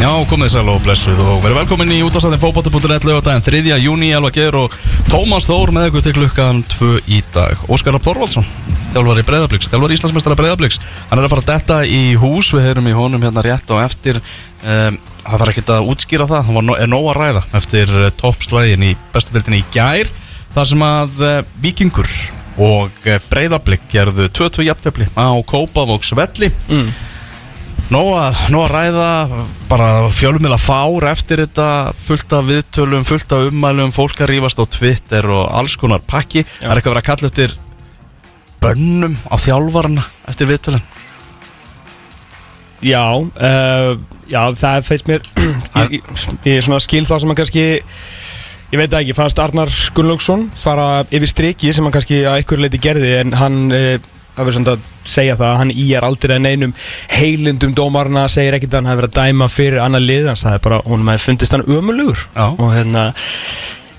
Já, komið sæl og blessuð og verið velkomin í útastæðin fókbóti.net lögadaginn 3. júni, Elva Geir og Tómas Þór með ykkur til klukkan 2 í dag Óskar Rapp Þorvaldsson, þjálfar í Breiðabliks, þjálfar Íslandsmeistara Breiðabliks Hann er að fara að detta í hús, við heyrum í honum hérna rétt og eftir um, Það þarf ekki að útskýra það, var, er nóg að ræða eftir uh, toppslægin í bestu deltinni í gær þar sem að uh, Víkingur og uh, Breiðablik gerðu 2-2 jafntefli á Kópavóks velli mm. Nó að, nó að ræða bara fjölumila fár eftir þetta fullt af viðtölum, fullt af ummælum fólk að rífast á Twitter og alls konar pakki, það er eitthvað að vera að kalla eftir bönnum á þjálfarna eftir viðtölum Já, uh, já, það feist mér ég, ég, ég svona skil það sem að kannski ég veit ekki, fannst Arnar Gunnlaugsson fara yfir striki sem hann kannski að einhverju leiti gerði en hann uh, það verður svona að segja það hann í er aldrei en einum heilundum dómarna segir ekkert að hann hefur verið að dæma fyrir annar lið, hann sagði bara, hún hefði fundist hann ömulugur Já. og hérna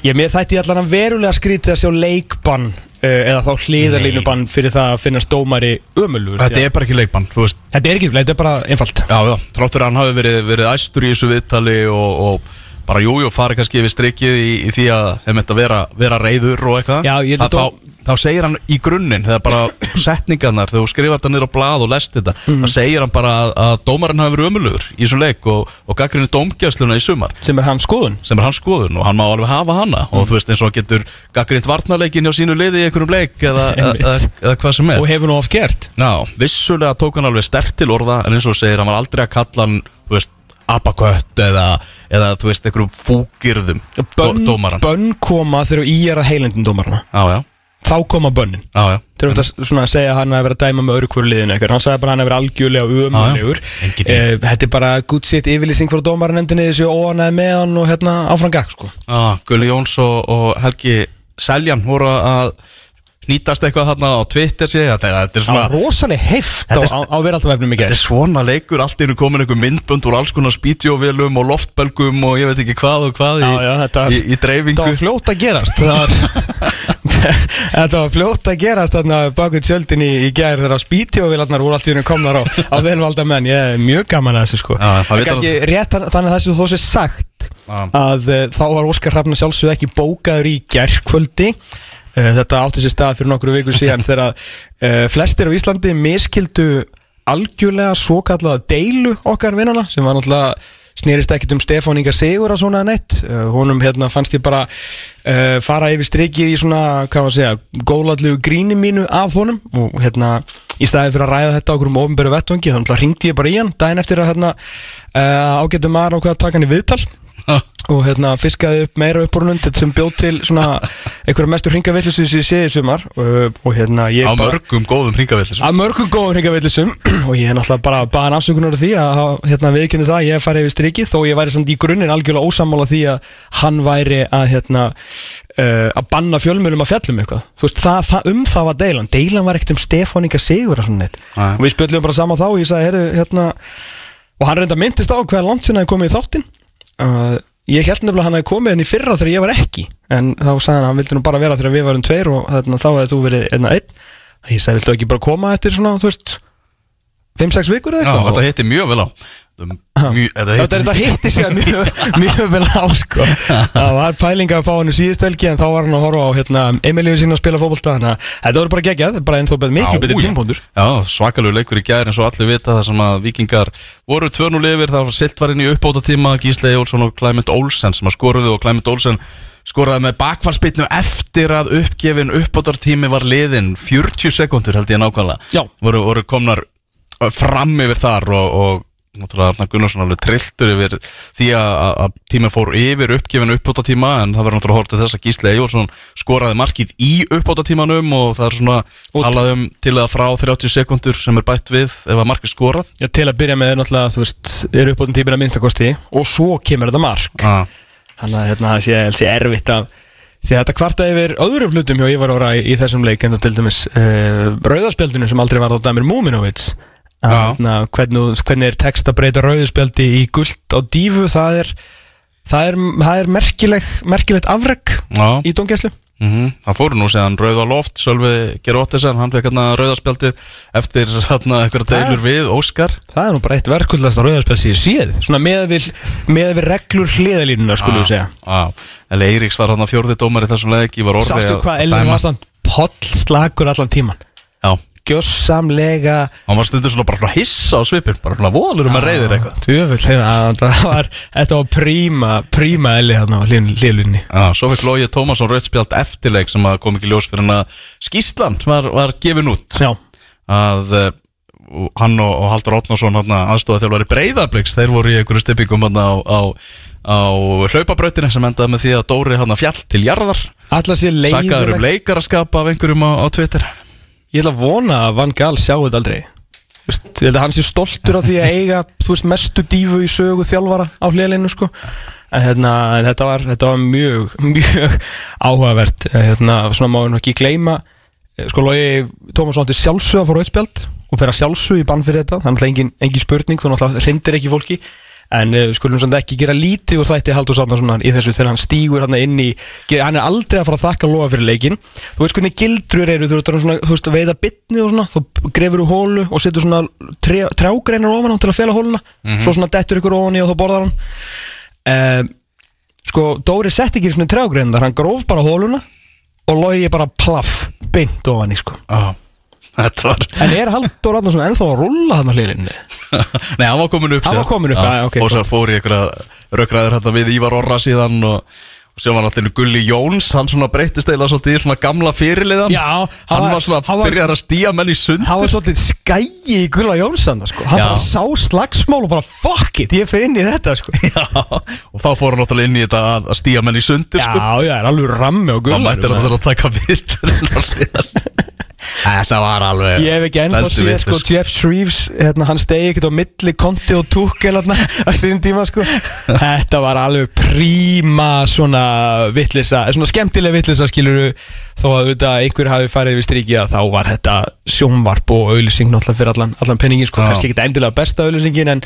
ég mér þætti allan að verulega skrítið að sjá leikbann uh, eða þá hliðarlínubann fyrir það að finnast dómari ömulugur Þetta er bara ekki leikbann, Þetta er ekki, þetta er bara einfalt. Já, já, þráttur að hann hafi verið, verið æstur í þessu viðtali og, og bara jújú, jú, farið kannski yfir strikið í, í því að þeim þetta vera, vera reyður og eitthvað. Já, ég held að þá, segir hann í grunninn þegar bara setningarnar, þegar þú skrifar þetta niður á blað og lest þetta, Mhm. þá segir hann bara að, að dómarinn hafi verið ömulugur í þessum leik og, og gaggrinni dómgjæsluna í sumar. Sem er hans skoðun. Sem er hans skoðun og hann má alveg hafa hana. Mhm. og þú veist eins og getur gaggrind varnarleikin hjá sínu liði í einhverjum leik eða, eða, eða, hvað sem er. Og hefur nú oft gert. Já, vissulega tók hann alveg stert til orða en eins og segir, hann var aldrei að kalla hann þú veist, apakött eða, eða þú veist, einhverjum fúkirðum bönn, dómaran bönn koma þegar í er að heilundum dómarana Já, já, þá koma bönnin. Þeir eru þetta svona að segja að hann hefur verið að dæma með öðru hverju liðinu eitthvað. Hann sagði bara að hann hefur verið algjörlega. Engin eh, Þetta er bara good shit yfirlýsing frá dómarnefndinni þessu óanæði með hann og hérna áfram gag sko. Gulli Jóns og, og Helgi Seljan voru að nýtast eitthvað þarna á Twitter sig þetta, þetta er svona var rosalega heift á, er- á, á veraldavefnum Þetta gerð er svona leikur, allt einu komin einhver myndbönd úr alls konar spítjóvelum og loftbelgum og ég veit ekki hvað og hvað í, Já, já, þetta- í, í dreifingu. Þetta var fljótt að gerast var Þetta var fljótt að gerast þarna bakið tjöldin í, í gær þegar spítjóvilarnar voru allt í hennu komnar á, á velvalda menn. Ég er mjög gaman að þessu sko. Já, kannski rétt þannig að þessu þó sé sagt Já. að uh, þá var Óskar Hrafna sjálfsög ekki bókaður í gærkvöldi. uh, Þetta átti sér stað fyrir nokkru vikur síðan þegar uh, flestir á Íslandi miskildu algjörlega svo kallaða deilu okkar vinnana sem var náttúrulega snýrist ekkert um Stefán Inga Sigur að svona neitt. Uh, honum hérna fannst ég bara uh, fara yfir strikið í svona hvað að segja, góðladlegu gríni mínu af honum og hérna í staði fyrir að ræða þetta okkur um ofinbæru vettvangi þannig að ringdi ég bara í hann daginn eftir að hérna uh, ágættu maður ákveða að taka hann í viðtal og hérna fiskaði upp meira upp úr nundið sem bjóð til svona einhverja mestur hringavillisum sem ég séð í sumar. Og, og hérna ég á mörgum góðum hringavillis Að mörgum góðum hringavillisum. Og ég er náttúrulega bara baðan afsökunar af því að hérna, viðkynni það að ég færi yfir strikið þó ég væri samt í grunninn algjörlega ósammála því að hann væri að hérna uh, að banna fjölmjölum að fjallum eitthvað. Þú veist, það, það, um það var deilan. Deilan var ekkert um Stefáníka Sigur og svona neitt. Nei. og við spjöllum bara saman þá og ég sagði, heyrðu, hérna og hann reynda myndist á hvaða langt sinna hefði komið í þáttinn uh, ég held nefnilega að hann hefði komið henni í fyrra þegar ég var ekki. En þá sagði hann að hann vildi nú bara vera þegar við varum tveir og hérna, þá hefði þú verið einna einn. Ég sagði, viltu ekki bara koma eftir svona, þú veist 5-6 vikur eða Já, eitthvað þetta hitti mjög vel á Þetta hitti sér mjög, mjög vel á sko. Það var pælinga að fá hann í síðust helgi en þá var hann að horfa á hérna, Emilíu sín að spila að þetta voru bara geggjað, bara ennþá miklu Já, betur já. tímpúndur Já, svakalegu leikur í gær eins og allir vita það sem að vikingar voru 2-0 yfir það var silt var inn í uppbóta tíma Gísle Jólfsson og Clement Olsen sem að skoruðu og Clement Olsen skoraði með bakfallspitnu eftir að uppgefin uppbótartími var liðin 40 sekundur held ég nákvæmlega Já. voru, voru komnar fram yfir þar og, og náttúrulega Arnar Gunnarsson alveg trilltur yfir því að, tíminn fór yfir uppgefin uppbóta tíma en það verður náttúrulega hortið þess að Gísle Eyjólfsson skoraði markið í uppbóta tímanum og það er svona talað um til að frá 30 sekundur sem er bætt við ef að markið skorað. Já, til að byrja með er náttúrulega, þú veist, er upp á den tímur að minnstakosti og svo kemur þetta mark. Ah. Þannig að hérna, það sé, sé erfitt að sé þetta kvarta yfir öðrum hlutum hjá Ívar Óra í, í þessum leik en þá til dæmis uh, rauðarspjaldinu sem aldrei var á Damir Múminovits Þannig að hvernig, hvernig er text að breyta rauðarspjaldi í guld á dífu það er, það er, það er merkileg, merkilegt afreg Já, í dóngjæslu Mm Það fóru nú séðan Rauða Loft, Sölvi Geróttisen, hann fekk hérna Rauðaspjaldið eftir hérna einhverja deilur við Óskar. Það er nú bara eitt verkullast sem ég séð. Svona með við, með við reglur hliðalínuna skulum við segja. Eli Eiríks var hann að fjórði dómar í þessum orðið Sástu hvað Elvin var sann poll slagur allan tíman Já, Gjössamlega hann var stundur svona bara hissa á svipin, bara svona voðalur um að reyðir eitthvað. Tjöfull, þetta var, þetta var príma, príma Eli hann á hliðlínni Já, svo fekk Lógi Tómasson rauðspjald eftirleik sem að kom ekki ljós fyrir hann að skýslan sem var, var gefin út. Já, að uh, hann og, og Haldur Ótnarsson aðstóða þjálfari breyðabliks þeir voru í einhverju stippingum hann á, á, á hlaupabrautinu sem endaði með því að Dóri hann fjall til jarðar. Alla sér sakaður um leikaraskap af einhverjum á, á Twitter Ég ætla að vona að Van Gaal sjáu þetta aldrei. Þú veist, Ég held að hann sé stoltur á því að eiga veist, mestu dífu í sögu þjálfara á hliðleinu sko. en, hérna, en þetta, var, þetta var mjög mjög áhugavert. Hérna, svona má nú ekki gleyma eh, sko logi Tómasson til sjálfsög að fóra auðspjald og fyrir að sjálfsög í bann fyrir þetta. Er náttúrulega engin, engin spurning, þú náttúrulega hrindir ekki fólki en uh, skulum samt ekki gera lítið úr þætti Haldur Sárnarssonar í þessu þegar hann stígur hann inn í, hann er aldrei að fara að þakka lofa fyrir leikin, þú veist hvernig gildrur eru þú veist, svona, að veiða bitni og svona þú grefur úr hólu og setur svona trjá, trjágreinar ofan á til að fela hóluna. Svo svona dettur ykkur ofan í og þá borðar hann. Um, sko Dóri sett ekki svona trjágreinar, hann gróf bara hóluna og logi bara plaff beint ofan í sko. Þetta var en er Haldur Sárnarsson ennþá að rulla hann á hliðinni Nei, hann var komin upp Hann var kominn upp, Já, já, ok, Fór, svo- fór í einhverja rökræður hérna við Ívar Orra síðan og, og sem var náttúrulega Gulli Jóns hann svona breyttist eila svolítið í svona gamla fyrirliðan Já, hann var svona hann var, byrjar að stíja menn í sund hann var svolítið skægi í Gulla Jónsson sko. hann Já. bara sá slagsmál og bara fuck it, ég fyrir inn í þetta sko. Já, og þá fór hann náttúrulega inn í þetta að, að stíja menn í sundir já, sko. já, er alveg rammi og Þá Þetta var alveg ég hef ekki ennþá séð vitlaust, sko, Jeff Shreves, hérna, hann stegi ekkert á milli konti og tukkel hérna, að síðan tíma sko. þetta var alveg príma svona vittlisa, svona skemmtileg vittlisa skiluru, þó að auðvitað einhver hafi farið við strikið að þá var þetta sjónvarp og auðlýsing náttúrulega fyrir allan, allan penningin sko, kannski ekki endilega besta auðlýsingin en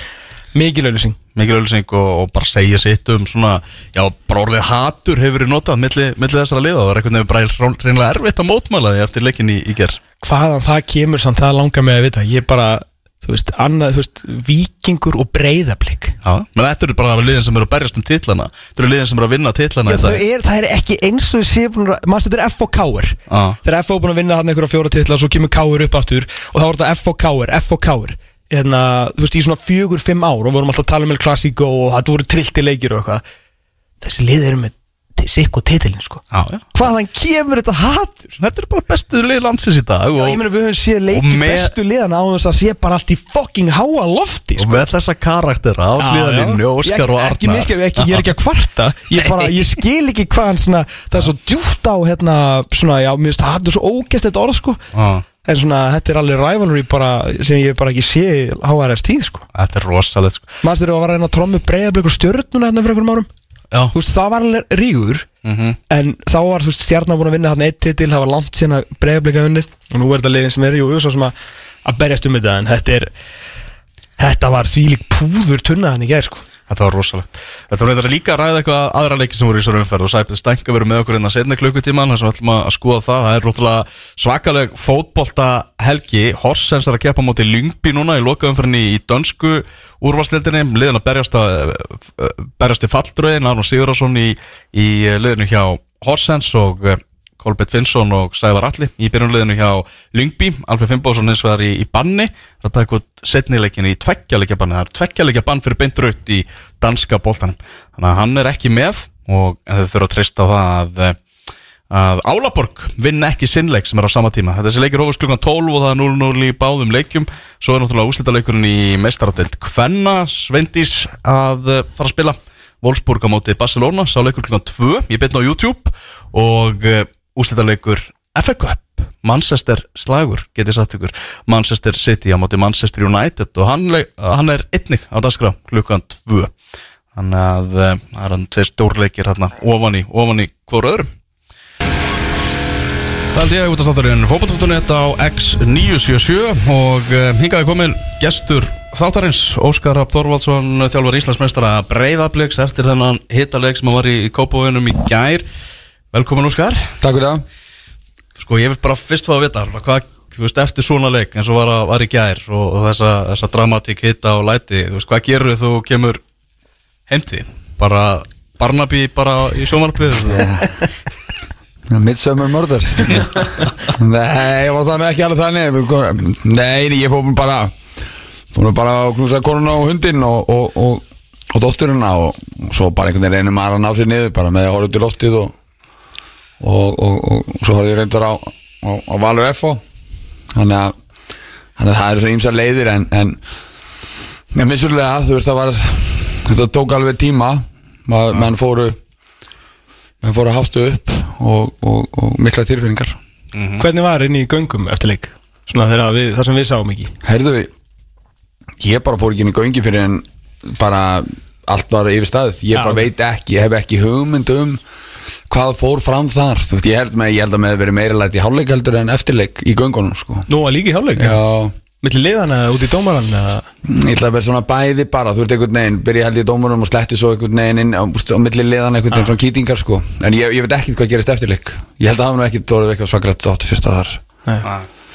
mikil auðlýsing mikil ölsing og, og bara segja sitt um svona, já, bara orðið hatur hefur verið notað milli, milli þessara liða. Og er einhvern veginn bara reynilega erfitt að mótmæla því eftir leikin í, í ger hvaðan það kemur samt það langar mig að vita. Ég bara, þú veist, annað, þú veist vikingur og breyðablík Já, menn þetta eru bara liðin sem eru að berjast um titlana. Þetta eru liðin sem eru að vinna titlana Já, það, er, það er ekki eins og sé mannstu þetta er F og K-er. Já. þegar F og búin að vinna hann einhverja fjóra titla svo kemur K-er upp aftur og þá er þetta F og Og hérna, þú veist, í svona fjögur, fimm ár og vorum alltaf að tala um El Clasico og það voru trillti leikir og eitthvað þessi lið eru með sikk og titilin sko. Já, já. Hvaðan kemur þetta hatur? Þetta er bara bestu lið landsins í dag Já, og, meina við höfum séð leiki og með- bestu liðana á þess að sé bara allt í fucking háa lofti og sko. með þessa karaktera á hliðalinnu, Óskar og Ég- ekki, Arnar. miskil, ekki, Ég er ekki að kvarta. Ég, bara, ég skil ekki hvað hann svona, Það er svo djúft á hérna, svona, já, mér finnst er svo ógæst þetta orð sko. Já, En svona, þetta er alveg rivalry bara, sem ég bara ekki sé í HRS tíð sko. Þetta er rosalegt sko. Manstu þegar að var að reyna að trommu breyðablík og stjörnuna hérna fyrir einhverjum árum Já, Þú veist, það var alveg rígur Mhm. En þá var þú veist, stjarnar búin að vinna hann eitt titil Það var langt síðan að breyðablíka unnið Og nú er þetta liðin sem er jú, jú, svo sem að, að berjast um þetta En þetta er Þetta var þvílík púður tunnaðan í gær sko. Þetta var rosalegt. Þetta reyndar líka að ræða eitthvað aðra leiki sem voru í þessari umferð og Sæpið Stænka verið með okkur inn að setna klukkutíman þess að við ætlum að skoða það. Það er róttulega svakaleg fótbolta helgi Horsens er að keppa móti Lyngby núna í lokaumferðinni í dönsku úrvalstildinni liðin að berjast, að, berjast í falldraugin Arnur Sigurðarsson í, í liðinu hjá Horsens og eh, Kolbett Finnsson og Sævar Alli í byrjunliðinu hjá Lyngby. Alfred Fimboðsson eins og það er í, í banni. Það er út setnileikin í tveggjalegja banni. Það er tveggjalegja bann fyrir beint raut í danska boltanum. Þannig að hann er ekki með og þau þurfa að treysta á það að, eh, að Álaborg vinn ekki sinnleik sem er á sama tíma. Þessi leikir hófust klukkan 12 og það er 0-0 í báðum leikjum. Svo er náttúrulega úslitaleikurinn í meistaradelt Kvenna. Svendís að eh, fara að spila Wolfsburg á móti Barcelona. Sá leikur klukkan 2 ég betna á YouTube og úslitaleikur FA Cup. Manchester slagur, getið sagt ykkur. Manchester City á móti Manchester United og hann, hann er einnig á dagskrá klukkan 2 þannig að uh, það er hann tveir stórleikir hérna ofan í, ofan í hvort öðrum. Það held ég út af státtarinn fókbaltfóttunett á X977 og uh, hingaði komin gestur þáttarins Óskar Rapp Þorvaldsson þjálfur Íslandsmeistara Breiðabliks eftir þennan hittaleik sem var í, Kópavöginum í gær Velkomin Óskar. Takk fyrir það. Sko ég vil bara fyrst fá að vita hvað, þú veist, eftir svona leik eins og var, að, var í gær og, og þessa, þessa dramatík hitta og læti þú veist, hvað gerur þú kemur heimti? Bara Barnaby bara í sjómarpið Midsummer Murder Nei, ég var þannig ekki alveg þannig. Nei, ég fór bara Fór bara að knúsa konuna og hundinn og, og, og, og dótturina og svo bara einhvern veginn reynir maður að ná sér niður bara með að horfa út í loftið og og svo horfði ég reyndar á, á, á Valur FO þannig að, þannig að það eru svo ímsa leiðir en, en en vissulega, þú veist, það var þetta tók alveg tíma. Maður, menn fóru menn fóru að haftu upp og, og, og mikla tilfinningar. Hvernig var inn í göngum eftir leik? Svona þegar við, það sem við sáum ekki. Herðu við ég bara fór ekki inn í göngi fyrir en bara allt var yfir staðið. Ég bara veit ekki, ég hef ekki hugmynd um hvað fór fram þar? Þú veist, ég held með, ég held að með verið meira lætt í hálfleik heldur en eftirleik í göngunum sko. Nú var líka í hálfleik já, Milli liðana eða út í dómaran eða? Ég ætla að vera svona bæði bara þú ert einhvern veginn, byrja held í dómurum og sletti svo einhvern veginn inn á, úst, á milli liðan einhvern veginn svona kýtingar sko. En ég, ég veit ekkert hvað gerist eftirleik. Ég held að hafa nú ekkert orðið eitthvað svakrætt áttu fyrsta þar. Nei.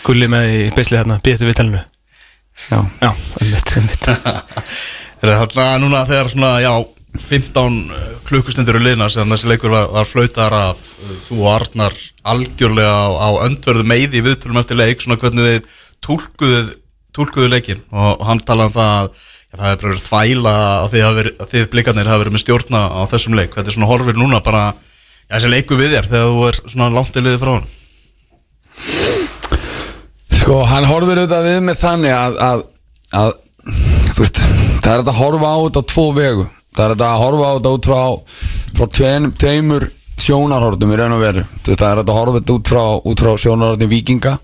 Gulli með í beisli hérna, býðtu við telnu já, Já, einmitt, einmitt. Er þetta núna þegar svona, já 15 klukkustundir eru liðna sem þessi leikur var, var flautar af. Uh, þú og Arnar algjörlega á, á öndverðu meiði í viðtölum eftir leik svona hvernig þið túlkuðu túlkuðu leikin og hann talaði um það að já, það hefur verið þvæla að þið, hafi verið, að þið blikarnir hafa verið með stjórna á þessum leik. Þetta er svona horfir núna bara já, þessi leiku við þér þegar þú er svona langt í liði frá hann Sko, hann horfir auðvitað við með þannig að, að, að veist, það er að horfa á þetta á tvo vegu það er þetta að horfa á þetta út frá frá tveim, tveimur sjónarhortum í raun og veru, það er þetta að horfa þetta út frá, frá sjónarhortum vikinga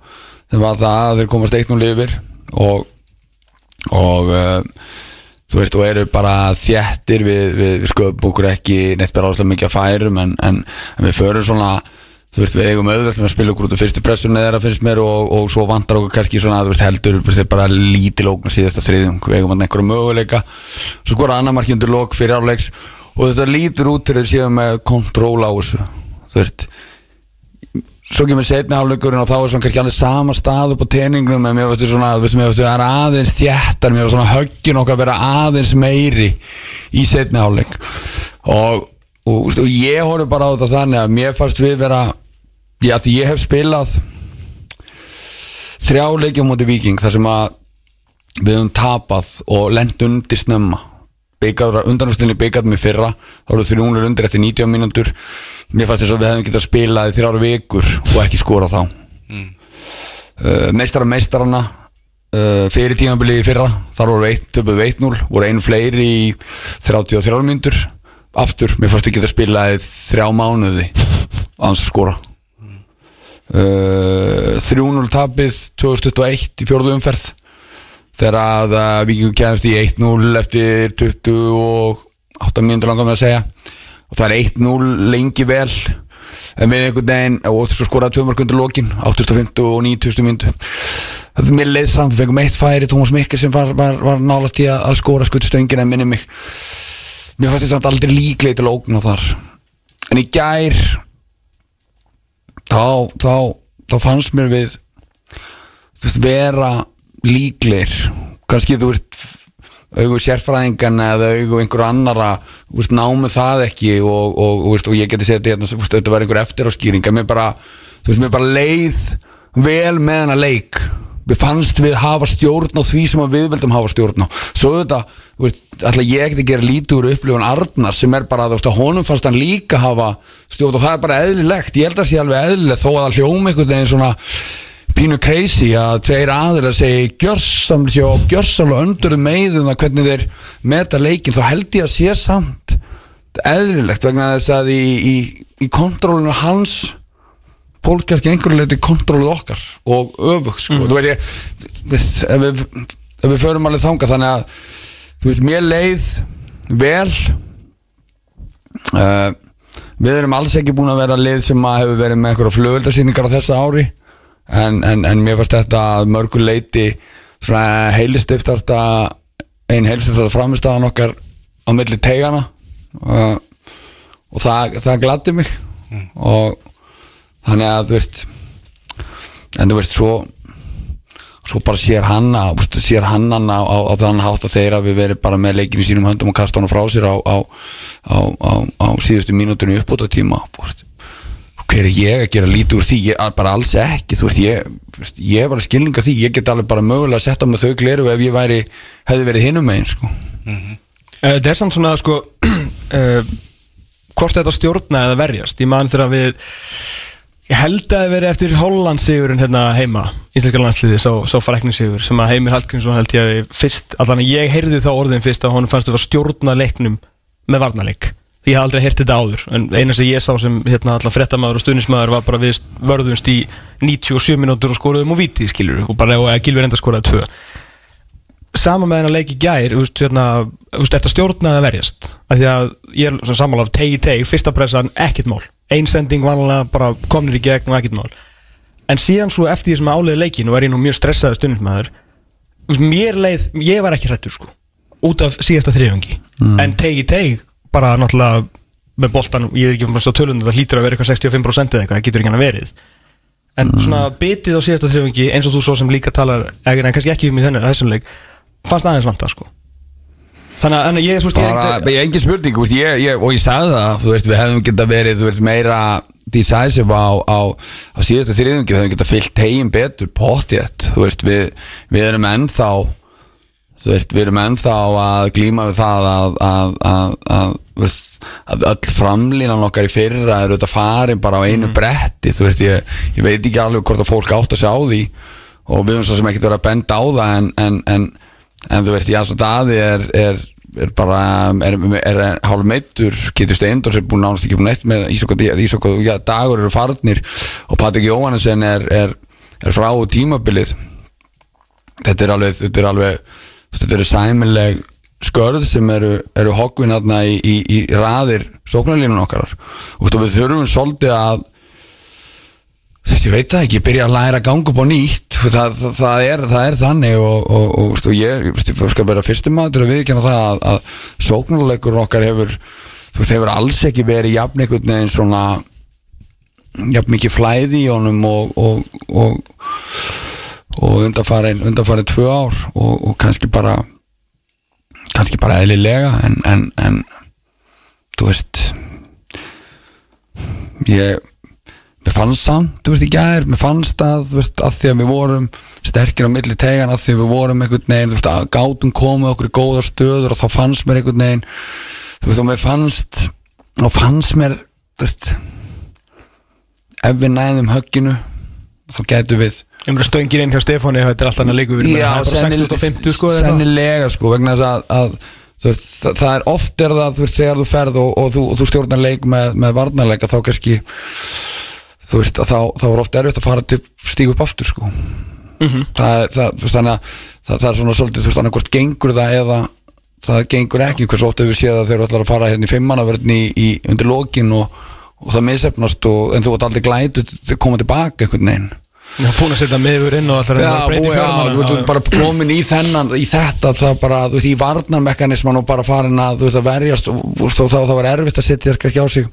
sem var það að þeir komast eitt nú lifir og og uh, þú veist, og eru bara þjættir við, við, við sköpum okkur ekki neitt bara áherslega mikið að færum en, en, en við förum svona þú veist, við eigum auðvelt með að spila okkur út á fyrstu pressunni þeirra finnst mér og, og svo vantar okkur kannski svona, þú veist, heldur veist, bara lítil ógn síðasta þriðjung við eigum hann einhverju möguleika. Svo skora annar marki undir lok fyrir áleiks og þetta lítur út til þau séum með kontról á þessu þú veist. Svo kemur setni hálfleikurinn og þá er svona kannski alveg sama stað upp á teiningnum en mér veistu svona, veist, mér veistu, það er aðeins þjættar mér veistu svona höggin okkar vera aðeins meiri í setni hálfleik. Og, og, og ég horf bara á þetta þannig að mér fannst við vera já, því ég hef spilað þrjá leikjum mútið viking þar sem að við höfum tapað og lent undir snemma. Undanústinni byggjaðum í fyrra þá voru þrjúnur undir eftir 90 mínútur. Mér fannst þess að við hefum getað spilað í þrjára vikur og ekki skora þá. Mm. uh, meistara meistarana uh, fyrir tímabili í fyrra þar voru eitt, töpuð 1-0 voru einu fleiri í 33 mínútur. Aftur, mér fannst ekki að spila í þrjá mánuði á hans að skora uh, 3-0 tapið 2021 í fjórðu umferð. Þegar að uh, Víkingur kemst í 1-0 eftir 28 mínútur langar með að segja. Og það er 1-0 lengi vel. En við einhvern veginn og svo skoraði tvö mörg undir lokin 850 og 9000 mínútu. Það er mér leið samt, við fengum eitt færi Tómas Mikkel sem var, var, var nálast í að, að skora skuttustöngin en minni mig. Mér fannst þetta aldrei líklega til að ógna þar. En í gær þá, þá, þá fannst mér við þú veist, vera líklegir. Kannski þú veist augu sérfræðingan eða augu einhver annara veist, námi það ekki og, og, og, og ég geti setið hérna, þú veist, þetta var einhver eftiráskýring. En mér bara, veist, mér bara leið vel með hana leik við fannst við hafa stjórn á því sem við vildum hafa stjórn á. Svo þetta, ætla ég ekki að gera lítið úr upplifun Arnar sem er bara að honum fannst hann líka hafa stjórn og það er bara eðlilegt, ég held að það sé alveg eðlilegt þó að það hljóma einhvern veginn svona pínu crazy að tveir aðeir að segja gjörsamlega og gjörsamlega öndur meðum að hvernig þeir meta leikin þá held ég að sé samt eðlilegt vegna þess að í, í, í kontrólinu hans Pól kannski einhverju leiti kontróluð okkar og öfugt sko. mm. veit ég við, ef, við, ef við förum alveg þanga þannig að þú veist mér leið vel uh, við erum alls ekki búin að vera leið sem að hefur verið með einhverja flugöldarsýningar á þessa ári en, en, en mér fannst þetta að mörgur leiti svona heilistiftasta einn heilistiftasta framistæðan okkar á milli tegana uh, og það, það gladdi mig og þannig að þú veist en þú veist svo svo bara sér hann að veist, sér hann hann á, á, á þann hátt að þeir að við verið bara með leikinu í sínum höndum og kasta hann frá sér á, á, á, á, á síðustu mínútunni uppbúta tíma hver er ég að gera lítið úr því? Ég, bara alls ekki, veist ég, ég var að skilninga því, ég get alveg bara mögulega að setja með þau gleru ef ég væri hefði verið hinum megin sko. Eh, Það er samt svona sko uh, Hvort þetta stjórna eða verjast. Ég man þegar við Ég held að það veri eftir Hollandsigurinn hérna heima Íslenska landsliði, sá, sá frækningssigur sem að Heimir Hallgrímsson held ég að fyrst allan að ég heyrði þá orðin fyrst að honum fannst þetta stjórna leiknum með varnarleik. Ég haf aldrei heyrt þetta áður en eina sem ég sá sem hérna allan frettamæður og stuðnismæður var bara við vörðumst í 97 minútur og skoruðum og víti skilur og bara og að Gilvi reynda skoraði tvö. Sama með hennar leik í gær þú veist, hérna, þú veist, þetta stjórnaði að verjast? Af því að ég er svona sammála af tegi tegi, fyrsta pressan, ekkit mál ein sending vanlega bara komnir í gegn og ekkit mál. En síðan svo eftir því sem áleiði leikin er ég nú mjög stressaði stundismæður mér leið, ég var ekki hrættur sko út af síðasta þriðjöngi en tegi tegi, bara náttúrulega með boltan, ég er ekki með stóð tölun það hlýtur að vera eitthvað 65% eða eitthvað, það getur ekki hann að verið. En svona bitið á síðasta þriðjöngi eins og þú svo sem líka talar en kannski ekki um í þennan, þessum leik fannst aðeins vanta sko þannig að, ég, þú veist, ég er ég er engin spurning veist, ég, ég, og ég sagði það, þú veist, við hefðum geta verið þú veist, meira decisive á, á, á síðustu þriðungi, við hefðum geta fyllt tegin betur, potjett þú veist, við, við erum ennþá þú veist, við erum ennþá að glíma við það að, að, að, að, þú veist, að öll framlínan okkar í fyrra er auðvitað farin bara á einu bretti þú veist, ég, ég veit ekki alveg hvort að fólk átt að sjá því og við höfum svo sem ekkert verið að benda á það en, en, en, en þú veist, Jasson Daði er, er, er bara er, er, er hálf meittur getur steindur sem búin nánast ekki búin eitt með Ísokk og ja, dagur eru farnir og Patrik Jóhannesson er, er, er frá tímabilið. Þetta er alveg þetta er alveg þetta eru sæmileg skörð sem eru, eru hoggvinn aðna í, í, í raðir sóknarlínun okkar. Og við þurfum svolítið að ég veit það ekki, byrja að læra að ganga upp á nýtt. Það, það, það, er, það er þannig og, og, og, og ég, ég skal vera fyrstum maður til að viðkjanna það að, að sóknarleikur okkar hefur þú hefur alls ekki verið jafn einhvern veginn svona jafn mikið flæði í honum og og, og, undanfarin undanfarin tvö ár og kannski bara kannski bara eðlilega en, en, en þú veist ég mér fannst samt, þú veist, í gær mér fannst að, þú veist, að því að við vorum sterkir á milli tegan, að því að við vorum einhvern veginn, þú veist, að gátum komið okkur í góðar stöður og þá fannst mér einhvern veginn þú veist, og mér fannst og fannst mér, þú veist ef við næðum högginu þá gætu við Ég meina stöngin inn hjá Stefáni, þetta er alltaf hann að leiku við Já, það er bara sennilega 6050 sko eitthvað. sennilega sko, vegna þess að, að það, það er oft er það þú veist, þegar þú ferð og, og, þú, þú stjórnar leik með, með varnarleika þá kannski þú veist, að þá, þá er oft erfitt að fara til stígu upp aftur sko. Mhm. það, er- það, þú veist, þannig að það, það er svona svolítið, þú veist, þannig hvort gengur það eða það gengur ekki, hvers oft hefur séð að þeir eru allar að fara hérna í fimmanaverðin í, í undir lokin og, og það misefnast og, en þú ert aldrei glætu þeir koma tilbaka einhvern veginn. Já, búin að setja miður inn og alltaf Já, að breyta í búið, já, þú ert bara komin í þennan í þetta, það bara, þú veist, í varnarmekanisman og bara farin að, þú veist, að verjast og, og þá, þá var erfitt að setja kannski á sig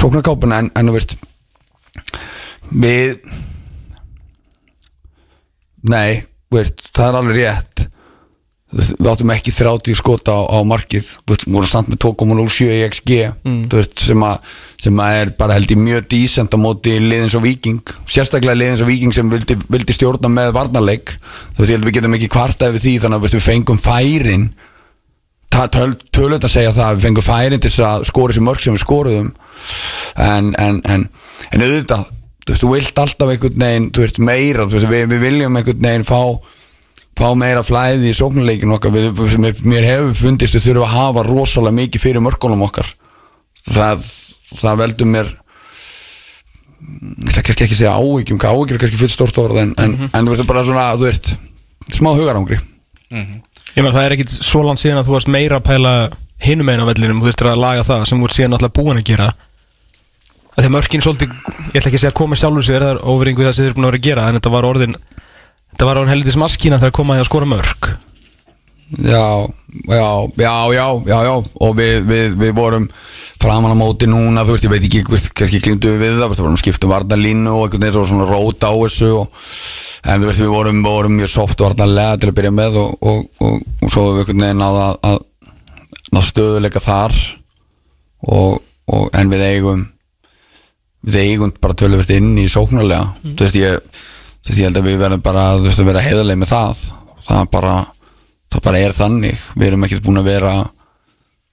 sóknarkápuna, en, en þú veist við nei, veist, það er alveg rétt. Við áttum ekki 30 skota á, á markið. Við vorum samt með 2,07 í XG þú veist, sem, að, sem að er bara held í mjög dísent á móti liðins og viking, sérstaklega liðins og viking sem vildi, vildi stjórna með varnarleik. Þú veist, ég held við getum ekki kvarta yfir því þannig að við fengum færin tölvöld að segja það við fengum færin til að skora þessi mörg sem við skoruðum. En, en, en, en auðvitað þú þú vilt alltaf einhvern veginn þú veist, meira, þú veist, við, við viljum einhvern veginn fá fá meira flæði í sóknuleikinu okkar. Við, mér hefur fundist við þurfum að hafa rosalega mikið fyrir mörkunum okkar. Það, það veldur mér það kannski ekki segja hvað áhyggjur er kannski fyrir stort orð en, en, en þú veist bara svona, þú veist smá hugarangri Ég meina það er ekkit svo langt síðan að þú varst meira að pæla hinum einu á vellinum, þú þurftir að laga það sem þú ert síðan alltaf búin að gera. Að að mörkin svolítið, ég ætla ekki að segja að koma sjálfur sér, það er óveringu það sem þið eru búin að vera að gera en þetta var orðin, þetta var orðin helvitis maskína þegar komaði að skora mörk Já, já, já, já, já, já. Og við, við, við vorum framan á móti núna, þú veist, ég veit ekki veist, kannski glimtu við það, við vorum skiptum varnalínu og einhvern veginn svo svona rót á þessu og, en þú veist, við vorum, vorum mjög soft varnarlega til að byrja með og, og, og, og svo við einhvern veginn náða að, að ná stöðuleika þar og en við eigum við eigum bara tölvöld inn í sóknarlega. Mm. þú veist, ég, ég held að við verðum bara, þú veist, að vera heiðarlega með það. Það bara, það bara er þannig. Við erum ekkert búin að vera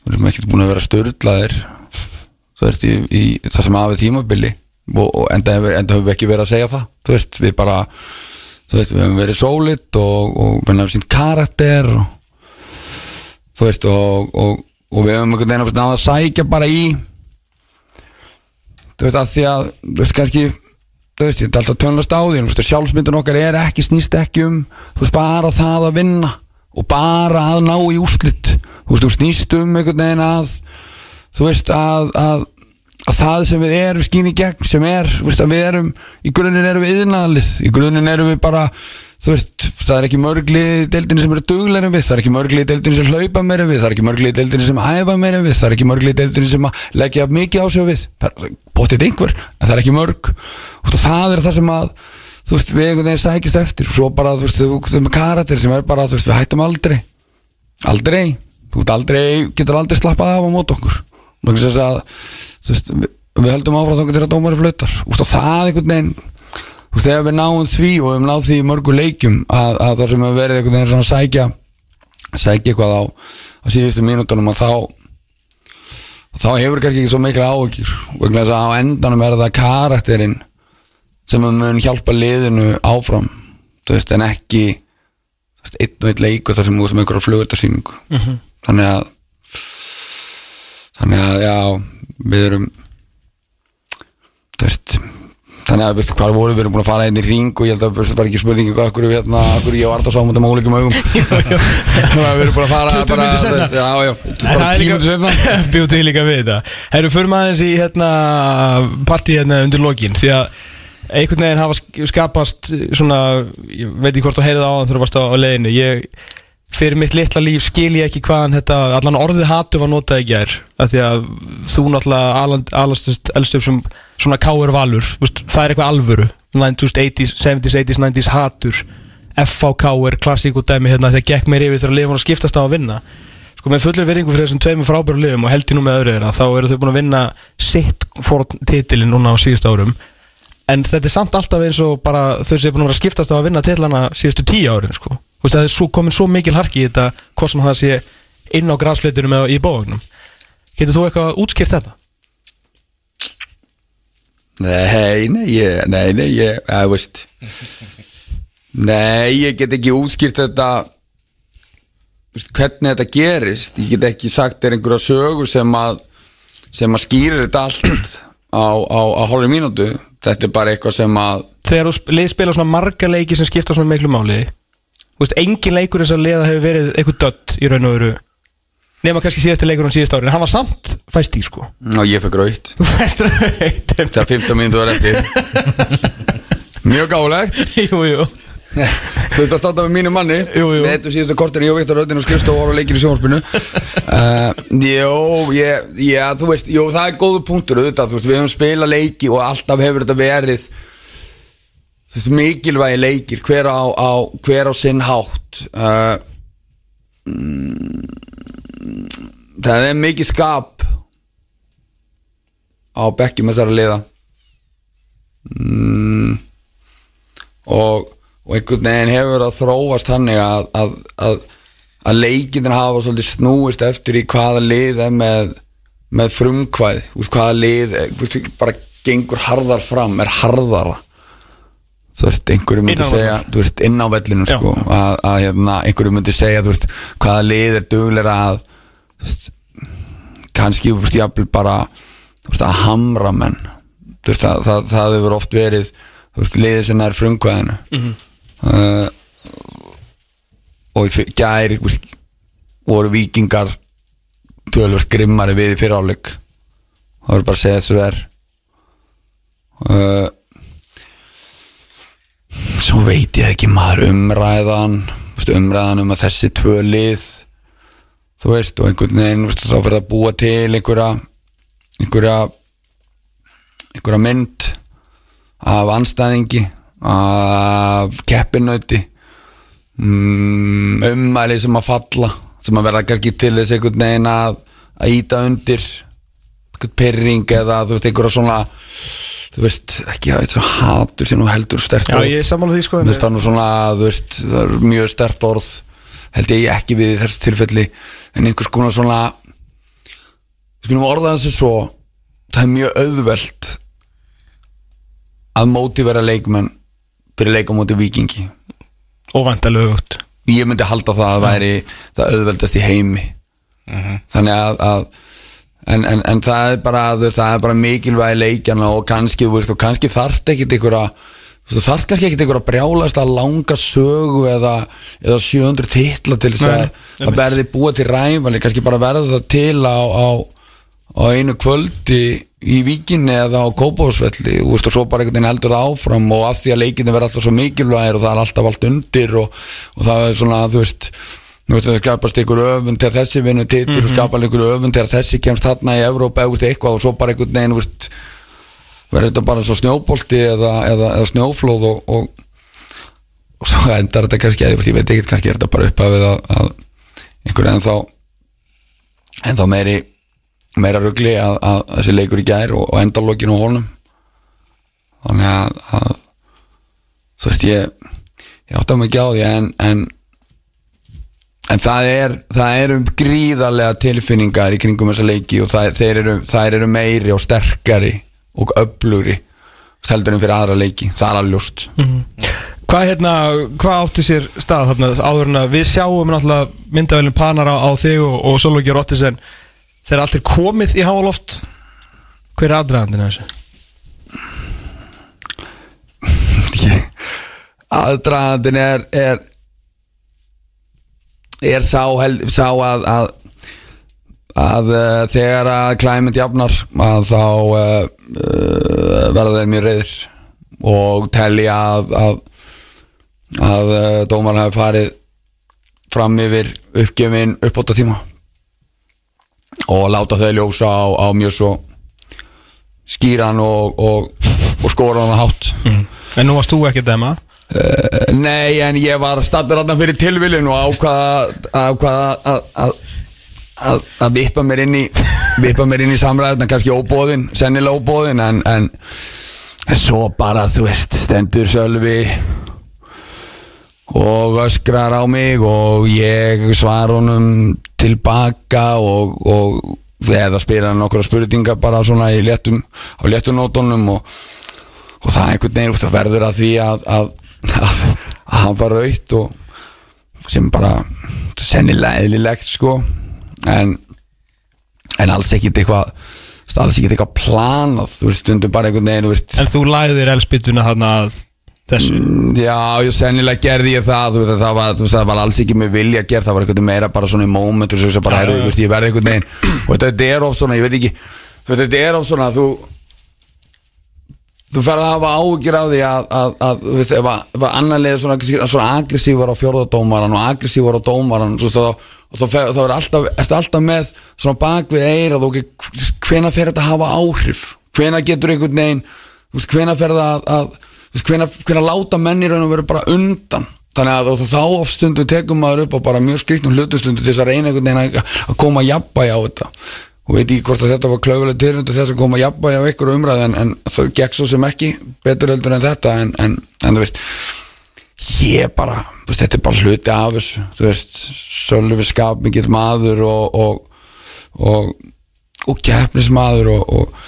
við erum ekkert búin að vera veist, í, í það sem aðeins tímabili og, og enda, höfum við ekki verið að segja það. Þú veist, við bara veist, við hefum verið sólit og, og við hefum sínt karakter og, þú veist, og, og við hefum einhvern veginn að sækja bara í þú veist, að því að þú veist, kannski þú veist, ég er alltaf tönlast á því sjálfsmyndun okkar er ekki snýst ekki um þú veist, bara það að vinna og bara að ná í úslitt þú veist, þú snýst um einhvern veginn að þú veist, að, að, að það sem við erum skýn í gegn sem er, veist, að við erum í grunninn erum við yðnaðalið, í grunninn erum við bara þú veist, það er ekki mörgli deildinni sem eru dugleira við, það er ekki mörgli deildinni sem hlaupa meira við, það er ekki mörgli deildinni sem æfa meira við, það er ekki mörgli deildinni sem leggja mikið á sig við, það er bóttið einhver, en það er ekki mörg. Og það er það sem að þú veist, við einhvern veginn sækist eftir. Og svo bara, þú veist, þú veist, karakter sem er bara, þú veist, við hættum aldrei. Aldrei, þú veist, aldrei getur aldrei slappað af á mót okkur. Og þess að, þú veist, við, við höldum áfram þá til að dómari flautar. Og það einhvern veginn, þú veist, þegar við náum því og við náum því í mörgu leikjum að, að það sem við verðum einhvern veginn svona sækja sækja eitthvað á á síðustu mínútonum að þá þá hefur kannski ekki svo miklu áhugjur og einhvern veginn að á endanum er það karakterinn sem mun hjálpa liðinu áfram veist, en ekki veist, einn og einn leiku þar sem þú veist með einhverja flugöldarsýningu mm -hmm. þannig að þannig að já við erum veist, þannig að veist hvað voru við erum búin að fara inn í ring og ég held að það var ekki spurningi hvað okkur, hérna, okkur ég var alltaf sámundum á óleikum augum. Við erum búin að fara 20 minnir senna já já, bara 10 minnir senna bjóð til líka við þetta. Herru, förum aðeins í hérna partí hérna undir lokin því að einhvern veginn hafa skapast svona, ég veit ekki hvort þú heyrið á þann þegar þú varst á, á leðinu ég, fyrir mitt litla líf skil ég ekki hvaðan þetta, allan orðið hatu var notað ekki er, af því að þú náttúrulega alastist elst upp sem svona káur valur, það er eitthvað alvöru. 90's, 70's, 80's, 90's hatur, FVK klassík og dæmi hérna þegar gekk mér yfir þegar liðum að skiptast á að vinna. Sko með fullir veringu fyrir þessum tveimur frábæru liðum og held í nú með öðru þeirra, þá eru þau búin að vinna sitt fór titilin núna á síðust árum en þetta er samt alltaf eins og bara þau er búin að vera að skiptast á að vinna til hana síðustu tíu árin sko. það er komin svo mikil harki í þetta hvort sem það sé inn á græsflitunum eða í bóðagnum getur þú eitthvað útskýrt þetta? Nei, nei, ég, nei, nei, ég, að veist Nei, ég get ekki útskýrt þetta veist, hvernig þetta gerist ég get ekki sagt er einhverja sögur sem að sem að skýrir þetta allt á, á, á hálfur mínútu þetta er bara eitthvað sem að Þegar þú lið spila svona marga leiki sem skipta svona miklu máli Þú veist, engin leikur þess að liða hefur verið eitthvað dött í raun og veru Nefna kannski síðasti leikur á síðast ári En hann var samt fæst í sko. Ná, ég fekk Þú raukt Það er 15 mínútur var eftir. Mjög gálegt Jú, jú Þú veist að státa með mínu manni. Jú, jú. Með þetta síðustu kortir og Viktor Röðin og skrifst og voru leikir í sjónvarpinu. Uh, Jó, ég, ég, þú veist Jó, það er góðu punktur auðvitað við hefum spilað leiki og alltaf hefur þetta verið Þú veist, mikilvægi leikir Hver á, á, hver á sinn hátt. Uh, mm, Það er mikið skap Á bekkjum þessara liða. Mm, Og og einhvern veginn hefur að þróast hannig að, að, að, að leikinir hafa svolítið snúist eftir í hvaða lið er með, með frumkvæð veist, hvaða lið veist, bara gengur harðar fram, er harðara. Þú veist, einhverju myndi segja þú veist, inn á vellinu sko, að hérna, einhverju myndi segja veist, hvaða lið er dugleira að kannski jáfnvel bara að hamra menn. Það, það, það hefur oft verið liðið sem er frumkvæðinu. Mm -hmm uh, og í gæri voru vikingar tölvöld grimmari við í fyriráleik. Það voru bara að segja þessu verð uh, svo veit ég ekki maður umræðan umræðan um að þessi tvö lið þú veist og einhvern veginn þá fyrir að búa til einhverja einhverja einhverja mynd af anstæðingi af keppinauti. Mm, ummæli sem að falla sem að verða kannski til þess einhvern veginn að að íta undir einhvern pyrring eða þú veist einhverja svona þú veist ekki að þetta hatur sem nú heldur stert Já, ég er sammála því sko Þú veist, nú svona, þú veist, það er mjög stert orð held ég ekki við í þessu tilfelli en einhvers konar svona við skulum orða þessu svo það er mjög auðvelt að mótivera leikmenn fyrir leika á móti vikingi Óvæntalega út ég myndi halda það að væri það auðveldast í heimi. Þannig að, að en, en, en það er bara bara mikilvægi leikjana og kannski, veist, og kannski þarft ekkit einhverja þú þarft kannski ekkit einhverja brjálast að langa sögu eða, eða 700 titla til þess að það verði búa til ræfali kannski bara verða það til á, á, á einu kvöldi í víkinni eða á kópásvelli og, svo bara einhvern veginn heldur það áfram og af því að leikinni verða alltaf svo mikilvægir og það er alltaf allt undir og, og það er svona, þú veist Nú veist það skapast ykkur öfund til þessi vinnu titil og skapast ykkur öfund til þessi kemst þarna í Evrópa eða eitthvað og svo bara einhvern veginn verður þetta bara svo snjóbolti eða, eða, eða snjóflóð og, og, og svo endar þetta kannski ég veit ekki, kannski er þetta bara uppafið að, að einhver ennþá ennþá meiri meira rugli að, að þessi leikur í gær og, og endalókin og honum. Þannig að, að þú veist ég ég átti að mig ekki á því en, en En það er, það eru gríðarlega tilfinningar í kringum þessa leiki og það, eru, þær eru meiri og sterkari og öflugri heldur en fyrir aðra leiki, það er alveg ljóst. Hvað hérna, hvað átti sér stað þarna áður en að við sjáum náttúrulega myndavælinn panar á, á þig og, og Sólóki Rottisen þegar allt er komið í háaloft hver er aðdragandinn af þessu? aðdragandin er er, er sá, held, sá að, að að uh, þegar að klæmynd jafnar að þá uh, uh, verða þeir mjög reyðir og telja að að, að uh, dómar hafi farið fram yfir uppgefin uppbóta tíma og láta þau ljósa á, á mjög svo skýran og, og, og skóran og hátt En nú varst þú ekki að dæma? Nei, en ég var stattur þarna fyrir tilviljun og ákvaða að, vippa mér inn í vippa mér inn í samræðuna, kannski óbóðin sennilega óbóðin, en, en svo bara, þú veist, stendur Sölvi og öskrar á mig og ég svar honum tilbaka og, og eða spyrir hann okkur spurningar bara svona í léttum á léttum nótunum og, og það er einhvern veginn það verður að því að, að, að, að hann var raut og sem bara sennilega eðlilegt sko. En, en alls ekkit eitthvað alls ekkit eitthvað planað þú veist, stundum bara einhvern veginn En þú læðir elspýtuna þarna að þessu? Já, ég sennilega gerði ég það þú veist, það, var, þú veist, það var alls ekki með vilja gert það var veginn meira bara svona í svo sem bara, þú veist, ég verði einhvern veginn og þetta er of svona, ég veit ekki þú veist, þetta er of svona, þú þú ferð að hafa áhyggjur á því að, að, að þú veist, ef að, leið svona, svona aggressívar á fjórðadómaran og aggressívar á dómaran þú veist, þá, og þá, er alltaf, ertu alltaf með svona bak við eira og hvena fer þetta að hafa áhrif? Hvena getur einhvern veginn þú veist, hvena fer það að, að hvena, hvena láta mennir og vera bara undan? Þannig að og þá oft stundum tekum maður upp á bara mjög skriktnum hlutustundu til þess að reyna einhvern veginn að, að koma að jafnbæja á þetta. Og veit ekki hvort að þetta var klaufulega tilhund þess að koma að jafnbæja á ykkur umræð en, en það gekk svo sem ekki betur heldur en þetta en, en, en þú veist ég bara, veist, þetta er bara hluti af þessu þú veist, sölvi skap mikill maður og og, og, og keppnismadur og, og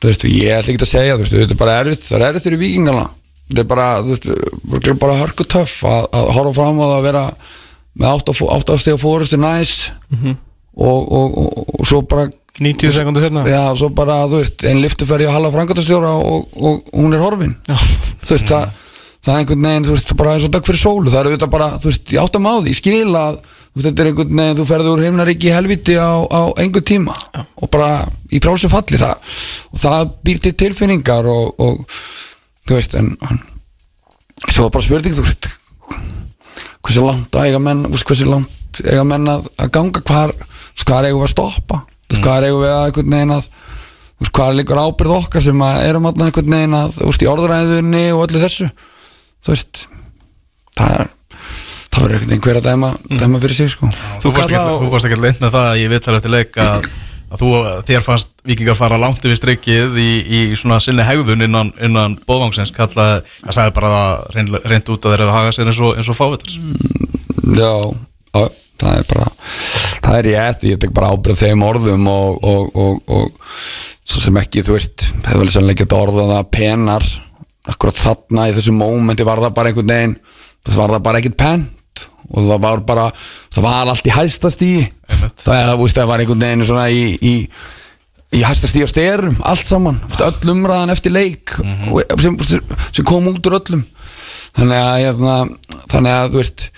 þú veist, ég ætla ekki að segja þú veist, þetta er bara erfitt, það er erfitt fyrir vikingana þetta er bara, veist, örugglega bara hörku töff að, að horfa fram það að vera með 8 steg fórustu næs og, og, og, og svo bara 90 sekundur setna Já, svo bara, þú veist, einn liftuferði á halva frangatastjóra og, og hún er horfin. Já. þú veist, það, það er einhvern veginn þú veist, bara eins og dag fyrir sólu, það er auðvitað bara þú veist, ég áttam á því, ég skil að þetta er einhvern veginn, þú ferður úr himnaríki í helviti á, á einhver tíma og bara í frálsum falli það. Og það býr til tilfinningar og, og þú veist, en, svo bara spurning, þú veist hversu langt að eiga menn hversu langt eiga menn að, að ganga hvar, hvar eigum við að stoppa? Veist, hvar eigum við að einhvern veginn að þú veist, hvað er líkur ábyrð okkar sem að erum alltaf að, þú veist, í orðræðunni og öllu þessu? Þú veist það er það verður einhvern veginn hver að dæma, dæma fyrir sig sko. Þú varst ekki, það að ég viðtal eftir leik að, að þú, þér fannst vikingar fara langt yfir streikið í, í svona sinni hegðun innan, innan bóðvangsins kallaði, það sagði bara það reynd, út að þeir hefði hagað sér eins og, og fávitars Já, já, það er bara það er ég eftir, ég tek bara ábyrð þeim orðum og, og, og, svo sem ekki, þú veist, hefur vel sannlega geta orðað það penar akkurat þarna í þessu mómenti var það bara einhvern veginn það var það bara ekkert pent og það var bara, það var allt í hæstast í Einmitt. það, það, veist, var einhvern veginn svona í, í í hæstast í á styrum, allt saman. Öll umræðan eftir leik og sem, sem kom út úr öllum. Þannig að, hérna, þannig að þú veist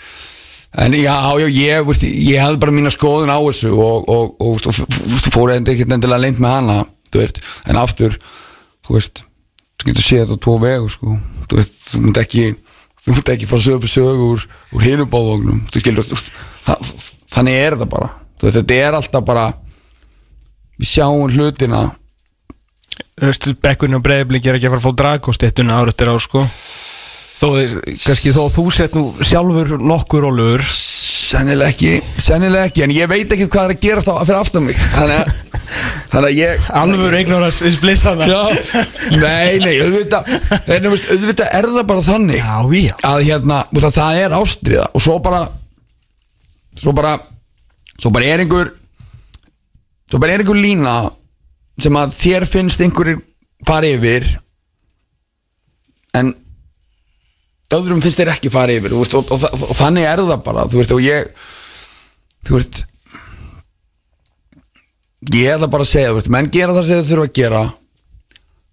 En já, já, ég, veist, ég hafði bara mína skoðun á þessu og, og, og, og, og fór ekki endilega leint með hana, þú veist, en aftur, þú veist, þú getur séð þetta á tvo vegu, sko, þú veist, þú mútt ekki, þú mútt ekki fara sögu sögu úr, úr það, þannig er þetta bara, veist, þetta er alltaf bara, við sjáum hlutina, Þú veist, bekkurinn og breyðblik er ekki að fara að fá dragostittuna ár eftir ár sko. Þó, kannski þó þú sett nú sjálfur nokkur rólur sennilega ekki, sennilega ekki, en ég veit ekki hvað er að gerast á, fyrir aftan mig, þannig að, þannig að ég, Alveg ignorans við splissana Já, nei, nei, auðvitað auðvitað er það bara þannig Já, já. að hérna, að það er ástriða og svo bara svo bara svo bara er einhver svo bara er einhver lína sem að þér finnst einhverjir fara yfir en öðrum finnst þér ekki fara yfir veist, og, og, og, og þannig er það bara þú veist, og ég þú veist ég ætla bara að segja, veist, menn gera það sem þeir þurfa að gera.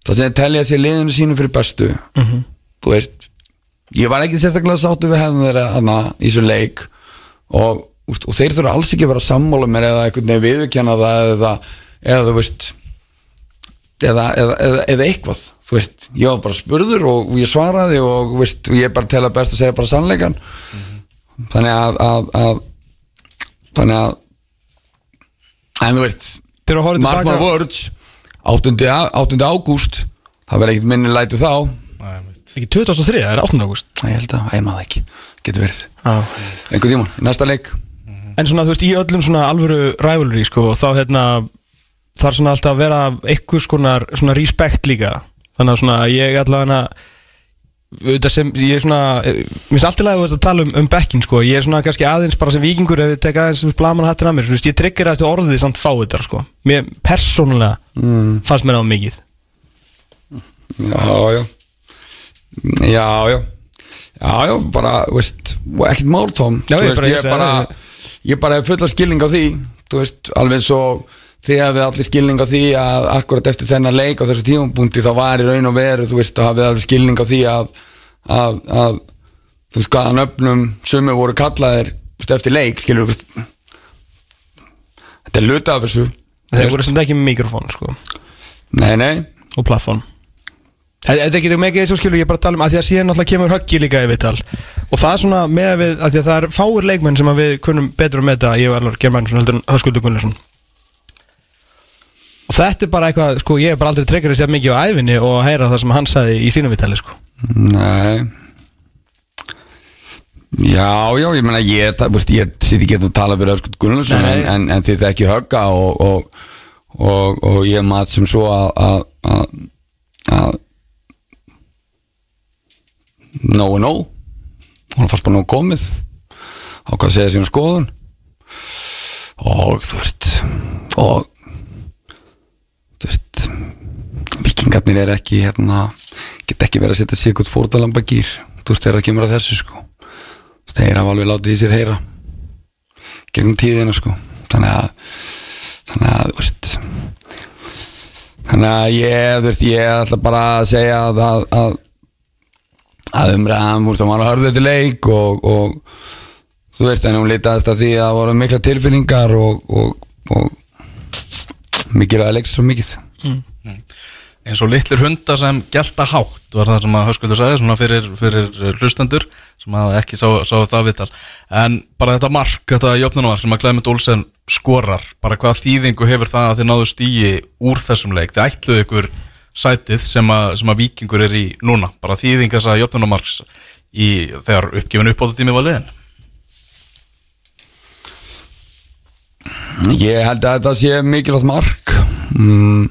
Það sem þeir telja sér liðinu sínu fyrir bestu. Þú veist ég var ekki sérstaklega sáttu við hefðum þeirra hana, í svo leik. Og, úst, og þeir þurfa alls ekki að vera sammála mér eða einhvern veginn viðurkenna það eða, eða þú veist eða, eða, eða, eitthvað. Þú veist, ég var bara spurður og ég svaraði og veist, ég bara að best að segja bara sannleikan þannig að, að, að þannig að en þú mark my tilbaka words 8. á- 8. ágúst það verður ekkert minni læti þá Ekki 2003, það er 8. ágúst ég held að, ég maður ekki, getur verið Já einhvern tímann, í næsta leik En svona, þú veist, í öllum svona alvöru rivalry, sko, þá hérna þarf svona alltaf að vera einhvers konar svona respect líka þannig að svona ég allavega sem, ég er svona eh, mér finnst alltaf að að tala um, um bekkin, sko. Ég er svona kannski aðeins bara sem vikingur ef við teka aðeins blaman hattin að mér, veist, ég tryggir að þetta orðið samt fá þetta, sko. Mér persónulega mm. fannst mér á mikið. Já, já. Já, já. Já, já, bara, veist ekkert mál, Tom Já, Þú ég ég ég, bara, hef fulla skilning á því. Veist, alveg svo þið hafið allir skilning á því að akkurat eftir þennan leik á þessu tímapunkti þá var í raun og veru, þú veist, þá hafið allir skilning á því að, að, að þú veist, hvaðan öfnum sumi voru kallaðir eftir leik, skilur veist. Þetta er luta af þessu. Þeir voru sem ekki með mikrofón, sko. Nei, nei, og plafón Þetta ekki mikið þessu skilur ég bara að tala um að því að síðan náttúrulega kemur höggi líka í viðtal. Og það er svona með að við að því að það er fáir leikmenn sem að við kunum betur að meta ég og Erlar Germansson heldur en Höskuldur Gunnarsson og þetta er bara eitthvað sko ég er bara aldrei að segja mikið á æfinni og að heyra það sem hann sagði í sínum viðtali sko. Nei. Já, já, ég meina ég, ég sitt ekki að tala fyrir Öskut Gunnlaugsson Nei. en, en, en þið þekki högga og, og, og, og ég mat sem svo að að, að, að no er no hún fannst bara nú komið. Á hvað segja sína skoðun. Og þú veist og þú veist vikingarnir er ekki hérna, get ekki verið að setja sig ykkur fórtalamba gýr þú veist þegar það kemur að þessu sko. Þeir hafa alveg látið í sér heyra gegnum tíðina sko. Þannig að þannig að þú veist þannig að ég þú veist ég ætla bara að segja að að, að, að umræðan þú veist það var að hörðu þetta leik og, og þú veist en hún litaðist að því að það voru mikla tilfinningar og, og, og mikið að leikst svo mikið eins og litlir hundar sem gelta hátt var það sem að Höskuldur sagði svona fyrir, fyrir hlustendur sem að ekki sá, sá það viðtal. En bara þetta mark, þetta jöfnunumar sem að Clement Olsen skorar bara hvað þýðingu hefur það að þið náðu stíi úr þessum leik, þið ætluðu ykkur sætið sem að, sem að vikingur er í núna, bara þýðing þess að jöfnunumarks í, þegar uppgefin uppbótatími var liðin Ég held að þetta sé mikilvægt mark. Mm.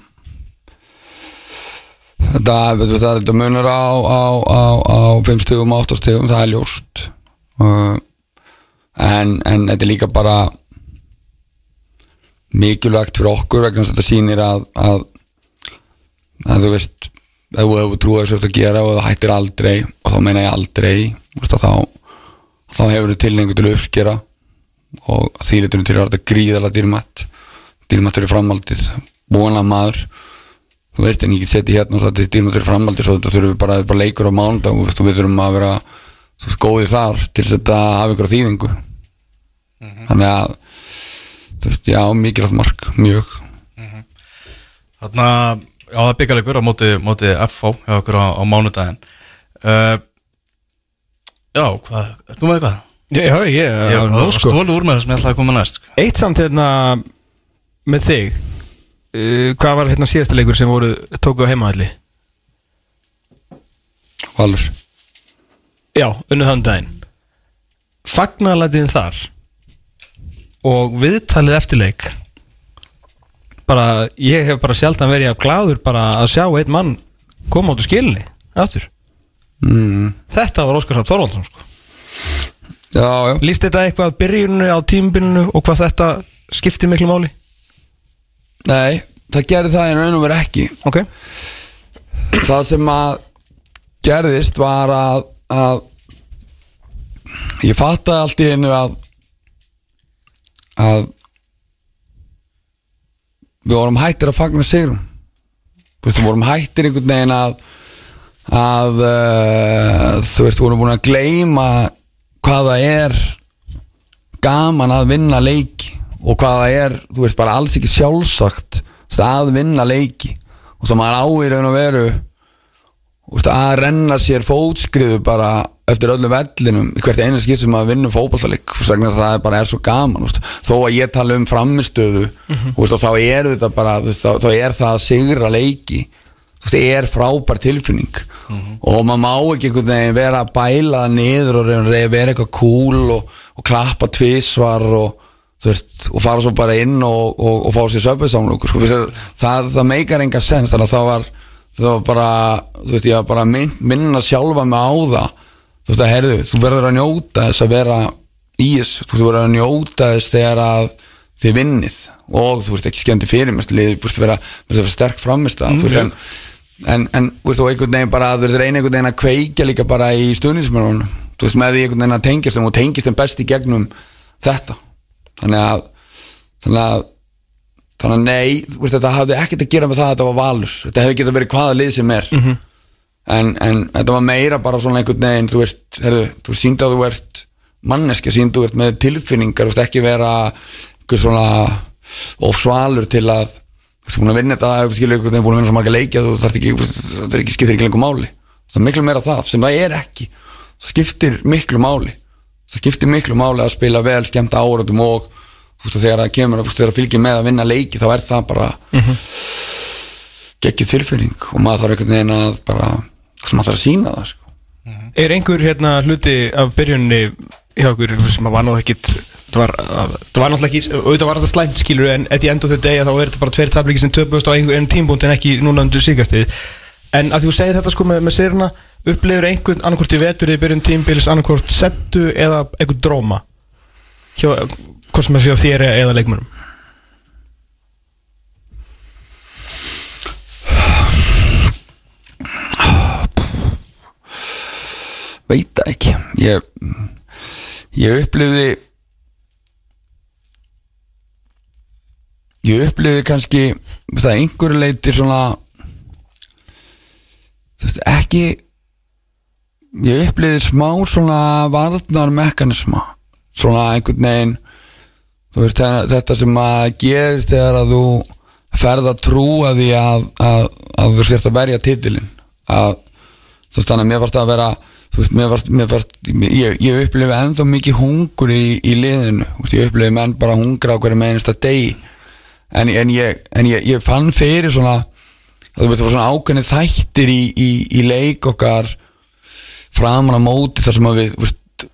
Þetta, þú, það, þetta munur á, á, á, á 5 stugum og 8 stugum, það er ljóst. Uh, en, en þetta er líka bara mikilvægt fyrir okkur vegna þetta sýnir að, að, að þú veist ef þú hefur trúið þessu eftir að gera og það hættir aldrei og þá meina ég aldrei veist, þá, þá hefur þú tilningu til að uppskera og litur til að þetta gríðala dýrmætt dýrmætt fyrir framhaldið vonað maður þú veist en ég get setið hérna og það er fyrir framhaldið svo þetta þurfum við bara, bara leikur á mándag og við þurfum að vera þú góðið þar til að þetta hafa ykkur þýðingu þannig að þú veist, já, mikilvægt mark, mjög Þarna, já það byggjar ykkur á móti, móti FH hjá ykkur á, á mánudaginn uh, Já, hvað, er þú með eitthvað? Já, já, já, var sko. stólu úr með það sem ég ætlaði að koma næst sko. Eitt samt hérna með þig uh, Hvað var hérna síðasta leikur sem voru tóku á heimahalli? Valur Já, unnu þann daginn Fagnarlætiðin þar og viðtalið eftirleik bara, ég hef bara sjaldan verið af gláður bara að sjá einn mann koma át úr skilinni aftur. mm. Þetta var Óskar Rapp Þorvaldsson sko. Já, já Lýst þetta eitthvað byrjunni á tímbilinu og hvað þetta skiptir miklu máli? Nei, það gerði það en raun og verið ekki. Ok, það sem að gerðist var að, að ég fattaði allt í einu að að við vorum hættir að fagna veist, við vorum hættir einhvern veginn að að uh, þú veist, við vorum búin að gleyma hvað það er gaman að vinna leiki og hvað það er, þú veist, bara alls ekki sjálfsagt veist, að vinna leiki. Og það maður á í raun og veru veist, að renna sér fótskriðu bara eftir öllum vellinum hvert einu skipt sem maður vinnur fótballtaleik þú veist, vegna þess að það er bara er svo gaman veist, þó að ég tala um framistöðu þú veist, og þá er þetta bara veist, þá, þá er það að sigra leiki. Veist, er frábær tilfinning. Og maður má ekki einhvern veginn vera að bæla niður og að vera eitthvað cool og, og klappa tvisvar og veist, og fara svo bara inn og, og, og fá sér söpvisamlúkur sko, það, það, meikar enga sens þannig að það var, það var bara þú veist, ég var bara að minn, minna sjálfa mig á það. Þú veist að herðu, þú verður að njóta þess að vera í þess þú verður að njóta þess þegar að þið vinnið. Og þú veist ekki skemmti fyrir mér liðið búist að vera, að vera sterk framist mm, þú veist, en, en, þú veist, og einhvern veginn bara, þú veist, reyna einhvern veginn að kveikja líka bara í stuðnismörunum þú veist, með því einhvern veginn að tengjast þeim og tengjast þeim best í gegnum þetta þannig að þannig að þannig að nei, veist, þetta hafði ekkert að gera með það að þetta var valur. Þetta hefði getað verið hvaða lið sem er. En, en þetta var meira bara svona einhvern veginn þú veist, herðu, þú síndi að þú ert manneski, síndi að þú ert með tilfinningar þú veist ekki vera svona ofsvalur til að þú veist, búin að vinna þetta, þú veginn búin að vinna svo marga leikja þú þarft ekki, það er ekki, skiptir ekki lengur máli. Það er miklu meira það, sem það er ekki það skiptir miklu máli það skiptir miklu máli að spila vel skemmta áratum og veist, þegar það kemur það fylgir með að vinna leiki þá er það bara geggjur tilfinning og maður þarf einhvern veginn að bara, maður þarf að sína það sko. Er einhver hérna hluti af byrjunni hjá okkur sem að var náttúrulega ekkit það var, það var náttúrulega ekki auðvitað var þetta slæmt skilur en at the end of the day þá er þetta bara tveir tabliki sem töpust á einhvern tímbúnd en ekki núna undir síkastið en að þú segir þetta sko með, með sérna upplifur einhvern annarkvort í vetur í byrjun tímbils annarkvort settu eða einhvern dróma hjá, hvort sem að sé á þér eða leikmönum veit það ekki. Ég, ég upplifði ég upplifði kannski það einhverju leitir svona ekki ég upplifði smá svona varnar mekanisma svona einhvern veginn veist þetta- sem að gerist þegar að þú ferð að trúa því að, að, að þú sért að verja titilin að þú veist þannig að mér varst að vera þú veist, mér varst, mér varst ég, ég upplifi ennþá mikið hungur í, í liðinu, veist, ég upplifi menn bara hungra á hverju með einasta degi. En, en, ég, en ég, ég fann fyrir svona þú veist, það var svona ákveðni þættir í, í, í leik okkar framan á móti þar sem að við veist,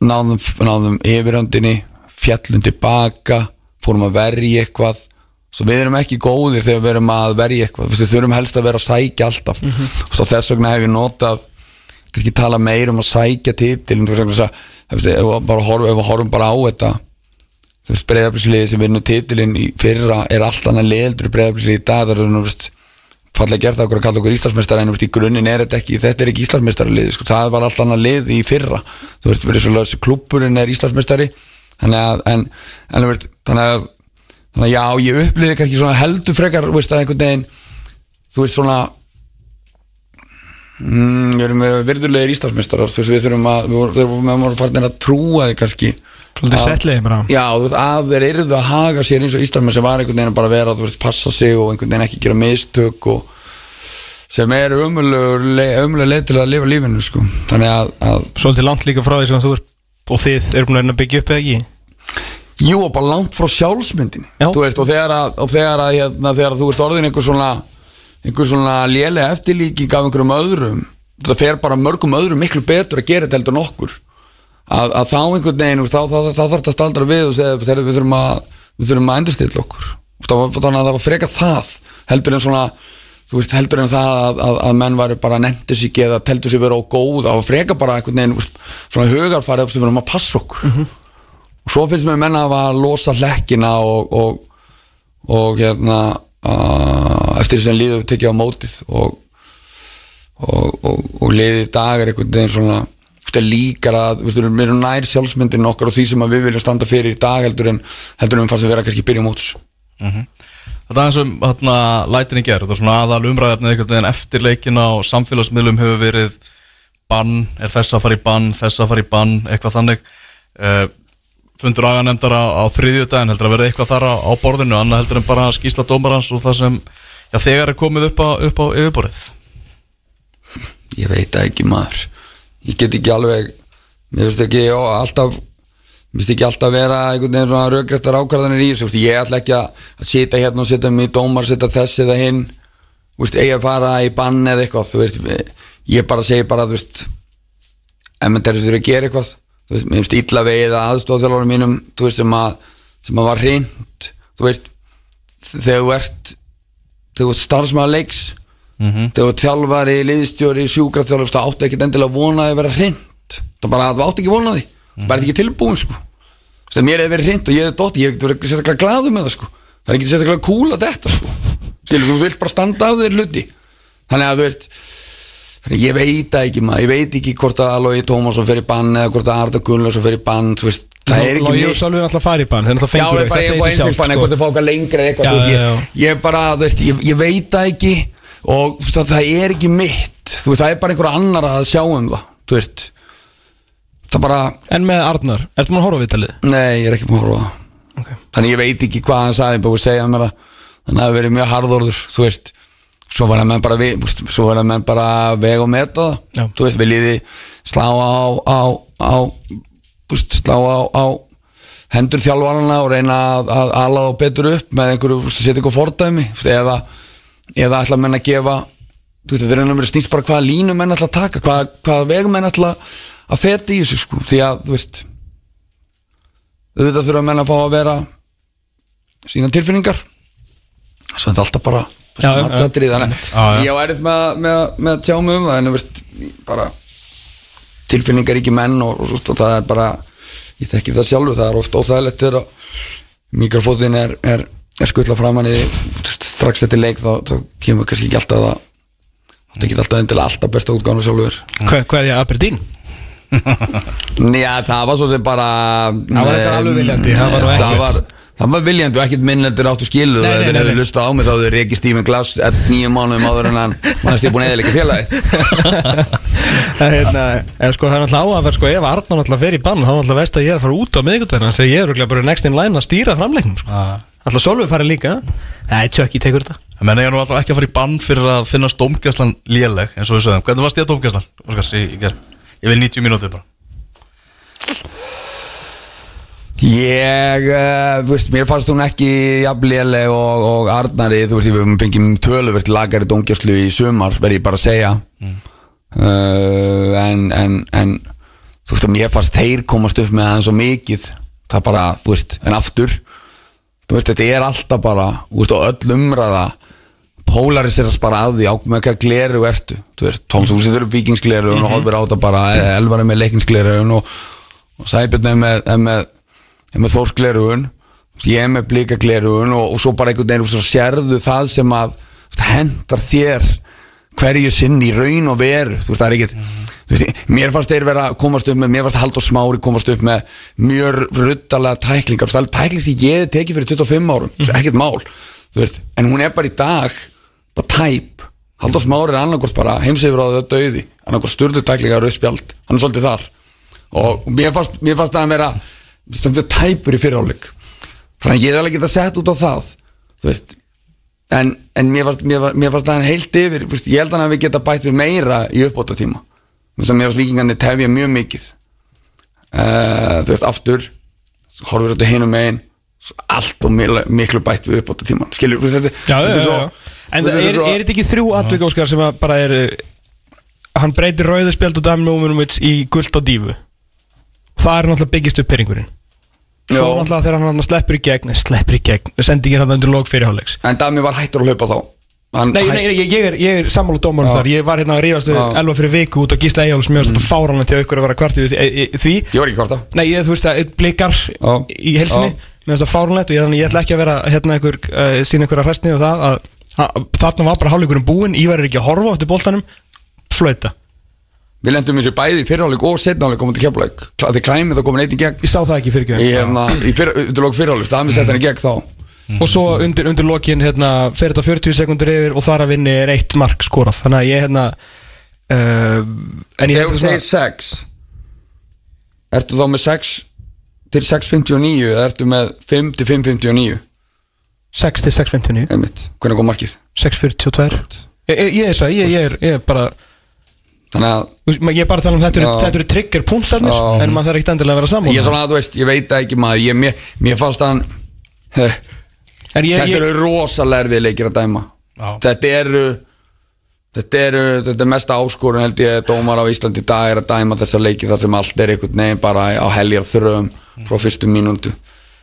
náðum, náðum yfiröndinni fjallum tilbaka fórum að verja eitthvað. Svo við erum ekki góðir þegar við erum að verja eitthvað. Við þurfum helst að vera að sækja alltaf. Mm -hmm. og þess vegna hef ég notað kannski tala meir um að sækja titil ef við horfum, bara á þetta breyðabliðsliði sem vinnu titilinn í fyrra er allt annað leildur breyðabliðsliði í dag það er þú veist fallega gert okkur að kalla okkur Íslandsmeistar en í grunninn er þetta ekki, þetta er ekki Íslandsmeistarlið sko, það var allt annað lið í fyrra. Þú veist, verið svo klubburinn er Íslandsmeistari. Þannig að, en, en veist, þannig að þannig að já, ég upplýði kannski svona heldur frekar veist, að einhvern veginn þú veist svona mm, við erum virðulegir Íslandsmeistarar þú veist, við þurfum að við vorum að fara að trúa þig kannski Svolítið setliði bara Já, að þeir eru að haga sér eins og Íslandmenn sem var einhvern veginn bara að vera þú veist, passa sig og einhvern veginn ekki gera mistök og sem er umlega leið til að lifa lífinu sko. þannig að, að Svolítið langt líka frá því sem þú ert og þið eru búin að byggja upp eða ekki? Jú, og bara langt frá sjálfsmyndin veist, og þegar að, og þegar, að hérna, þegar að þú ert orðin einhver svona einhver svona lélega eftirlíking af einhverjum öðrum það fer bara mörgum öðrum miklu betur að gera þetta heldur nokkur að, að þá einhvern veginn þá, þá, þá, þá þarf þetta að staldra við og segja þegar við þurfum að við þurfum að endurstilla okkur. Þannig að það var freka það heldur en svona þú veist heldur en það að, að, að menn væri bara nefndir sig eða teltur sig vera á góð. Það var freka bara einhvern veginn svona hugarfarið sem við erum að passa okkur. Mm -hmm. og svo finnst mér menna að losa hlekkina og og, og hérna eftir þess að líðu tekið á mótið og og, og, og liðið dag er einhvern veginn svona líkar að við erum nær sjálfsmyndin okkar og því sem við viljum standa fyrir í dag heldur en heldur en við fannst að vera kannski byrja mótus mm -hmm. Þetta er eins og hérna lætinni gerð, þetta er svona aðal umræðafnið einhvern veginn eftir leikina og samfélagsmiðlum hefur verið bann, er þess að fara í bann, þess að fara í bann, eitthvað þannig. Uh, fundur aganemdara á þriðjudagin heldur að vera eitthvað þar á, á borðinu, annað heldur en bara skýsla dómarans og það sem já, þegar er komið upp á, upp á yfirborðið. Ég veit ekki maður ég get ekki alveg mér finnst ekki alltaf mér finnst ekki alltaf vera einhvern veginn svona raugrættar ákvarðanir í þessu. Ég ætla ekki að sita hérna og setja mig í dómar setja þess eða hinn. Eigi að fara í bann eða eitthvað veist, ég bara segi bara þú veist ef maður terður að gera eitthvað veist, mér finnst illa veið að aðstofþjálfur mínum veist, sem, að, sem að var hreint þú veist þegar þú ert þegar þú ert starfsmaður leiks mm -hmm. þegar þjálfari, liðstjóri, sjúkraþjálfur það átti ekkert endilega vonaði að vera hreint. Það bara, það átti ekki vonaði það er ekki tilbúin sko. Það mér hefur verið hreint og ég hef dótt, ég hef verið sérstaklega glaðu með það sko. Það er ekki sérstaklega cool að þetta sko. Skilur, þú vilt bara standa á þér hluti. Þannig að þú þannig ég veit ekki maður, ég veit ekki hvort að Lói Tómasson fer í bann eða hvort að Arda Gunnlaugsson fer í bann veist. Það er ekki Lói og Sálfur er alltaf að fara í bann þeir er alltaf fengur það segir sér sjálf sko. ég, ég bara, þú veist, ég, ég veit það ekki og það, það er ekki mitt. Veist, það er bara einhver annar að sjá um það það bara En með Arnar, ertu maður að horfa á viðtalið? Nei, ég er ekki maður að horfa okay. þannig ég veit ekki hvað hann sagði bara að segja mér það. Þannig að það hefur verið mjög harðorður þú veist, svo var það menn bara svo var það menn bara veg og meta það. Þú veist, viljiði slá á á, á veist, slá á, á hendur þjálfarana og reyna að, að ala og betur upp með einhverju, setja einhverju fordæmi eða eða ætla menn að gefa þú veist þetta er einhverjum snýst bara hvaða línu menn ætla að taka hvaða, hvaða vegum menn ætla að feta í þessu sko. Því að þú veist auðvitað þurfa menn að fá að vera sína tilfinningar. Þetta er alltaf bara já, já, já. þannig að ég á erið með, með, með að tjá mig um það veist bara tilfinningar ekki menn og, og, og það er bara ég þekki það sjálfu það er ofta óþægilegt þegar mikrofóðin er, er, er skuttla framann í strax eftir leik þá, þá kemur kannski ekki alltaf það það er ekki alltaf endilega alltaf besta útgáðan sjálfur. Hvað, hvað er að Aberdeen? Já, það var svo sem bara Það var eitthvað alveg viljandi Það var, það var, það var viljandi og ekkert minneldur áttu skilu og ef þið hefur lusta á mig þá hefur ekki Stephen Glass nýjum mánuðum áður en hann mannast ég búin eða líka félagi hérna, sko, Það er náttúrulega áhagverð sko, ef Arnón náttúrulega fer í bann þá náttúrulega veist að ég er að fara út á miðgutverðin þannig að ég er bara next in line að stýra framleiknum sko. Alltaf Solveig farið líka? Nei, Tjökki tekur þetta. Það menn ég er nú alltaf ekki að fara í bann fyrir að finnast dómgæslan léleg eins og við sögum Hvernig varst ég að dómgæslan, Óskar, í, í ger? Ég vil 90 mínútur bara. Ég, uh, þú veist, mér fannst hún ekki jafnléleg og, og Arnari, þú veist, við fengjum töluvert lagari dómgjastlu í sumar, verð ég bara að segja. Uh, en, en, en þú veist, mér fannst þeir komast upp með það svo mikið. Það bara, þú veist, en aftur veist, þetta er alltaf bara og öll umræða polariserast bara að því á með hvað gleru ertu, þú veist, þú setur upp vikingsgleru og horfir á þetta bara, elvar er með leikingsgleru og, og Sæbjörn er með, er með er með þórsklerugun ég er með blíkaglerugun og, og svo bara einhvern veginn sérðu það sem að hendar þér hverju sinn í raun og veru. Þú veist það er ekkert veist, mér fannst þeir vera að komast upp með mér fannst Haldur Smári komast upp með mjög ruttalega tæklingar. Þú veist, tækling því ég hef tekið fyrir 25 árum. Mm ekkert mál. Veist, en hún er bara í dag bara tæp. Haldur Smári er annarkort bara heimsifur á þau döði annarkort styrdu tæklingar og spjald. Hann er svolítið þar. Og mér fannst, mér fannst að vera tæpur í fyriráleik þannig að ég er alveg getað sett út á það. Þú veist en, en mér fannst mér, var- mér fannst það heilt yfir veist, ég held að við geta bætt við meira í uppbóta tíma mér fannst vikingarnir tefja mjög mikið. Uh, þú veist aftur horfur þetta hinum megin allt og miklu, bætt við uppbóta tíma skilur, þetta, Já, já, þetta er já, svo já. En þetta er, er, þetta ekki þrjú atvik Óskar sem bara er Hann breytir rauðu spjald og Dami Ómunumic í guld og dífu Það er náttúrulega byggist upp pyrringurinn Svo náttúrulega þegar hann sleppur í gegn Sleppur í gegn, sendi ekki hann undir lók fyrirháleiks en Dami var hættur að hlaupa þá. Hann Nei, hætt- nei, ég, ég er, er sammála dómarum þar. Ég var hérna að rífast elva fyrir viku út á Gísla Eyjáls Mjög mm. fáranlega til aukur að vera kvartið við því, ég var ekki hvort Nei, ég, þú veist að blikar Já. í helsinni Já. Mér finnst það fárunlegt og ég, ætla ekki að vera hérna einhver, uh, sína einhverja hræstni og það að, að þarna var bara hálfleikurinn búinn. Ívar er ekki að horfa á eftir boltanum. Flöita, við lendum eins og bæði í fyrirháleik og setnáleik komum til keflaug því klæmið þá komin eitt í gegn. Ég sá það ekki fyrir hérna, í fyrr, undirlók fyrirháleik Dami sett hann í gegn þá. Og svo undir, undir lokin hérna, fer þetta 40 sekundur yfir og þar að vinni er eitt mark skorað. Þannig að ég hérna uh, en ég Þegar þú segir 6 Ertu þá með 6 til 6.59 eða ertu með 5 til 5.59 6 til 6.59 einmitt, hvernig kom markið? 6.42 ég, ég, ég er það, er, ég er bara Þannig að ég er bara að tala um þetta þetta eru trigger punktarnir Já. en maður þarf ekki endilega að vera saman ég er svona að þú veist, ég veit ekki maður ég, mér, mér fannst ég, Þetta eru rosalega erfið leikir að dæma. Já. Þetta eru Þetta eru, þetta er mesta áskorun held ég dómar á Íslandi í dag er að dæma þessa leiki þar sem allt er einhvern veginn bara á heljar þröum frá fyrstu mínúndu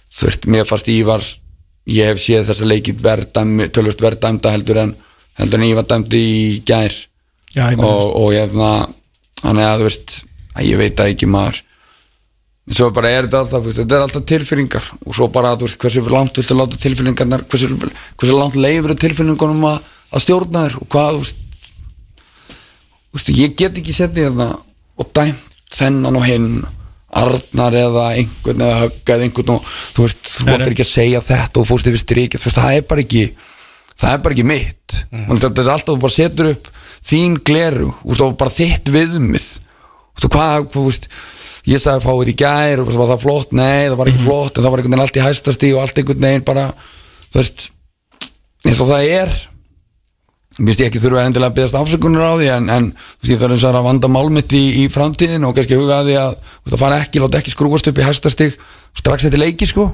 þú veist, mér fannst Ívar ég hef séð þessa leiki verðdæmi, tölvist verðdæmda heldur en heldur en Ívar dæmdi í gær já, ég og, og ég hefna hann er að þú veist, að ég veit það ekki maður. Svo bara er þetta alltaf þú þetta er alltaf tilfinningar. Og svo bara þú veist, hversu langt viltu láta tilfinningarnar hversu, hversu langt leifur tilfinningunum að, að stjórna þér? Og hvað þú veist, þú veist ég get ekki setið þarna og dæmt þennan og hinn Arnar eða einhvern eða högg eða einhvern og þú veist, þú nei. ekki að segja þetta og fórst yfir strikið, þú veist, það er bara ekki það er bara ekki mitt. Mm. þetta er alltaf þú bara setur upp þín gleru, og bara þitt viðmið. Þú veist, hvað, þú veist ég sagði að fá þetta í gær og var það flott, nei, það var ekki flott en það var einhvern veginn allt í hæstasti og allt einhvern veginn bara, þú veist eins og það er. Mér finnst ég ekki þurfa endilega að beðast afsökunar á því en, en ég þarf eins og að vanda málmitt í, í framtíðin og kannski huga að því að þú veist, að fara ekki, láta ekki skrúast upp í hæstastig strax eftir leiki sko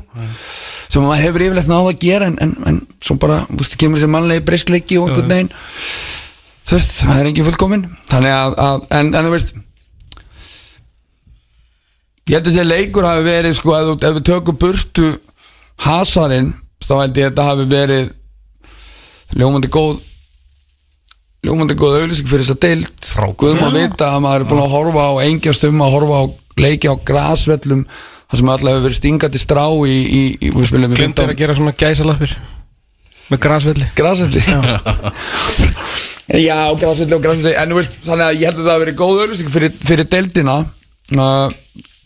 sem maður hefur yfirleitt náða að gera en, en, en svo bara, þú veist, kemur þessi mannlegi breyskleiki og einhvern veginn það er engin fullkomin. Þannig að, að en, en þú veist ég held að þessi leikur hafi verið sko, ef, ef við tökum burtu hasarinn, þá held ég að þetta hafi verið ljómandi góð ljómandi góð auðlýsing fyrir þess að deilt Guðum að vita að maður er búin að horfa á engjast um að horfa á leiki á grasvellum þar sem alltaf hefur verið stingandi strá í, í, í glemdi að gera svona gæsalappir með grasvelli. Grasvelli já, grasvelli og grasvelli en þú veist, þannig að ég held að það hafi verið góð auðlýsing fyrir, fyrir deildina. Uh,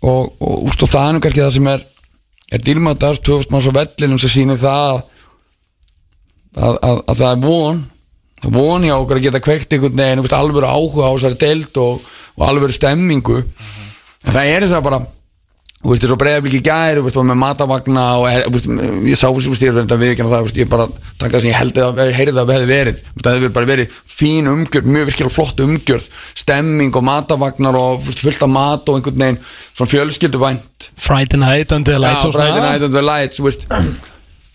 og, og, úst, og það er nú kannski það sem er er dýrmættast, 2000 manns á vellinum sem sýnir það að, að, að það er von. Það er von hjá okkur að geta kveikt einhvern veginn alvöru áhuga á þessari deild og, og alvöru stemmingu. En það er þess að bara Þú veist, þessu breyðablík í gær, þú veist, með matavagna og ég sá, þú veist, ég er verið að viðkjanna það, ég bara taka það sem ég held að heyrði það hefði verið, þú veist, það hefði bara verið fín umgjörð, mjög virkilega flott umgjörð, stemming og matavagnar og fullt af mat og einhvern veginn, svona fjölskylduvænt, Friday night under the lights Já, og svona. Friday Night under the Lights, þú veist.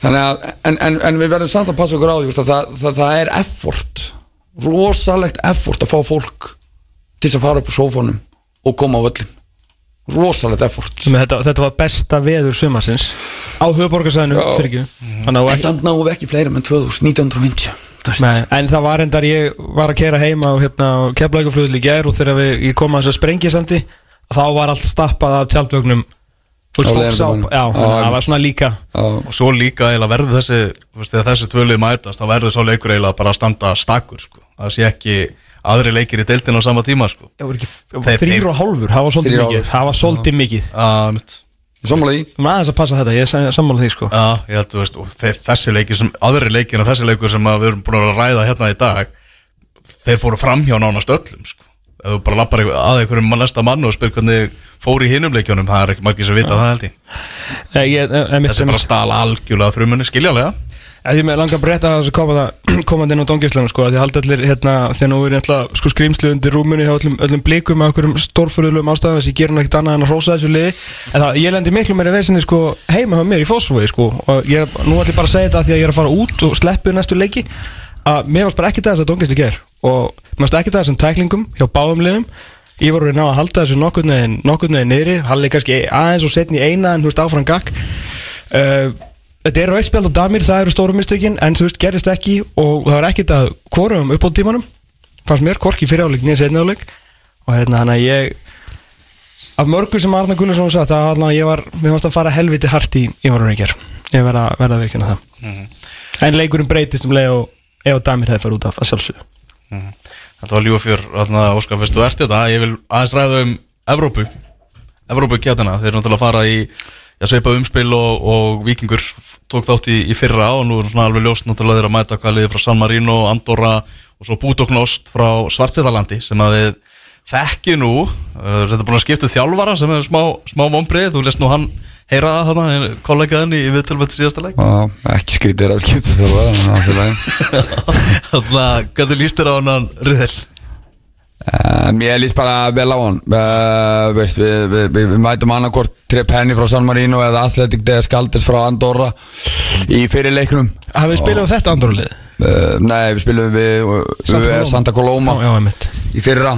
Þannig að, en, en, en við verðum samt að passa okkur á því, að það, það, það er effort, rosalegt effort að fá fólk til þess að fara upp úr sófónum og koma á völlin rosalegt effort. Þetta, þetta var besta veður sumarsins á höfuborgarsæðinu fyrir ekki. Þannig að En samt við ekki fleira með 2050 þú veist. Nei, en það var endar ég var að kera heima og hérna í gær og þegar við, ég kom að þess að sprengjasandi þá var allt stappað af tjaldvögnum. Á að það var svona líka. Já, Og svo líka eiginlega verður þessi þessi tvölið mætast þá verður svo leikur eiginlega bara að standa stakur sko. Það sé ekki aðri leikir í deildin á sama tíma sko. Það var ekki þrýr og hálfur, það var svolítið Þrír og mikið. hálfur. Það var svolítið mikið. Uh, mitt, Sammála því. Erum aðeins að passa þetta, ég er sammála því sko. Já, ég held, þú veist, og þeir, þessi leikir sem, aðri leikir en þessi leikur sem að við erum búin að ræða hérna í dag þeir fóru framhjá nánast öllum sko. ef þú bara lappar að einhverjum mann næsta mann og spyr hvernig fór í hinum leikjunum það er ekki margir sem vita það held ég. Nei, ég, eh, einmitt þessi bara stala algjörlega þrumunni, skiljanlega Ég með langar að breyta þessu koma komandi inn á dongislunum sko, því haldi allir hérna þegar nú er eitthvað sko skrýmslu undir rúmunni hjá öllum, öllum blikum af einhverjum stórfurðulegum ástæðum þess að ég ger nú ekkert annað en að hrósa þessu liði. En það, ég lendi miklu meira vesinni sko heima hjá mér í Fossvogi sko og ég, nú ætlum ég bara að segja þetta því að ég er að fara út og sleppu næstu leiki að mér varst bara ekki það þess að dongisli ger og mér varst ekki það þessum tæklingum hjá báðum ég voru að ná að halda þessu nokkurn veginn nokkurn veginn niðri, halli kannski aðeins og setni eina en þú veist áfram gagg. Uh, Þetta er rauðspjald og damir, það eru stóru mistökin en þú veist, gerist ekki og það var ekkert að hvorum upp á tímanum fannst mér, hvorki fyrir áleik, nýja setni áleik og hérna hann að ég af mörgu sem Arna Gullarsson sagt að hann að ég var, mér varst að fara helviti hart í reykjar, ég verða að veikina það. En leikurinn breytist um leið og ef að damir hefði farið út af að sjálfsögðu. Þetta var lífafjör, Óskar, fyrst þú ert þetta? Ég vil aðeins ræða um Evrópu. Evrópu kjætana, þeir eru náttúrulega að fara í já, sveipa umspil og, og vikingur tók þátt í, í fyrra og nú er svona alveg ljóst náttúrulega þeir að mæta hvað liði frá San Marino, Andorra og svo Bútoknost frá Svartfjallalandi sem að þið þekki nú þetta er búin að skipta þjálfara sem er smá, smá vombrið, þú lest nú hann heyra það hana, kollegaðin í viðtölmötti síðasta leik Já, ekki skrítið að skipta lagi. Þannig að hvernig líst þér á hann riðel? Ég líst bara vel á hann. Veist, við, við, við, við mætum annarkort Trip Henny frá San Marino eða Athletic de Skaldis frá Andorra í fyrirleiknum Hafið þið spilað á þetta andrúlið? uh, Nei, við spilum við Santa Coloma. Í fyrra.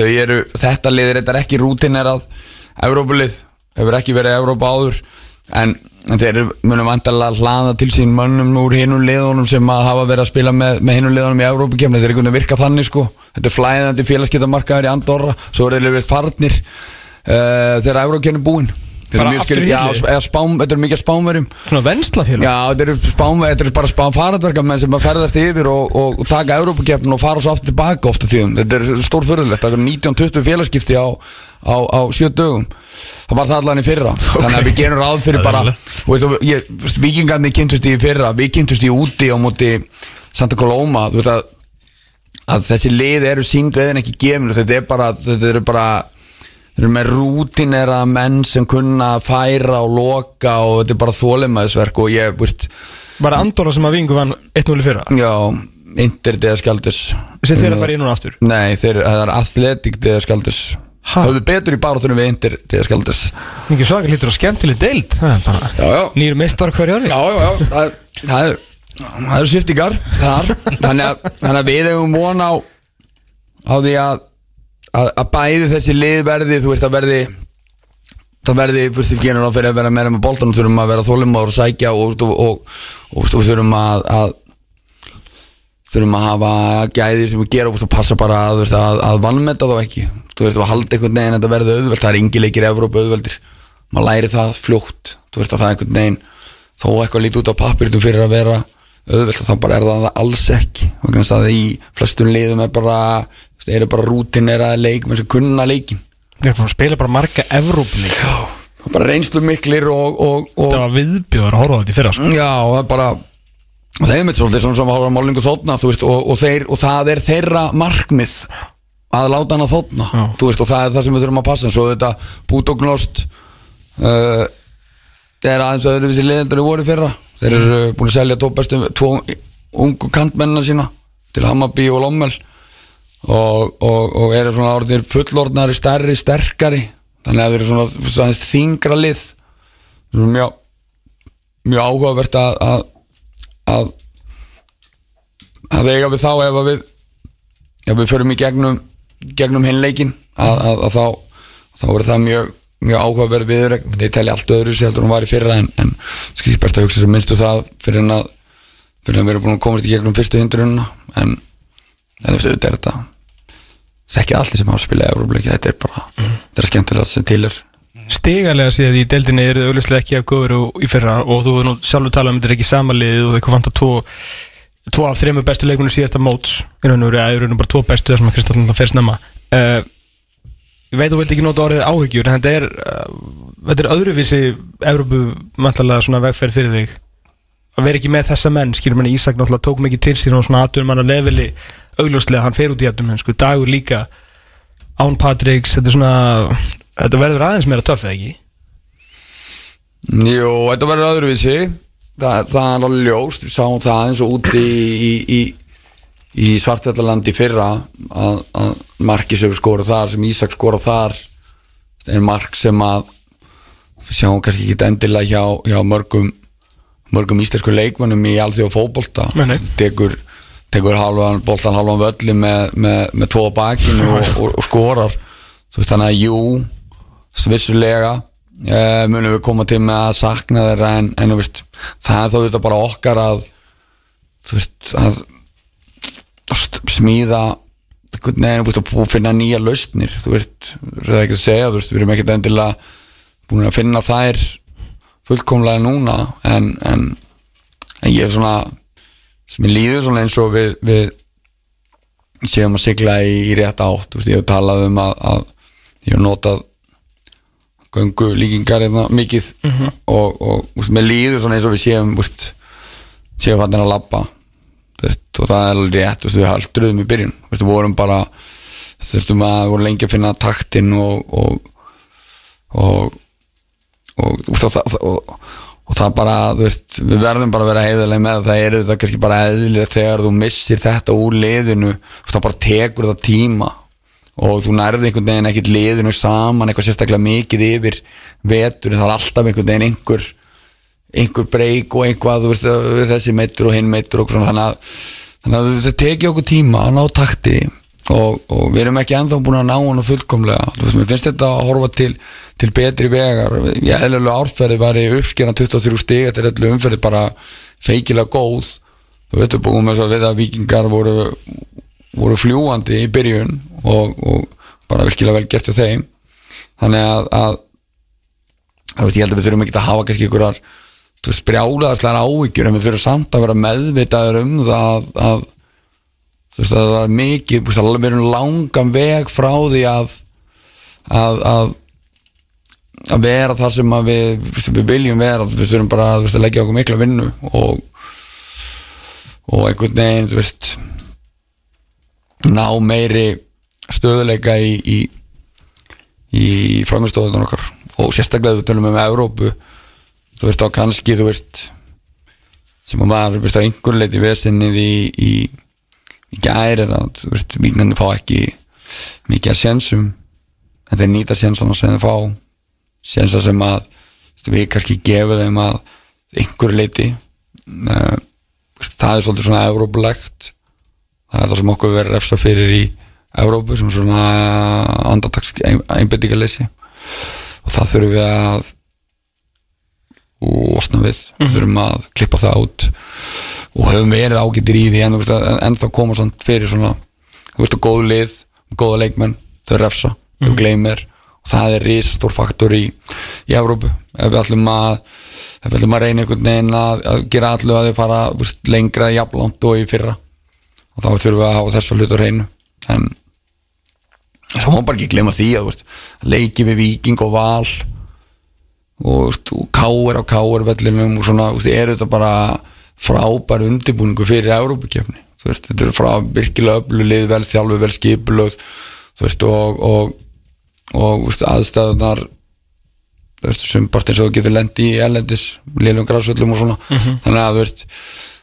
Eru þetta lið er ekki rútinerað Evrópulið, hefur ekki verið Evrópa áður en, þeir eru- munu vantarlega hlaða til sín mönnum úr hinum liðunum sem að hafa verið að spila með, með hinum liðunum í Evrópukefni þeir eru veginn að virka þannig sko. Þetta er flæðandi félagskiptamarkaður í Andorra svo eru þeir verið farnir uh, þegar Evrópukefni búin. Þeir eru Bara aftur í skil- já, spám, þetta eru mikið spámverjum Svona venslafélag? Já, þetta eru, spám, þetta eru bara spám faradverkamenn sem að ferðast yfir og, og, taka Európa-keppnin og fara svo aftur tilbaka ofta tíðum. Þetta er stór fyrirlegt, það er 19-20 félagskipti á, á, á sjö dögum. Það var það allan í fyrra. Þannig að við gerum ráð fyrir bara, vikingarnir kynntust í fyrra, við kynntust í úti á móti Santa Coloma, þú veit að, að þessi lið eru sínd veðin ekki gefinu, þetta er bara, þetta eru bara, Þeir eru með rútinera menn sem kunna færa og loka og þetta er bara þólimaðisverk og ég, veist, Var það Andorra sem að vingu vann 1-0 í fyrra? já, Inter Dea Skaldis Þessi þeir að fara í núna aftur Nei, þeir, það er Athletic Dea Skaldis Ha? Höfðu betur í barátunum við Inter Dea Skaldis Mikið svaka lítur á skemmtileg deild Það er bara Já, já, Nýr mistar hverju ári já, já, já það, það Það eru sviftingar þar. Þannig að, þannig að við hefum von á á því að, að, að bæði þessi lið verði þú veist að verði það verði, veist, við gerum á fyrir að vera meira með boltan þurfum að vera þólimáður og sækja og, og, og, og, og þurfum að, að þurfum að hafa gæði sem við gera og passa bara að, að vannmeta þá ekki þú veist, og halda einhvern veginn að þetta verði auðvelt það er yngi leikir í Evrópu auðveldir. Maður læri það fljótt, þú veist að það er einhvern veginn. Þó eitthvað lítið út á pappiritum fyrir að vera auðvelt þá bara er það alls ekki. Þess að í flestum liðum er bara eru bara rútineraði leik með þess að kunna leikin Við erum að spila bara marga Evrópuleik og bara reynslu miklir og, og, og Það var viðbjóður að horfa þetta í fyrra sko. Já, og það er bara og þeim er svolítið svona sem að þóttna þú veist, og, og, og það er þeirra markmið að láta hann að þú veist, og það er það sem við þurfum að passa svo þetta Búdóknost uh, er aðeins öðruvísi liðendur voru í fyrra. Þeir eru búin að selja tvo bestu tvo ungu kantmennina sína til Hammarby og Lommel og, og, og eru svona orðinir fullorðnari, stærri, sterkari. Þannig að þeir eru svona, svona þingra lið. Mjög mjög áhugavert að að, að að eiga við þá ef að við ef við förum í gegnum gegnum hinn leikin að, að, að þá þá verður það mjög mjög áhugaverð viður þeir telja allt öðru sér heldur hún var í fyrra en, en skrif best að hugsa sem minnstu það fyrir en að fyrir að við erum búin að komast í gegnum fyrstu hindrunna en en þetta er þetta þekki allir sem hafa spilað Európa-leiki þetta er bara, þetta er skemmtilega sem til er. Stigarlega séð í deildinni eru þau auðvitað ekki af góður í fyrra og þú hefur nú sjálfur talað um þetta er ekki samanlið og eitthvað fant að tvo tvo af þreymur bestu leikunum síðasta móts. Í raun og veru, eða í raun og bara tvo bestu þar sem að Kristallin fer snemma. Uh, Ég veit þú vilt ekki nota orðið áhyggjur en þetta er, uh, þetta er öðruvísi Európu mæntalega svona vegferð fyrir þig. Að vera ekki með þessa menn skilur manni Ísak náttúrulega tók mikið til sín og svona aðturum hann að leveli augljóslega hann fer út í aðturum sko, dagur líka Án Patriks, þetta er svona þetta verður aðeins meira töff eða ekki? Jú, þetta verður öðruvísi það, það er alveg ljóst, við sáum það eins og úti í, í, í, í Svartfjallalandi fyrra að, að Markis hefur skorað þar sem Ísak skorað þar. Er mark sem að sjáum kannski ekki endilega hjá, hjá mörgum mörgum íslensku leikmönnum í Nei, nei. tekur, tekur halvan, boltan halvan völli með, með, með tvo á bakinu og, og, og skorar. Þú veist þannig að jú vissulega eh, munum við koma til með að sakna þeirra en, en veist, það er þá þetta bara okkar að veist að, smíða neina, að finna nýja lausnir þú veist, það er ekki að segja veist, við erum ekkert endilega búin að finna þær fullkomlega núna en, en, en ég er svona sem ég líður svona eins og við, við séum að sigla í, í rétt átt veist, ég hef talað um að, að ég hef notað göngu líkingar eða mikið og, og þú veist, mér líður svona eins og við séum veist, séum hann að veist, og það er alveg rétt veist, við haldruðum í byrjun við vorum bara þurftum að við vorum lengi að finna taktinn og og, og, og, og, það, og, og það bara þú veist, við verðum bara að vera heiðarlega með það er þetta kannski bara eðlilegt þegar þú missir þetta úr liðinu það bara tekur það tíma og þú nærði einhvern veginn ekkert liðinu saman eitthvað sérstaklega mikið yfir vetur það er alltaf einhvern veginn einhver einhver breyk og einhvað veist, þessi meittur og hinn meittur og svona, þannig að, þannig að þetta tekið okkur tíma að ná takti og, og við erum ekki ennþá búin að ná hann fullkomlega. Þú veist, mér finnst þetta að horfa til, til betri vegar. Ég eðlulega árferði var í uppskeran 23 stig þetta er allir umferði bara feikilega góð. Þú veitum búin með þess að vikingar voru voru fljúandi í byrjun og, og bara virkilega vel gert til þeim. Þannig að, að veist, ég held að við þurfum ekki að hafa kannski einhverjar brjálaðarslegar áhyggjur en við þurfum samt að vera meðvitaður um það að, að þú veist, að það er mikið við erum langan veg frá því að að, að að vera það sem að við, við viljum vera. Við þurfum bara að leggja okkur mikla vinnu og og einhvern veginn, þú veist ná meiri stöðuleika í í, í framstöðunar okkar. Og sérstaklega við tölum um Evrópu þú veist á kannski þú veist sem að var veist, á einhver leiti vesenið í, í, í gæri þú veist viknandi fá ekki mikið að sénsum. En þeir nýta sénsana sem þeir fá. Sénsa sem að veist, við kannski gefum þeim að einhver leiti uh, veist, það er svolítið svona Evrópulegt það er það sem okkur verður refsa fyrir í Evrópu sem svona andartaks einbendingalessi og það þurfum við að losna við. Við þurfum að klippa það út. Og höfum verið ágættir í því en, en, það koma samt fyrir svona þú veist að góðu lið, góða leikmenn þau refsa, þau gleymir. Og það er risastór faktor í í Evrópu, ef við ætlum að ef við ætlum að reyna einhvern veginn að, að gera allu að þau fara veist, lengra jafnlangt og í fyrra og þá þurfum við að hafa þessu hlut á reynu en þá má bara ekki glemma því að leiki við viking og val. Og, og káir á káir vellinum og svona, þú veist, er þetta bara frábær undirbúningu fyrir Európukefni þú veist, þetta er frá virkilega öllu lið vel þjálfu, vel skipulöð þú veist og og, og veist, aðstæðunar þú veist, sem bara eins og þú getur lendi í erlendis, lélum græsvöllum og svona. Þannig að þú veist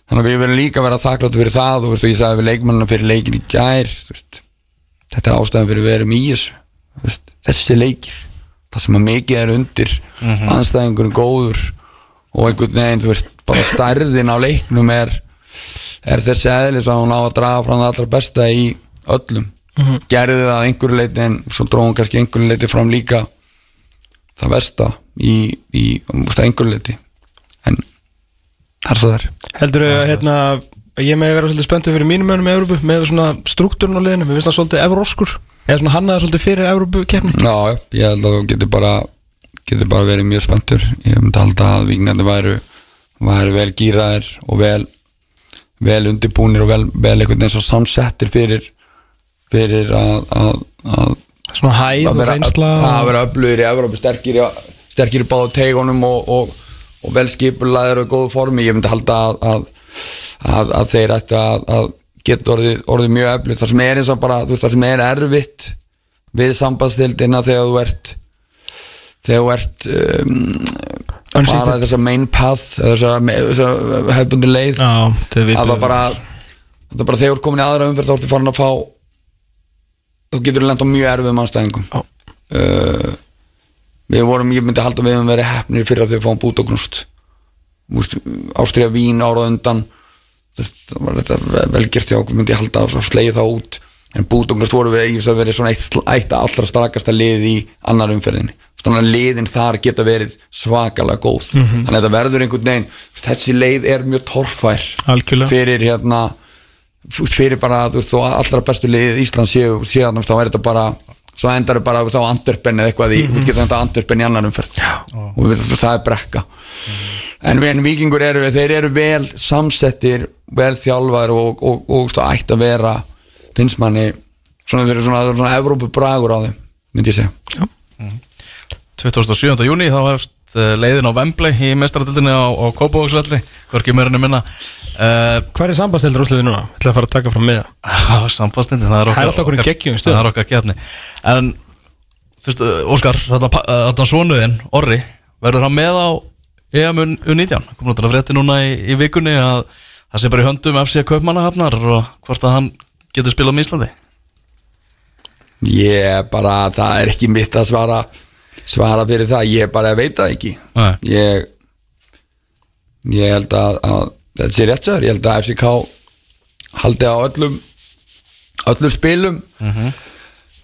þannig að við verðum líka að vera þakkláttu fyrir það þú veist, og ég sagði við leikmannina fyrir leikin í gær veist, þetta er ástæðan fyrir við erum í þessu þessi leikir það sem að mikið er undir mm anstæðingurinn góður og einhvern veginn, þú veist, bara stærðin á leiknum er er þessi eðlis að hún á að draga fram það allra besta í öllum. Gerði það að einhverju leiti en svo dróðum kannski einhverju leiti fram líka það versta í, í um, einhverju leiti það er svo það er. Heldur þau að hérna, ég með vera svolítið spenntur fyrir mínum mönnum í Európu með svona struktúrun á liðinu, við finnst það svolítið evróskur eða svona hannaða svolítið fyrir Európu keppni Já, ég held að þú getur bara getur bara verið mjög spenntur. Ég myndi halda að vikingandi væru væru vel gýraðir og vel vel undirbúnir og vel, vel einhvern veginn svo samsettir fyrir fyrir að, að, að Svona hæð og vera, reynsla að vera öflugir í Evrópu sterkir, í- báðu teigunum og, og, og vel skipulaðir og góðu formi ég myndi halda að, að, að, að þeir ætti að, að geta orðið, orðið mjög öflugir það sem er eins og bara þú veist, það sem er erfitt við sambandstildina þegar þú ert þegar þú ert um, að fara þessa main path þessa, þessa hefbundi leið Já, að það bara bara þegar þú ert komin í aðra umferð þá ertu farin að fá þú getur lent á mjög erfiðum anstæðingum Já. Við vorum, ég myndi halda við höfum verið hefnir fyrir að þau fáum bút og gnúst Ástriða Vín ára undan það var þetta velgjert okkur myndi ég halda að slegja það út. En bút og gnúst voru við að verið svona eitt, eitt allra strakasta lið í annar umferðinni. Þannig að liðin þar geta verið svakalega góð. Þannig að þetta verður einhvern veginn þessi leið er mjög torfær Algjörlega. fyrir hérna fyrir bara þú allra bestu lið Ísland séu, séu þá er þetta bara svo endar bara þá Antwerpen eða eitthvað í, mm -hmm. getur þetta Antwerpen í annar umferð. Og við, það er brekka. En við en vikingur eru, þeir eru vel samsettir, vel þjálfar og, og, og, og ætti að vera finnst manni svona, þeir eru svona, svona Evrópu bragur á þeim myndi ég segja. 27. júni þá hefst leiðin á Wembley í mestaradildinni á, á Kópavóksvelli hvorki enn minna. Uh, Hver er sambandstældur úrsliði núna? Ég ætla að fara að taka fram með það sambandstindi það er Það er stöðum. það er okkar kjarni en fyrst, uh, Óskar, þetta, uh, þetta svonuðin Orri, verður hann með á EM U19, komur þetta að frétti núna í, í vikunni að það sé bara í höndum FC Kaupmannahafnar og hvort að hann getur spilað með Íslandi? Ég bara, það er ekki mitt að svara svara fyrir það, ég bara veit það ekki. Ég ég held að, að þetta sé rétt sér, ég held að FCK haldi á öllum öllum spilum. Mm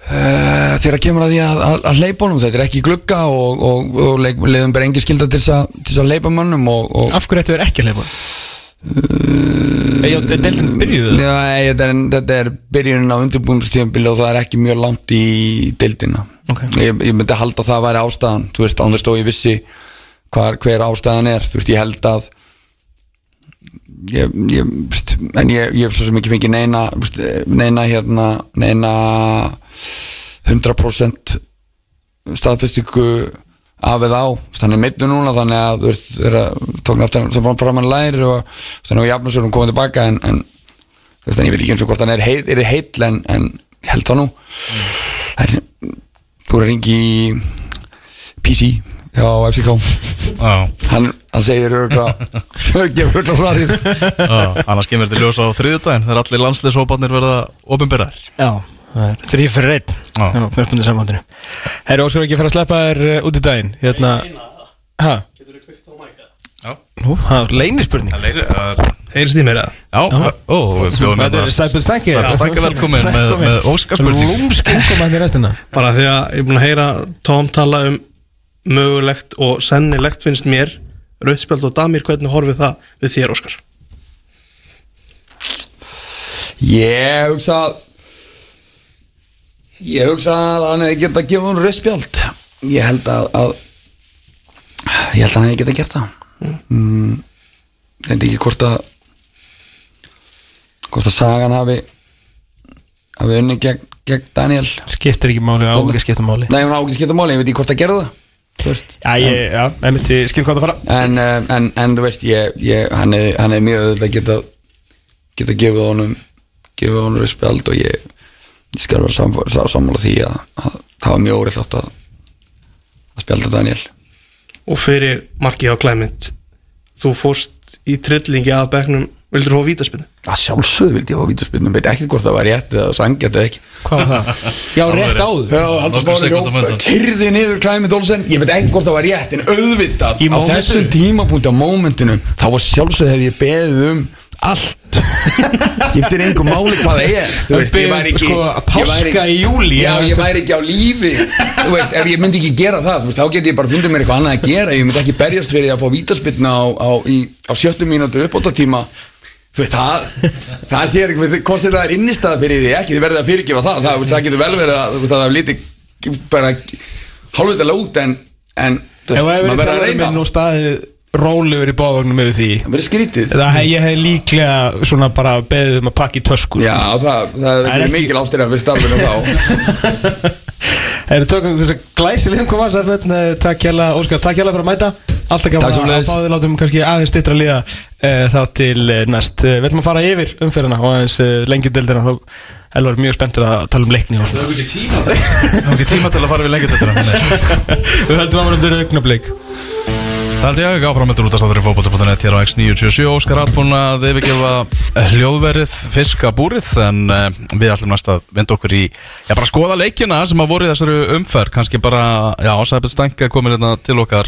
þegar kemur að því að, að, að leipa honum, þetta er ekki glugga og, og, og leik, leiðum bara engi skilda til þess að, leipa mönnum og, og Af hverju ættu þér ekki? Eða deildin byrjuðu? Nei, þetta er, er byrjunin á undirbúinustíðanbili og það er ekki mjög langt í deildina Ok. ég, ég myndi halda að það væri ástæðan þú veist, án þess að ég vissi hvar, hver ástæðan er þú veist, ég held að ég, ég, veist, en ég, hef svo sem ekki fengið neina veist, neina hérna neina 100% staðfestingu af eða á. Þannig meitlu núna þannig að þú veist þeirra tókn aftur sem fram fram hann læri og þannig að hún komið tilbaka en, en þú veist en ég veit ekki eins og hvort hann er, heit, er heill en, en ég held það nú. En þú er að ringi í PC já, FCK Já, hann, hann segir örgulega gefur örgulega svarið annars kemur þetta ljós á þriðudaginn þegar allir landsliðsóparnir verða ofinbyrðar Já, þrý fyrir einn. Já. Mörgspunni sambandinu Herru, Óskar ekki að fara að sleppa þér uh, út í daginn? Hérna Hæ? Já, Nú, það er leynispurning. Það er- Heyrist í mér eða? Já, ó, við bjóðum Þetta er þetta Sæpil Stækki Sæbjörn Stækki velkomin með- með Óskarsspurningu. Lúmskinn koma hann í restina. Bara því að ég er búin að heyra Tom tala um mögulegt og sennilegt finnst mér. Rauðspjald og Damir, hvernig horfið það við þér, Óskar? Ég hugsa að Ég hugsa að hann hefði getað að gefa hún rauðspjald Ég held að, að Ég held að hann hefði getað gert það. Mm, veit ekki hvort að Hvort að sagan hafi hafi unni gegn, gegn Daniel. Skiptir ekki máli, á ekki að skipta máli. Nei, hún á ekki að skipta máli, ég veit ekki hvort að gera það Já, ég, já, ég skil hvað það fara. En, um, en, en þú veist ég, ég, hann hann er mjög öðvöld að geta geta gefið honum gefið honum respeld og ég ég skal vera sam, sam, sammála því að, að það var mjög óreitt að, að spjálta Daniel. Og fyrir markið á Clement þú fórst í trillingi að bekknum. Vildur þú fá vítaspinnu að sjálfsögðu vildi ég fá vítaspinnum veit ekki hvort það var rétt eða sangjart eða ekki. Hvað var það? Já, rétt áður. Já, sekúndum Smári undan. kyrði niður Climate Olsen. Ég veit ekki hvort það var rétt en auðvitað á þessum tímapunkti á mómentinu þá var sjálfsögðu hef ég beðið um allt skiptir einhver máli hvað það er. Þú veist, ég væri ekki Sko, páska í júlí, já, ég væri ekki á lífi. Þú veist, ef ég myndi ekki gera það þú veist, þá get ég bara fundið mér eitthvað annað að gera ég myndi ekki berjast fyrir því að fá vítaspilna á, á, í, á sjöttu mínútu uppbótartíma. Þú veist, það það sé ekki, hvort þetta er innistæða fyrir því ekki, þið verðið að fyrirgefa það. Það, þú veist, það getur vel verið að, þú veist, að það líti bara hálfvitalega út en, en það maður hefur verður að verið reyna rólegur í bávagnum með því. Það verður skrítið. Það hef ég hef líklega svona bara beðið um að pakka í tösku. Já, það, það er er ekki- mikil ástyrja við starfinu þá. Erum tökum þess að glæsilegum koma Sæfnett, takk hjá Óskar, takk hjá fyrir að mæta. Alltaf gaman að fá þið látum kannski aðeins stittra líða uh, þá til uh, næst. Uh, Við ætlum að fara yfir umferðina og aðeins þá Elvar er mjög spenntur að tala um leikni og svona. Það var ekki tíma til að fara við þetta Við höldum að vera um þeirra augnablík Það held ég ekki áframöldur út að stáður í fótbolti.net hér á X977 Óskar Atbún að yfirgefa hljóðverið fiskabúrið en uh, við ætlum næst að vinda okkur í já, bara skoða leikina sem að voru í þessari umferð. Kannski bara, já, Sæpil Stænka komin hérna til okkar.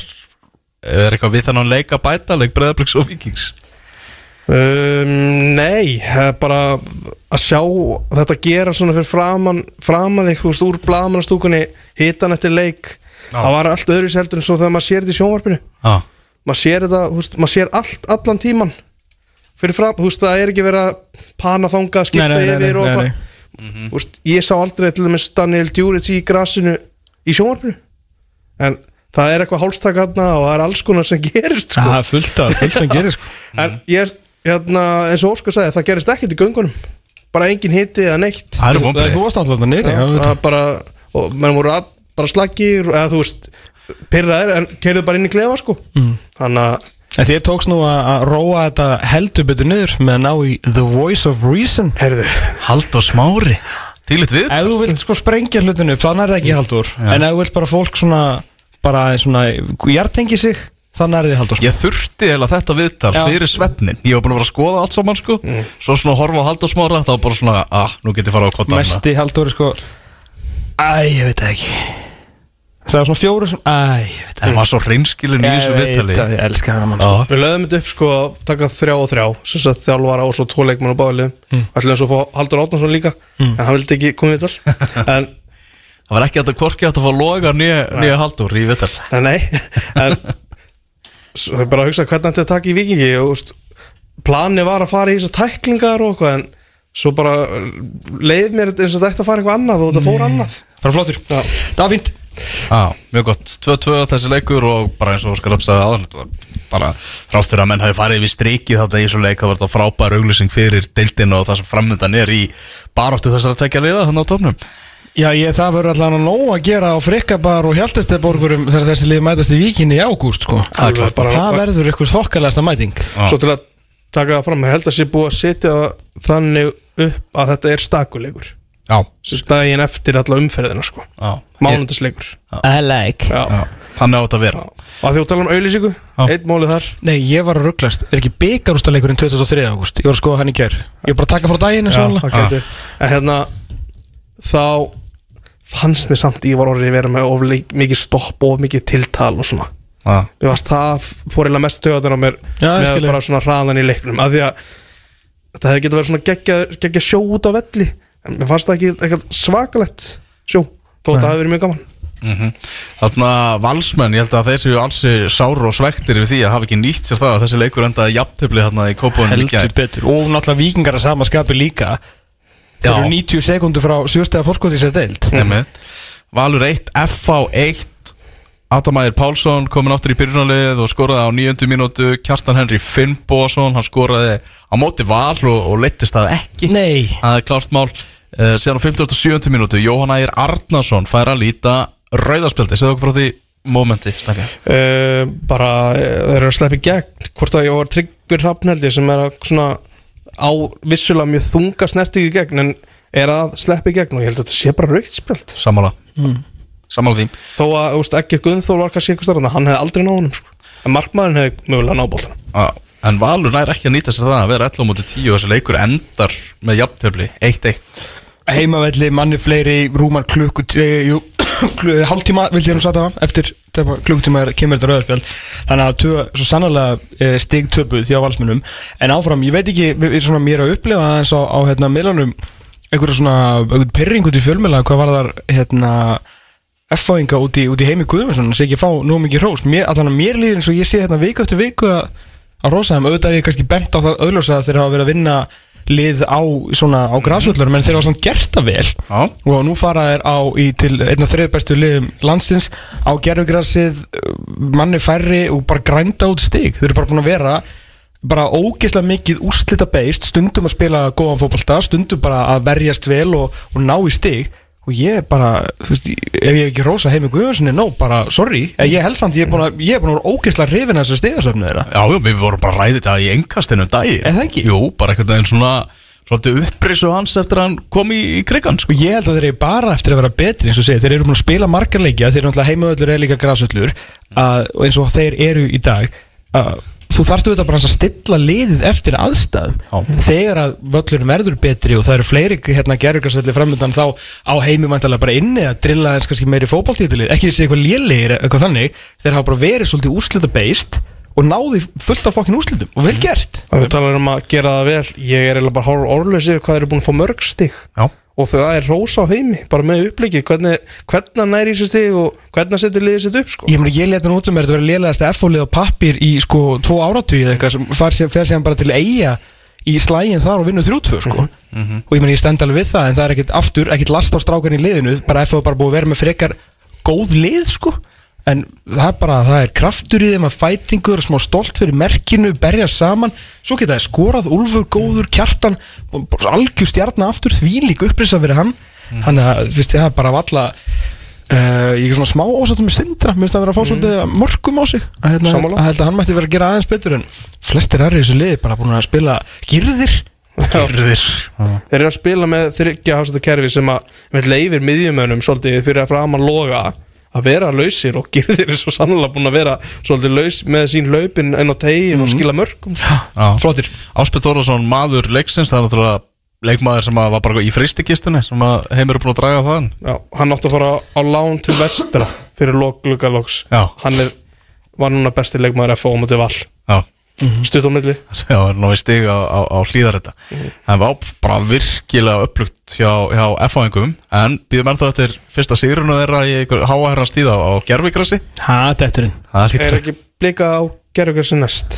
Er eitthvað við leik að bæta leik Breiðabliks og Vikings um, nei er bara að sjá þetta gera svona fyrir framan framan þig, þú veist, úr blaðmannastúkunni hitan eftir leik það var allt öðru seldur en svo þegar maður sér þetta í sjónvarpinu. Já, maður sér þetta, þú veist, maður sér allt allan tíman fyrir fram, þú veist, það er ekki verið að pana þanga, skipta yfir og eitthvað. Þú veist, ég sá aldrei til dæmis Daniel Djuric í grasinu í sjónvarpinu. En það er eitthvað hálstak þarna og það er alls konar sem gerist sko. Það er fullt af, fullt sem gerir sko. En ég er, hérna, eins og Óskar sagði það gerist ekkert í göngunum. Bara engin hiti eða neitt. Það vonbrið þú varst náttúrulega nýri það er bara, og menn voru að, bara slagir eða þú veist, pyrraðir en keirðu bara inn í klefa sko. Mm. þannig að En þér tókst nú að að róa þetta heldur betur niður með að ná í The Voice of Reason. Herðu, Haldur Smári Þýlitt við Ef þú vilt sko sprengja hlutinu upp, þannig er það ekki haldur En ef þú vilt bara fólk svona bara svona hjartengi sig þannig er þið haldur Ég þurfti eða þetta viðtal Já. fyrir svefnin Ég var búin að vera að skoða allt saman sko. Svo svona horfa á Haldur Smára Það var bara svona, ah, nú get ég fara á kvota Mesti haldur sko. Æ, ég veit ekki Það er svona fjóru sem Æ, ég veit það Það var svo reynskilin í þessu Ég það, ég elska hana mann sko. Við lögum þetta upp sko að taka þrjá og þrjá sem sagt þjálfara og svo tvo leikmann á báðalið mm. ætlum svo að fá Haldur Átnarsson líka en hann vildi ekki koma í viðtal. En það var ekki að þetta korki að það fá loga nýja, Haldur í viðtal. Nei, nei. En Svo ég bara að hugsa hvernig þetta takk í vikingi og Plani var að fara í þessar tæklingar og eitthvað En svo bara leið mér eins og þetta fara eitthvað annað og þetta fór annað. Bara flottur. Já. Það var fínt Já, mjög gott, 2-2 þessi leikur og bara eins og Óskar Rapsaði aðan bara þrátt fyrir að menn hafi farið við strikið þetta í þessu leik það var þetta frábær auglýsing fyrir deildinu og það sem framöndan er í baráttu þessara tvekja liða þannig á tóknum Já, ég, það verður allan að nóg að gera á frikkabar og hjáltesteborgurum þegar þessi lið mætast í víkinni í ágúst sko. Það klart. bara, það verður ykkur þokkalegasta mæting Já. Svo til að taka það fram Ég held að sé búið að setja þannig upp að þetta er stakuleikur Svo daginn eftir alla umferðina sko. Já, Mánundasleikur I like. Já. Þannig átt að vera. Og að því að tala um auðlýsingu. Eitt mólið þar. Nei, ég var að rugglast, er ekki byggarústaleikurinn 2003. ágúst, ég var að skoða hann í kjær Ég var bara að taka frá daginn eins og Já, það gæti. En hérna Þá fannst mér samt Ég var orðið að vera með of leik- mikið stopp og of mikið tiltal og svona. Já, Mér varst það fór eða mest töðan á mér Já, ég Með skil ég. bara svona hraðan í leiknum. Af því að Þetta hefði getið verið svona geggja, geggja sjó út á velli En mér fannst það ekki eitthvað svakalett sjó Þó þetta hefði verið mjög gaman. Mm Þarna valsmenn, ég held að þeir séu alls sáru og svektir við því að hafa ekki nýtt sér það að þessi leikur endaði jafntefli þarna í kópunum betur. Og náttúrulega vikingar að sama skapi líka. Þeir eru 90 sekundur frá sjöstega fórskoti sér deild. Einmitt. Valur 1, FH 1 Adamæðir Pálsson komin áttur í byrjunarlið og skoraði á 9. mínútu. Kjartan Henry Finnbósson hann skoraði á móti Val og, og leittist það ekki. Nei. Það er klart mál uh, síðan á 57. mínútu Jóhann Ægir Arnason fær að líta rauðarspjaldi, segðu okkur frá því momenti stakka uh, Bara uh, þeir eru að sleppa í gegn Hvort að ég var tryggur hrafnheldi Sem er að svona á vissulega mjög þunga snertu í gegn En er að sleppa í gegn og ég held að þetta sé bara raukt spjald. Sammála. Sammála því. Þó að, þú veist, ekki Gunnþór var kannski eitthvað starfna hann hefði aldrei náð honum sko. en markmaðurinn hefði mögulega náð bóltana Já, En Valur nær ekki að nýta sér það að vera 11 mútið 10 og þessi leikur endar með jafntefli 1-1 Heimavelli, manni fleiri, rúmar klukkut jú, klu- hálftíma vildi ég nú satt það eftir þegar klukkutíma er- kemur þetta rauðarspjald. Þannig að tvö, svo sannlega e, stig töpuð því á valsmunum en áfram, ég veit ekki, við erum svona mér að upplefa aðeins á, á hérna miðlunum einhverja svona, einhvern pyrring út í fjölmjöla hvað var þar, hérna F-fáinga út út í heimi Guðmundsson sem ekki fá nú mikið hrós, allan að mér líður eins og ég sé hérna viku eftir viku að að rosa þeim, auðvitað hef ég kannski bent á það auðljósa að þeir hafa verið að vinna lið á svona á græsvöldurum en þeir hafa samt gert það vel. Já. og nú fara þeir á í til einn af þriði bestu liðum landsins á gerfugrasið manni færri og bara grænda út stig. Þeir eru bara búin að vera bara ógeðslega mikið úrslita beist stundum að spila góðan fótbolta stundum bara að verjast vel og, og ná í stig og ég er bara, þú veist, ef ég ekki rosa heimi Guðjónssoni, no, bara, sorry en ég held samt, ég er búin að, ég er búin að vera ógeðslega hrifin að þessar stigasöfnu þeirra Já, já, við vorum bara að ræði þetta í engastinu um daginn Er það ekki? Jú, bara einhvern veginn svona Svolítið upprisu hans eftir að hann kom í, í krigan sko. Og ég held að þeir eru bara eftir að vera betri eins og segja, þeir eru búin að spila margar leikja þeir eru náttúrulega heimavöllur er líka grasvöllur að, og eins og þeir eru í dag að, þú þarftu þetta bara að stilla liðið eftir aðstæðum. Já. þegar að völlurinn verður betri og það eru fleiri hérna gerurgarsvelli framöndan þá á heimi vantarlega bara inni að drilla eins kannski meiri fótballtítilið, ekki þessi eitthvað lélegir eitthvað þannig, þeir hafa bara verið svolítið úrslita beist og náði fullt af fokkin úrslitum. Og vel gert. Það talar um að gera það vel Ég er eiginlega bara hálf orðlausir hvað eru búin að fá mörg stig. Já, Og það er rósa á heimi Bara með upplikið Hvernig, hvernig hann næri sér stig Og hvernig hann setur liðið sitt upp sko. Ég, ég leta nú út um að þetta verið lélegasta F-fólið á pappir í sko tvo áratugið eitthvað sem fer sér bara til eiga í slægin þar og vinnu þrjútfö sko. og ég meni ég stend alveg við það en það er ekkit aftur, ekkit last á strákan í liðinu. Bara F er bara búið að vera með frekar góð lið sko en það er bara, það er kraftur í þeim að fætingur smá stolt fyrir merkinu, berja saman. Svo geta það skorað, Úlfur, góður, kjartan algjör stjarnar aftur því líka upprisa fyrir hann. Þannig að þú veist, það er bara valla Uh, ég er svona smá ósáttum með Sindra. Mér finnst það að vera að fá svolítið mörgum á sig. Að, hérna, Sammála. að held að hann mætti vera að gera aðeins betur en flestir aðri í þessu liði bara búin að spila girðir. Gerðir Þeir eru að spila með þryggja hafsetta kerfi Sem að með leifir miðjumönum Svolítið fyrir að framan loga Að vera lausir og gerðir er svo sannlega búin að vera Svolítið laus með sín laupin En á tegin og skila mörgum sko. Já. flottir Áspil Þórðarsson, maður leiksins Það er náttúrulega leikmaður sem að var bara í fristikistunni sem að heimur er búin að draga þaðan Já, hann átti að fara á lán til vestra Fyrir lok-lukaloks Já. Hann er, var núna besti leikmaður F á móti val Já, Stutt á milli. Já, það er náðu stig á, á, á hlýðar þetta Það var bara virkilega upplugt hjá, hjá F-áingum En býðum ennþá eftir fyrsta sigrunu þeirra í einhver háaherra stíða á gerfigrassi ha, detturinn. Það Er ekki blika á gerðugrassi næst?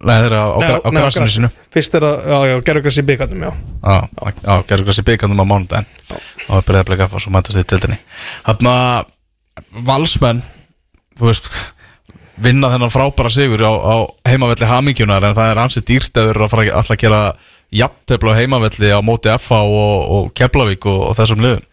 Nei, þeirra á, á, á grassinu grassi. sínu. Fyrst er það, já, gerðugrassi byggarnum, já Já, á gerfigrassi byggandum á mánudaginn. Og það byrjaði að bleika og svo mætast þið til þenni Þarna valsmenn Þú veist vinna þennan frábæra sigur á, á heimavelli hamingjunar en það er ansið dýrt þeir eru að fara alltaf að gera jafntefla á heimavelli á móti FH og, og Keflavík og, og þessum liðum.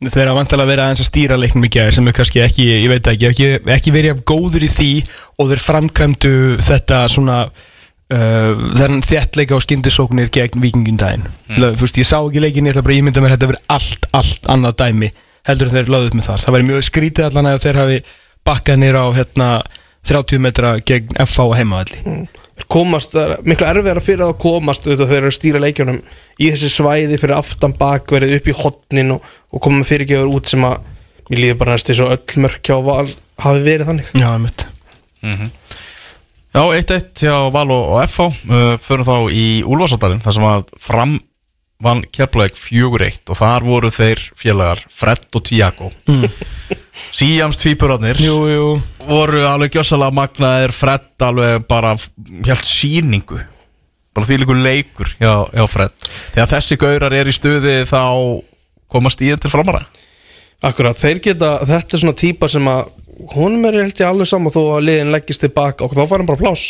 Þeir eru að vantilega vera aðeins að stýra leiknum í gæði sem er kannski ekki, ég veit ekki ekki, ekki verið góður í því og þeir framkvæmdu þetta svona uh, þennan þéttleika og skyndisóknir gegn vikingundaginn mm. þú veist, ég sá ekki leikin, ég ætla bara að ímynda mér þetta verið allt, allt annað dæmi heldur en þeir lögðu upp með það, það væri mjög skrítið allan að þeir hafi bakkað nýra á hérna 30 metra gegn FH og heimavalli Þeir komast, er miklu erfiðara fyrir að komast þeir eru að stýra leikjunum í þessi svæði fyrir aftan bakverið upp í hotnin og, og koma með fyrirgefur út sem að ég líði bara næst þess að öll mörk hjá val hafi verið þannig. Já, einmitt. Já, 1-1 hjá Val og, og FH uh, Förum þá í Úlfarsadalinn þar sem að fram vann Keflavík 4-1 og þar voru þeir félagar Fred og Tiago. Mm. Síjams tvíburarnir Jú, jú voru alveg gjössalega magnaðir Fred alveg bara helt síningu bara því líkur leikur hjá, hjá Fred. Þegar þessi gaurar er í stuði þá komast í enn til framara. Akkurat, þeir geta, þetta er svona típa sem að honum er held ég alveg saman þó að liðin leggist tilbaka og þá fær hann bara plás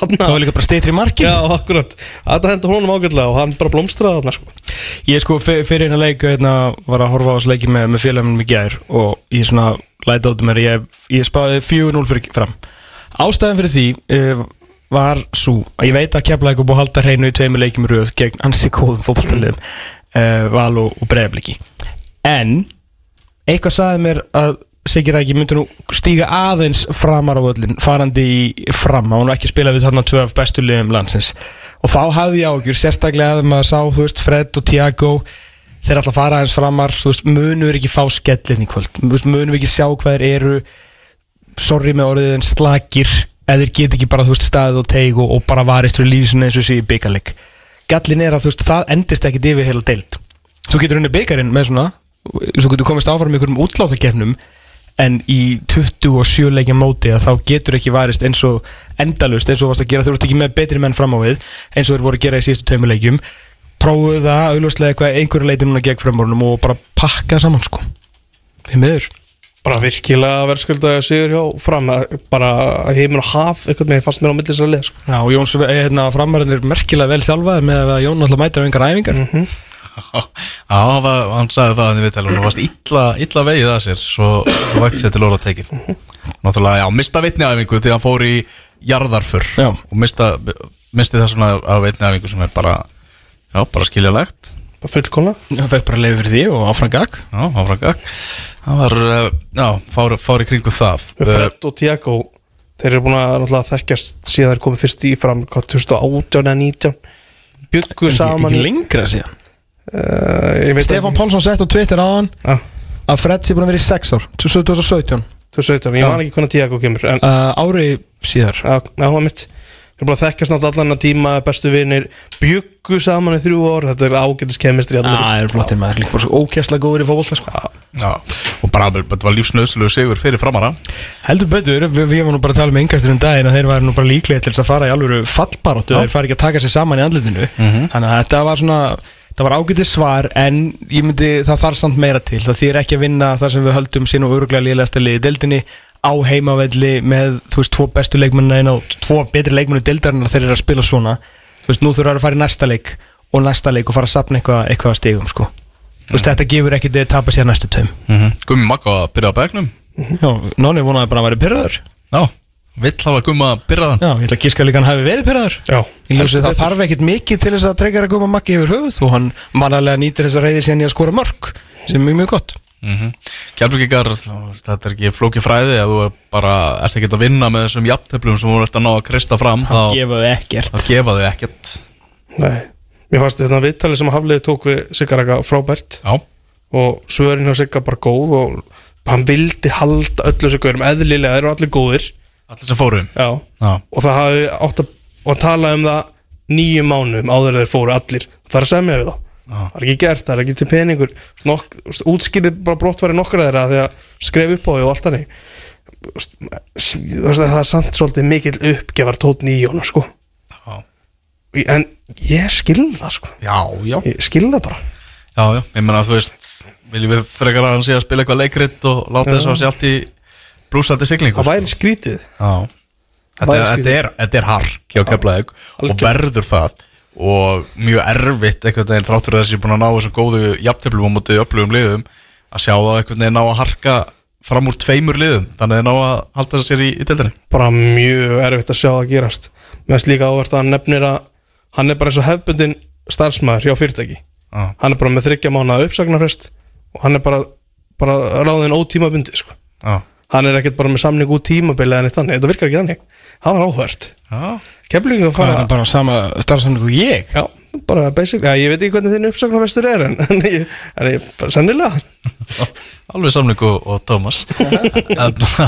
hann Það var líka bara steytri markið. Já, akkurat, þetta hendur honum ágætlega og hann bara blómstraði þarna sko. Ég sko fyr- fyrir eina leik hérna, var að horfa á þessu leiki með, með félagum í gær og ég svona læti áttu mér ég, ég spáði 4-0 fyrir fram. Ástæðan fyrir því uh, var svo að ég veit að Keflæk og búið að halda hreinu í tveimur leikjum röð gegn ansi góðum fótballtaliðum uh, Val og, og Breiðabliki. En eitthvað sagði mér að Siggi Rækki myndi nú stíga aðeins framar á völlin farandi í fram, hann var ekki að spila við þarna tvö af bestu liðum landsins. Og þá hafði ég ágjur, sérstaklega að maður sá þú veist, Fred og Tiago þeir að fara aðeins framar, veist, munur ekki fá skellin í kvöld, veist, munur ekki sjá hvað þeir eru? Sorry með orðiðin slakir eða þeir get ekki bara, veist, staðið og teig og, og bara varist fyrir lífisuna eins og þessi í byggarleik gallin er að, það endist ekki yfir heila deild. Þú getur unni byggarinn með svona þú getur komist áfram með einhverjum útláðakefnum en í 27 leikja móti að þá getur ekki varist eins og endalust eins og þú varst að gera þú ert ekki með betri menn fram á við eins og þeir voru að gera í síðustu tveimur leikjum prófuðu það, auðvitað eitthvað einhverju leiti núna gegn framborunum og bara pakka saman sko. Við miður. Bara virkilega verðskulda sigur hjá fram að- bara að heimur og haf eitthvað með fannst mér á millis að leið sko. Já, og Jóns eh, hérna, framarinn er merkilega vel þjálfað með að Jón alltaf mætir á engar æfingar. Já, hann, var, hann sagði það að við talum Hún varst illa, illa vegið að sér Svo vægt sér til orða tekin Náttúrulega, já, mista vitniæfingu Þegar hann fór í jarðarfur Já. Og mista, misti það svona af vitniæfingu Sem er bara, já, bara skiljalegt bara fullkóla hann fekk bara leiði fyrir því og áfram gag Já, áfram gag Það var, eh, já, fár, fár í kringu það. Eh, Fred og Tiago þeir eru búin að náttúrulega þekkjast síðan þeir komið fyrst í fram hvað, 2018 eða 19 byggu saman ekki lengra síðan? Uh, ég veit Stefán Pálsson sett á Twitter á hann Já, að Fred sé búin að vera í 6 ár 2017 2017, ég man ekki hvernig Tiago kemur en uh, ári síðar. Það mitt Erum bara þekkast náttúrulega allan að tíma bestu vinir bjuggu saman í þrjú ár. Þetta er ágætis kemistri Já, það er flottir maður, líka bara svo ókjærslega góður í fólkvall sko. Já, og bara, þetta var lífsnöðslegu sigur fyrir framara Heldur betur, við, við varum nú bara að tala um engastur um daginn að þeir væri nú bara líklega til þess að fara í alvöru fallbaróttu, þeir fari ekki að taka sér saman í andlitinu. Þannig að þetta var svona það var ágætið svar en ég myndi það þarf samt meira til, það þýr ekki að vinna þar sem við höldum sín og öruglega liðlegasta liði í deildinni á heimavelli með, þú veist, tvo bestu leikmennina inn og tvo betri leikmennu deildarinnar þeir eru að spila svona, þú veist, nú þurfa að fara í næsta leik og næsta leik og fara að sapna eitthvað, eitthvað að stigum, sko. Þú veist, þetta gefur ekki þið að tapa sér næstu tveim. Gummi Magga að byrja á begnum Já, Nonni vonaði bara að vera pyrraður Já, vill hafa Gumma byrjaðan Já, ég ætla að gíska líka hann hafi verið pyrraður Já, Í ljósi það þarf ekkert mikið til þess að dreikar að koma makki yfir höfuð og hann mannalega nýtir þess að reyði sér í að skora mörg sem er mjög mjög gott mm -hmm. Kjálfvíkikar, þetta er ekki flóki fræði að þú er bara ert ekki að vinna með þessum jafntöflum sem þú ert að ná að krista fram þá, ekkert. þá gefa þau ekkert. Nei. Mér fannst þetta viðtalið sem Hafliði tók við Sigaraka frábært. Já, og svörin hjá Sigar bara góð og hann vildi halda öllu þessu gaurum eðlilega, þeir eru allir góðir. Allir sem fórum Já, Já, og það hafi átt að og hann talaði um það nýju mánuðum áður en þeir fóru allir. Það er að semja við þá Já. það er ekki gert, það er ekki til peningur. Nok, útskýrði bara brottværi nokkra þeirra því að skref upp á því og allt hannig það er samt svolítið mikill uppgefar tótt nýjónu sko. Já, en ég skil það sko. Já, já, ég skil það bara. Já, já. Ég meina að þú veist viljum við frekar að hann sé að spila eitthvað leikrit og láta þess að sé allt í blúsandi siglingu það væri skrítið. Þetta, er, þetta, er, þetta er hark hjá Keflavík og verður það og mjög erfitt einhvern veginn þráttur þess að ég er búin að ná þessum góðu jafntöflum á móti öflugum liðum að sjá það einhvern veginn ná að harka fram úr tveimur liðum þannig að þeir ná að halda þess sér í, í deildinni. Bara mjög erfitt að sjá það gerast. Með slíka áverð að hann nefnir að hann er bara eins og hefbundin starfsmæður hjá fyrirtæki. Já. hann er bara með þryggja mánu uppsagnarfrest og hann er bara, bara ráðin ótímabundið sko. Já, hann er ekkert bara með samning út tímabilið en eitt þannig, þetta virkar ekki þannig. Það var áhvert. Já, kemlingum Það fara er bara sama starfsamningu og ég? Já, bara basic, já, ég veit ekki hvernig þinn uppsagnarfrestur er en, en ég, en ég bara sennilega. Alveg samling og, Tómas eh,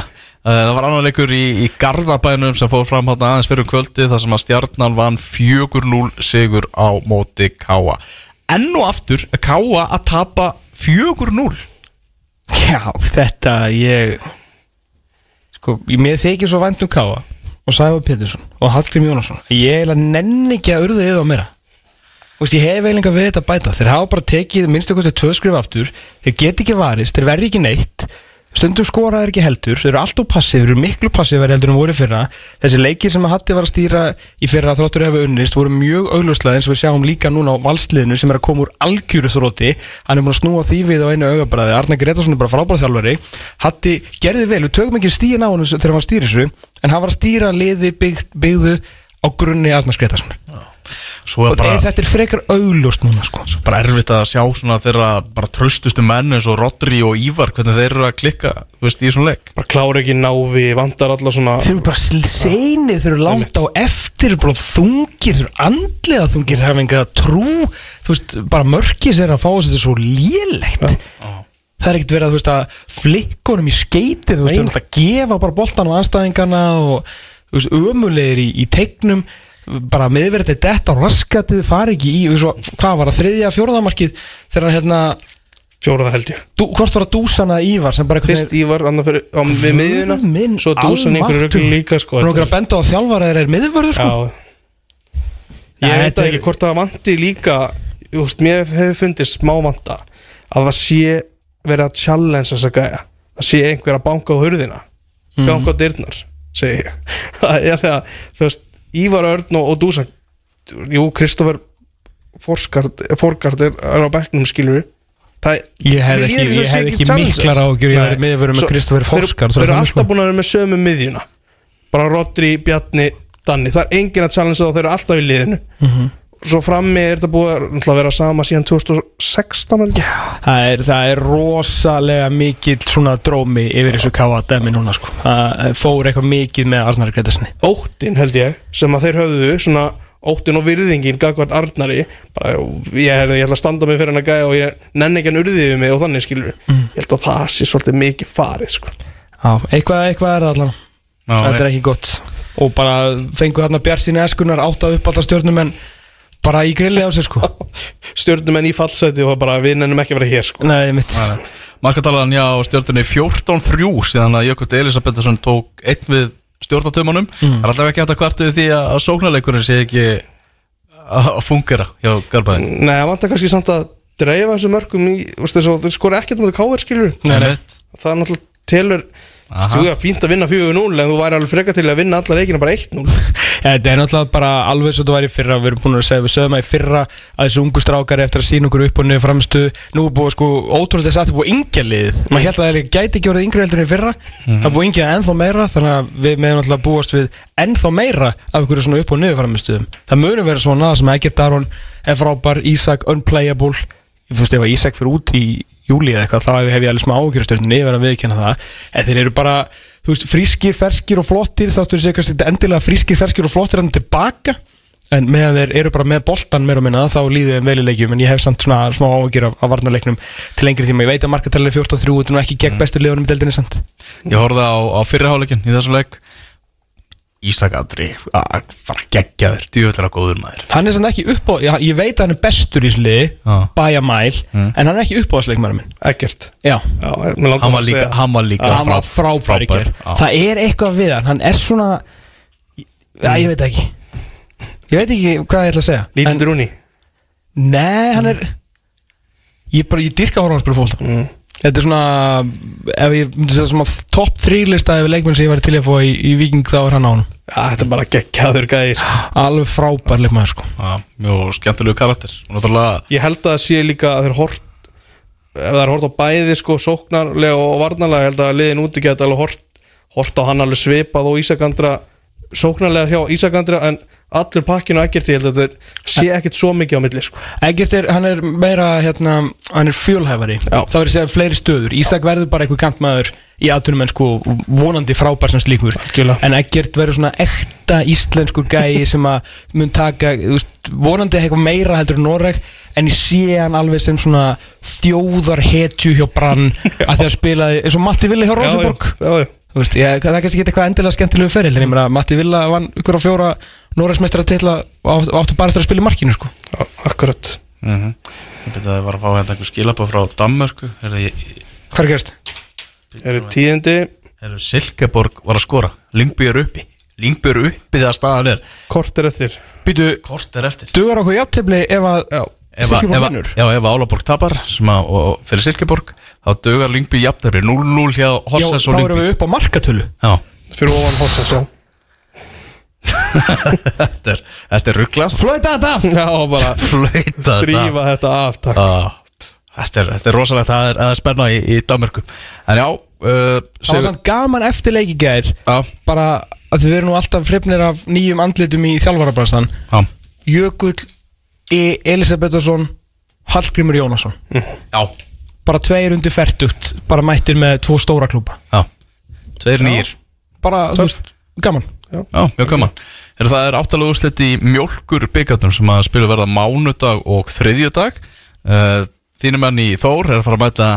Það var annar leikur í, í Garðabænum sem fór fram hérna aðeins fyrir um kvöldi þar sem að stjarnan vann 4-0 sigur á móti Káa Enn og aftur er Káa að tapa 4-0 Já, þetta ég sko, ég- mér þykir svo vænt um Káa og Sæfa Pétursson og Hallgrim Jónasson. Ég eiginlega nenni ekki að urða yfir á meira. Þú veist, ég hef eiginlega við þetta að bæta. Þeir hafa bara tekið minnstu kosti tvö skrif aftur. Þeir get ekki varist, þeir verði ekki neitt stundum skora þeir ekki heldur þeir eru alltaf eru miklu passið heldur en voru fyrra. Þessi leikir sem að Hatti var að stýra í fyrra þróttur hefa unnist voru mjög auglustlega eins og við sjáum líka núna á valsliðinu sem er að koma úr algjöru þrótti. Hann er búin að snúa því við á einu augabræði. Arna Gretarsson er bara frábæra þjálfari. Hatti gerði vel, við tökum ekki stíin á hann þegar hann var að stýra þessu en hann var að stýra liði bygg, byggðu á grunni Arna Gretarsson Og bara, þetta er frekar augljóst núna sko. Bara erfitt að sjá svona þeirra bara tröstustu menn eins og Rodri og Ívar hvernig þeir eru að klikka, þú veist, í svona leik. Bara klára ekki návi, vantar alla svona Þeir eru bara seinir, þeir eru langt á eftir bara þungir, þeir eru andlega þungir hafa enga trú. Þú veist, bara mörkis er að fá þessu þetta er svo lélegt. Það er ekkert verið að, þú veist, að flikkunum í skeitið, þú veist, þú veist, að gefa bara boltan á anstæðingarna og þú veist, ömulegir í, í tegnum bara meðverðið þetta á raskatið fari ekki í, svo, hvað var það þriðja, fjóraðamarkið þegar hann hérna fjóraða held ég. Dú, hvort var það dúsana Ívar sem bara Fyrst Ívar, annar fyrir á við miðjuna. minn Svo dúsan almáttugur. rugli líka sko er okkur að benda á að þjálfara þeir er miðvörður sko. Já. Ég veit ekki hvort það vanti líka veist, mér hefur fundist smá vanta að það sé verið að challenge þessa gæja. Það sé einhver að banka á hurðina. Mhm. banka á dyrnar segi ég. Þegar, þú veist, Ívar Örn og, og Dúsan Jú, Kristoffer Forgard er, er á bekknum skilur það Ég hef ekki, ég sé hef ekki miklar ágjur Ég verið miðvörður með þeir- Forskar Þeir eru alltaf búin að vera með sömu miðjuna. Bara Rodri, Bjarni, Danni. Það er enginn að challenge þá, þeir eru alltaf í liðinu. Mhm. Svo frammi er þetta búið að vera sama síðan 2016 held ég. það er, það er rosalega mikill svona drómi yfir þessu káa dæmi núna sko. Það fór eitthvað mikið með Arnar Gretarsni Óttin held ég sem að þeir höfðu svona óttin og virðingin gagvart Arnari. Bara, ég, herði, ég ætla að standa mig fyrir hann að gæja og ég nenni ekki hann urðiði mig og þannig skilur ég held að það sé svolítið mikið farið sko. Já, eitthvað, eitthvað er það allan. Já, Þetta er ekki gott. Og bara fengu þarna Bjartsinni Eskunar átt að upp alltaf stjórnum en bara í grilli á sér sko stjórnumenn í fallseti og bara við nennum ekki að vera hér sko. Nei, mitt Markatalan, já, stjórnunni 14-3 síðan að Jökull Elisabethsson tók einn við stjórnatömanum Mm. Það er alltaf ekki hægt að kvartu því að, að sóknarleikurinn sé ekki að að fungera hjá Garbaðin Nei, það vantar kannski samt að dreifa þessu mörgum í, þú veist þess að þeir skora ekkert um þetta káver skilur Nei, nei. það er náttúrulega telur. Þú veist, fínt að vinna 4-0 en þú væri alveg freka til að vinna alla leikina bara 1-0 Ja, Þetta er náttúrulega bara alveg svo var í fyrra. Við erum búin að segja, við sögum að í fyrra að þessu ungu strákari eftir að sína okkur upp og niður framstu Nú er búið sko, ótrúlega þess að þetta búið yngjaliðið Maður held að það gæti ekki orðið yngri heldur en í fyrra. Það er búið yngjað ennþá meira Þannig að við meðum náttúrulega búast við ennþá meira af ykkur svona upp og niður framstuðum Það munum vera svona sem Egert Aron er frábær, Ísak unplayable Ég finnst ef að Ísak fyrir út í júli eða eitthvað, þá hef ég alveg smá ákjörstjörnni yfir að viðkjanna það. En þeir eru bara, þú veist, frískir, ferskir og flottir þáttur þessi kannski endilega frískir, ferskir og flottir hann tilbaka. En meðan þeir eru bara með boltan meira og minna þá líður þeim vel í leikjum en ég hef samt svona smá ágjör af, af varnarleiknum til lengri tíma, ég veit að markatalið er 14-3 þetta er nú ekki gegn bestu liðunum í deildinni samt. Ég horfði á, á fyrriháleikin í þessum leik Ísak Adri að fara geggjaður, djúvöldur á góður maður. Hann er samt ekki upp á, já, ég veit að hann er bestur í þessu liði, Já. bæja mæl en hann er ekki upp á þessu leikmærum minn. Ekkert. Já, Já, mér langar Hann var að líka, segja hann var líka hann var frábær í frábær, það er eitthvað við hann. Hann er svona já, ég veit ekki. Ég veit ekki hvað ég ætla að segja. Lítill En- drúni nei, hann er ég bara, ég dyrka horfum bara fólk mm. Þetta er svona ef ég myndi segja svona topp þrýlista ef leikmenn sem ég var til að fá í, í Viking þá er hann á hann Já, þetta er bara geggjaður gæði sko. alveg frábær leikmenn sko. Já, mjög skemmtilegu karakter. Náttúrulega, Ég held að það sé líka að þeir hort ef það er hort á bæði sko sóknarlega og varnarlega ég held að liðin úti geta alveg hort, hort á hann alveg svipað og Ísakandra sóknarlega hjá Ísakandra en allur pakkinu og ekkert ég held að þetta sé ekkert svo mikið á milli sko. Egert er, hann er meira hérna, hann er fjölhæfari. Þá er ég að segja fleiri stöður. Ísak verður bara einhver kantmaður í aðtunum en sko vonandi frábær sem slíkur. Algjörlega. en Egert verður svona ekta íslenskur gæi sem að mun taka vonandi eitthvað meira heldur en Noreg en ég sé hann alveg sem svona þjóðarhetju hjá Brann að því að spilaði eins og Matti Villi hjá Rosenborg. Já, já, já. Veist, ég, það er kannski ekki eitthvað endilega skemmtilegu feril en ég meina Matti Villa vann ykkur á fjóra Og átt- og áttu bara eftir að spila í markinu sko. Já, akkurat. Mm ég byrjaði að var að fá hérna einhver skilabá frá Danmörku. Er Hvað er gerst? eru tíðindi það Silkeborg var að skora? Lingby er uppi. Lingby er uppi þegar staðan er. Kortir eftir. Býtu, Kort er eftir. Dugar okkur jafntefli ef að að- Silkeborg ef að- vinnur? Já, ef Álaborg tapar sem að, og, fyrir Silkeborg þá dögar Lingby jafntefli. 0-0 hjá Já, Hossens þá og erum Lingby við upp á markatölu. Já, fyrir ofan Hossens, já þetta er, þetta er rugglað Flöita þetta af! Já, bara Flöyta drífa þetta af, takk. Ah, Þetta er, þetta er rosalegt að það er, spenna í, í Danmörku. En já uh, Það var samt gaman eftir leiki gær. Já, Bara að við erum nú alltaf frifnir af nýjum andlitum í þjálfarabrastan já, Jökull E. Elisabethsson Hallgrímur Jónasson. Já, bara tveir undir færtugt bara mættir með tvo stóra klúpa já. Tveir nýr bara, þú veist, gaman Já, mjög gaman. Er Það er áttalega úrslit í mjólkur byggatum sem að spilu verða mánudag og þriðjudag. Uh, Þínum menn í Þór er að fara að mæta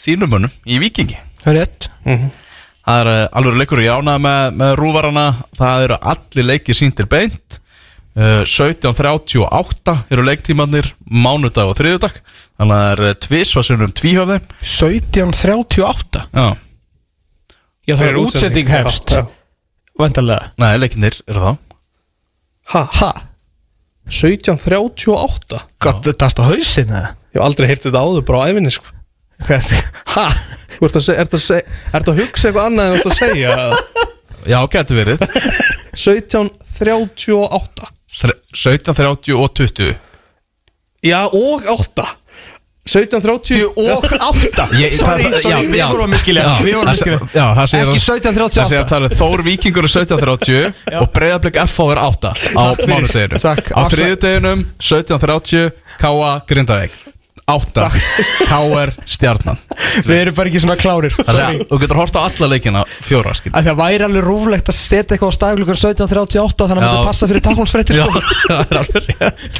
þínum mönnum í Víkingi. Það er rétt. Það er uh, alveg leikur í ána með, með rúvarana. Það eru allir leikir síndir beint. Uh, 17.38 eru leiktímanir mánudag og þriðjudag. Þannig að það er tvisvarsunum tvíhöfði. 1738 Já, já það Fyrir er útsetting hefst. Já, já. vandarlega nei, leikinir eru það Ha, ha, 1738 gott þetta á hausin eða? Ég hef aldrei heyrt þetta áður bara á æfinni sko. Hvað- ha, Þú ert að, seg, ert að, seg, ert að hugsa eitthvað annað en þú ert að segja Já, getur verið. 1738 Þre- 17.30 og 20 Já, og 8 1730 og 8 Ég- sorry, sorry, við vorum að miskilja við vorum miskilja. ekki að- Það segir 1738 að það er Þór Víkingur er 17.30 og Breiðablik FH er 8 á mánudeginu. Á þriðudeginum 17.30 K.A. Grindavík 8 K.R. Stjarnan. Við erum bara ekki svona klárir. Það segja, þú getur hort á alla leikina fjóra skil að það væri alveg rúflegt að setja eitthvað á staflugur 1738 þannig að það passa fyrir takkmámsfrettir Já, sko. það er alveg rétt.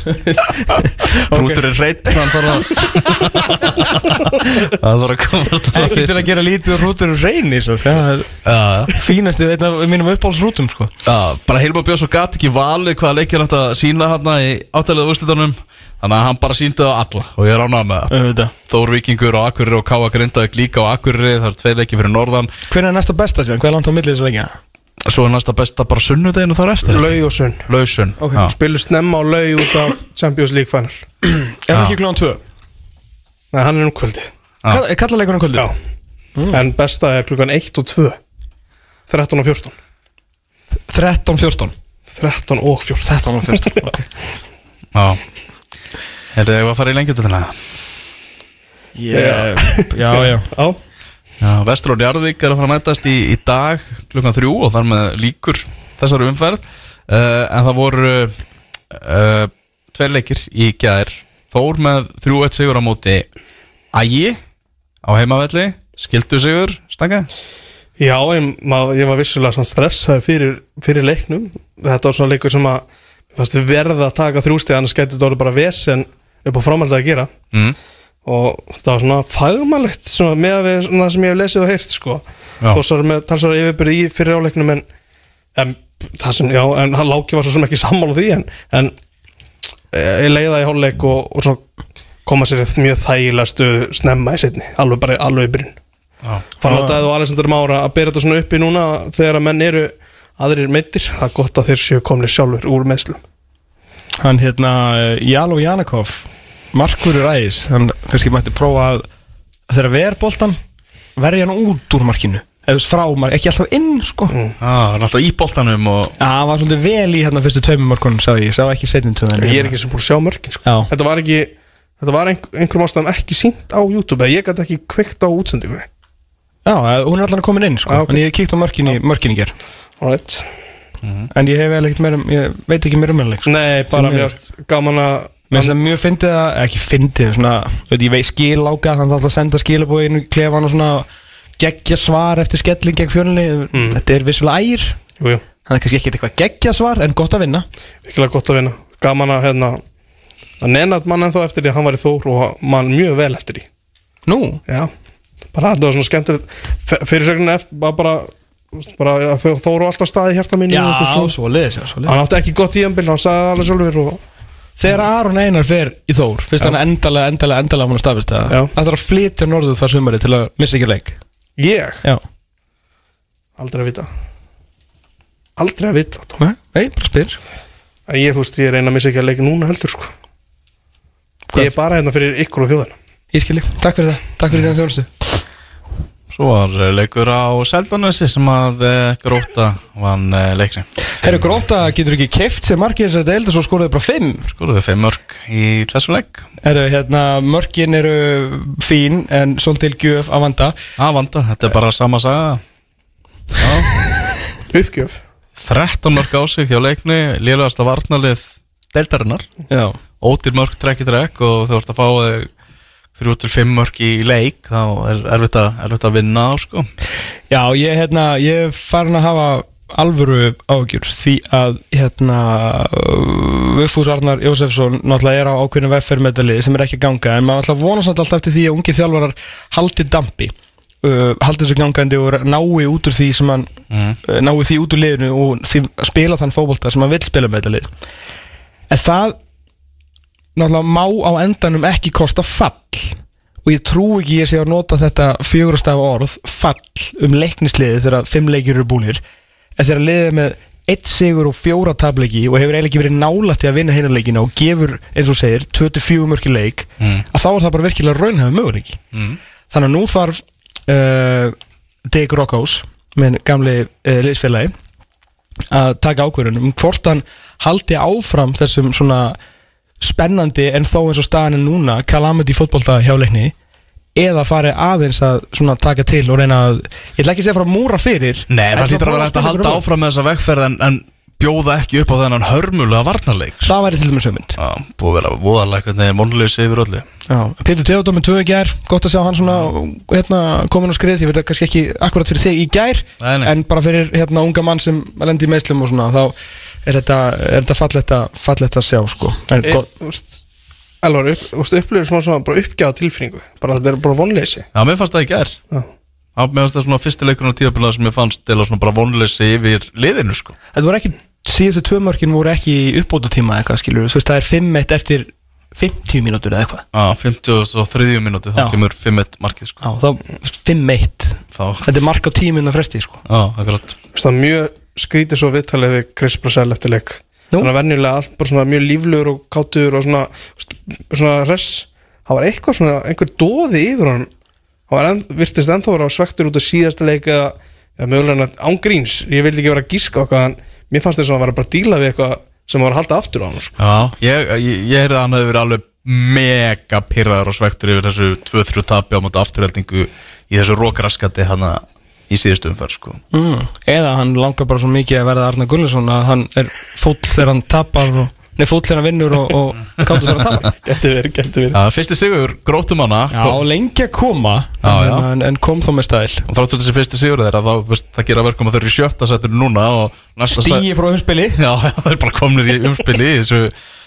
Rútur er hreitt Það þarf að að komast að ekki til að gera lítið rútur það er Já, já fínasti einn af mínum uppáhaldsrútum sko. Bara Hilmar Björns og gat ekki valið hvaða leikir að sína hann í áttalega úrslitunum Þannig að hann bara síndi það á alla og ég er ánað með það. Auðvitað. Þór Víkingur og Akureyri og Káa Grindavík líka á Akureyri Það eru tvei leikir fyrir norðan. Hvernig er næsta besta sér, hvað er langt á millið þessu leikja? Svo er næsta besta bara sunnudeginu þar eftir. Laug og sunn. Lausun Ok. Já. Spilu snemma á laug út af Champions League final. Er það ekki klúan 2 Nei, hann er um kvöldi Já. er kallaleikunum kvöldu Já. En besta er klukkan 1 og 2 13 og 14 13, 14 13 og 14 13 og 14 ok. Heldur þið að fara í lengjutöðina? yeah. já, já Já. Já, Vestur og Njarðvík er að fara að mætast í, í dag klukkan þrjú og þar með líkur þessari umferð. Uh, en það voru uh, tveir leikir í gær. Þór með 3-1 sigur á móti Ægi á heimavelli. Skildu sigur, stanga? Já, ég, mað, ég var vissulega svona stressaði fyrir, fyrir leiknum. Þetta var svona leikur sem að verða að taka þrjústið annars gæti þetta bara vesen upp á framhaldið að gera. Mm. og það var svona fagmannlegt svona með að við svona það sem ég hef lesið og heyrt sko. Þó svo með talsvara yfirbyrði í fyrir áleiknum en, en það sem, já, en hann láki var svo sem ekki sammála því en, en ég leiði það í hálfleik og, og svo koma sér mjög þægilega stöðu snemma í setni, alveg bara alveg í byrjun. Fann alltaf og Alexander Mára að bera þetta svona upp í núna þegar að menn eru aðrir meittir, það er gott að þeir séu komni sjálfur úr meðslum hann hérna Jalo Janakov markurur ægis hann kannski mætti prófa að þegar ver boltan verja hann út úr markinu. Eða frá markinu, ekki alltaf inn sko. Mm. Það er alltaf í boltanum og hann var svolítið vel í hérna fyrstu tveimum markunum sá ég, sá ekki setjum tveimum ég er ekki sem búin að sjá mörkin sko. Þetta var ekki þetta var einhver, einhverjum ástæðum ekki sínt á YouTube ég gæti ekki kveikt á útsendingunni. Já, eh, hún er allan komin inn sko. Já, ok. en ég kíkt á mörkin í, mörkin ger right. en ég hef vel ekkert meira ég veit ekki meira um henni sko. nei, bara varst gaman að Mér finnst það mjög fyndið að, ekki fyndið, svona, veit, ég veit skil áka, þannig að það senda skilabóðinu í klefan og svona geggja svar eftir skelling gegn fjölunni, Mm. þetta er vissulega ægir, þannig að kannski ekki eitthvað geggja svar, en gott að vinna. virkilega gott að vinna gaman að hérna að nenat mann ennþá eftir því að hann var í þór og mann mjög vel eftir því Nú, já, bara þetta var svona skemmtilegt fyrirsögnin eftir bara, bara, bara að þau þóru alltaf staði í svo liðis, já, svo liðis. hann átti ekki gott tíðanbill, hann sagði það alveg sjálfur og Þegar Aron Einar fer í Þór, fyrst hann endalega, endalega, endalega hann að stafist það, Já. það þarf að flytja norðu það sumari til að missa ekki leik. ég, Já, aldrei að vita aldrei að vita nei, nei, bara spyr. að ég, þú veist, ég reyna að missa ekki að leika núna heldur sko Hvað? ég er bara hérna fyrir ykkur og þjóðina Ég skilji, takk fyrir það, takk fyrir því þjónustu. Svo var eh, leikur á Seldanesi sem að eh, Gróta vann eh, leikni. Herru Gróta getur ekki kæft sem margir þess að deilda svo skoruðu bara 5. Skoruðu 5 mörg í þessu leik. Herru hérna mörgin eru fín en svolítil gjöf að vanda. Að vanda, þetta er bara sama saga. Uppgjöf. 13 mörg ásig hjá leikni, liðast að varnalið deildarinnar. Já. Ótir mörg trekk í trekk og þú vart að fá þau 3-5 mörg í leik þá er erfitt að, erfitt að vinna á sko. Já, ég er hérna, ég er farin að hafa alvöru ágjur því að hérna Vöfús Arnar Jósefsson náttúrulega er á ákveðinu veffermedalið sem er ekki að ganga en maður alltaf vonast alltaf eftir því að ungi þjálfarar haldi dampi Uh, halda þessu gangandi og nái út úr því sem hann mm. uh, nái því út úr liðinu og því, spila þann fókbólta sem hann vil spila með þetta lið en það náttúrulega má á endanum ekki kosta fall og ég trú ekki ég sé að nota þetta fjögurastaf orð fall um leiknisliði þegar fimm leikir eru búnir en þegar liðið með eitt sigur og fjóra tableiki og hefur eiginlega ekki verið nálægt í að vinna hinarleikina og gefur, eins og segir, 24 mörki leik Mm. að þá er það bara virkilega raunhafum möguleiki Mm. þannig að nú þarf uh, Dave Rockhouse minn gamli uh, liðsfélagi að taka ákvörðunum um hvort hann haldi áfram þessum svona spennandi en þó eins og staðan er núna calamity fótbolta hjá leikni eða fari aðeins að svona taka til og reyna að, ég ætla ekki að segja frá að múra fyrir Nei, það hlýtur að vera hægt að halda áfram með þessa vegferð en, en bjóða ekki upp á þennan hörmulega varnarleik. Það væri til dæmis hugmynd. Já, búið að vera voðalega hvernig vonleysi yfir öllu. Já, Pétur Teodor með tvö í gær gott að sjá hann svona hérna, komin á skrið, ég veit að kannski ekki akkurat fyrir þig í gær Nei, nei. en bara fyrir hérna, unga mann sem lendi í meðslum og svona þá er þetta, er þetta fallegt, að, fallegt að sjá sko. en, E, gott, úst, Elvar, upp, smá svona bara uppgjáða tilfinningu. Bara þetta er bara vonleysi. Já, mér fannst það í gær. Já. Já, mér fannst það svona fyrstileikurinn á tíðabila sem ég fannst svona bara vonleysi yfir liðinu sko. Þetta voru ekki síðustu tvö mörkin voru ekki í uppbóta tíma eitthvað skilur, þú veist það er 5-1 eftir 50 mínútur eða eitthvað. Já, 53 mínúti, þá kemur 5-1 markið sko. Já, þá 5-1 Þá, þetta er mark á tíminn að fresti sko. já, akkurat. Það er mjög skrítið svo viðtalið við Chris Brasel eftir leik. Nú? Þannig að venjulega allt bara svona mjög líflegur og kátur og svona, svona res Það var eitthvað svona, einhver dóði yfir hann Það var enn, virtist ennþá vera á svektur út af síðasta leik eða, eða mögulega ángríns Ég vil ekki vera að gíska okkar en mér fannst þess að hann var bara að díla við eitthvað sem var að halda aftur á hann sko. Já, ég, ég, ég heyrði að hann hefði verið alveg mega pyrraður og svektur yfir þessu 2-3 tapi á móti afturheldingu í þessu rókraskati hana í síðustu umferð sko mm. eða hann langar bara svo mikið að verða Arna Gullarsson að hann er fúll þegar hann tapar og, nei fúll þegar hann vinnur og, og kátur þegar hann tapar Gæti verið, gæti verið Já, fyrsti sigur, grótum hana Já, lengi að koma Já, já. En, en kom þá með stæl og þráttur þessi fyrsti sigur þeirra þá, veist, það gera verkum að þau eru sjötta sættur núna og Stíi frá umspili Já, það er bara komnir í umspili í þessu,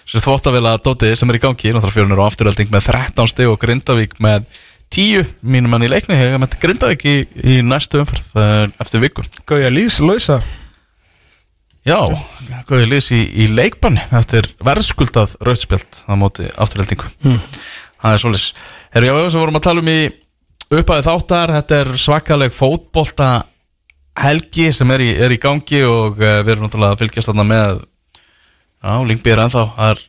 þessu þvóttavila dóti sem er í gangi náttúrulega fjörunur á afturölding með 13 stig og Grindavík með 10 mínum mann í leikni hefur með Grindavík í, í næstu umferð eh, eftir viku. Gauja Lís, lausa. Já, ég lýs í, í leikbanni eftir verðskuldað rauðspjöld á móti afturöldingu Hmm. Það er svolítið Herru, já, sem vorum að tala um í upphæði þáttar þetta er svakaleg fótbolta helgi sem er í, er í gangi og uh, við erum náttúrulega að fylgjast þarna með Já, Lingby er ennþá það er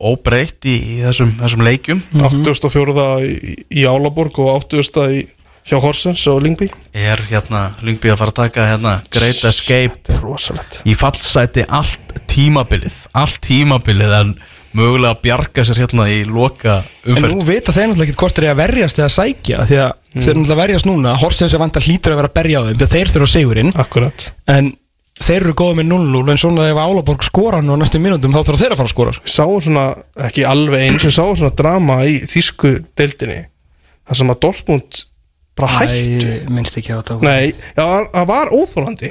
óbreytt í, í þessum, þessum leikjum. 84. í, í Álaborg og 80. í hjá Horsens og Lingby er hérna Lingby að fara að taka hérna Great Escape er í fallsæti allt tímabilið allt tímabilið en mögulega að bjarga sér hérna í loka En umferð. nú vita þeir náttúrulega ekki hvort þeir eru að verjast eða sækja Því að þeir eru náttúrulega að verjast núna. Horsens er vant að hlýtur að vera að berja á þeim Því að þeir þurfa sigurinn. Akkurat. En þeir eru góða með 0-0 En svona ef Álaborg skora nú á næstu mínútum Þá þurfa þeir að fara að skora sko. Við sáum svona, ekki alveg eins Við sáum svona drama í þýsku deildinni Það sem að Dortmund bara hættu minnst ekki á þetta Nei, það var, það var óþólandi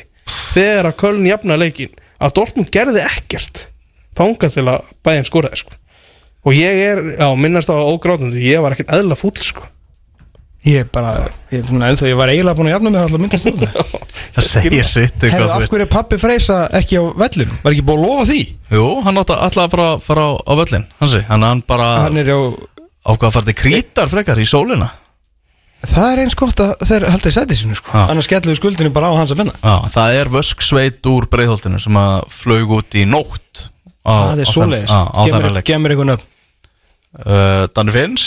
Þegar að Köln jafna leikin Að Dortmund gerði ekkert Þangað til að bæðin skoraði sko. Og ég er, já, minnast á ógrátandi Ég var ekkert eðla fúll sko. Ég bara, ég, svona, ennþá, ég var eiginlega búin að jafna mig alltaf myndast út það segir sitt eitthvað, af hverju er pappi Freysa ekki á vellum? Var ekki búin að lofa því? Jú, hann átti alltaf að fara, fara á, á völlin hansi, hann, hann bara Hann er á, ákvað að fara til krítar frekar í sólina. Það er eins gott að þeir haldið sæti sinu sko. Já. Annars skelluðu skuldinu bara á hans að vinna Já, það er vösksveit úr breiðholtinu sem að flög út í nótt á, Það er svoleiðis. Gemur einhvern veginn uh, Danni Finns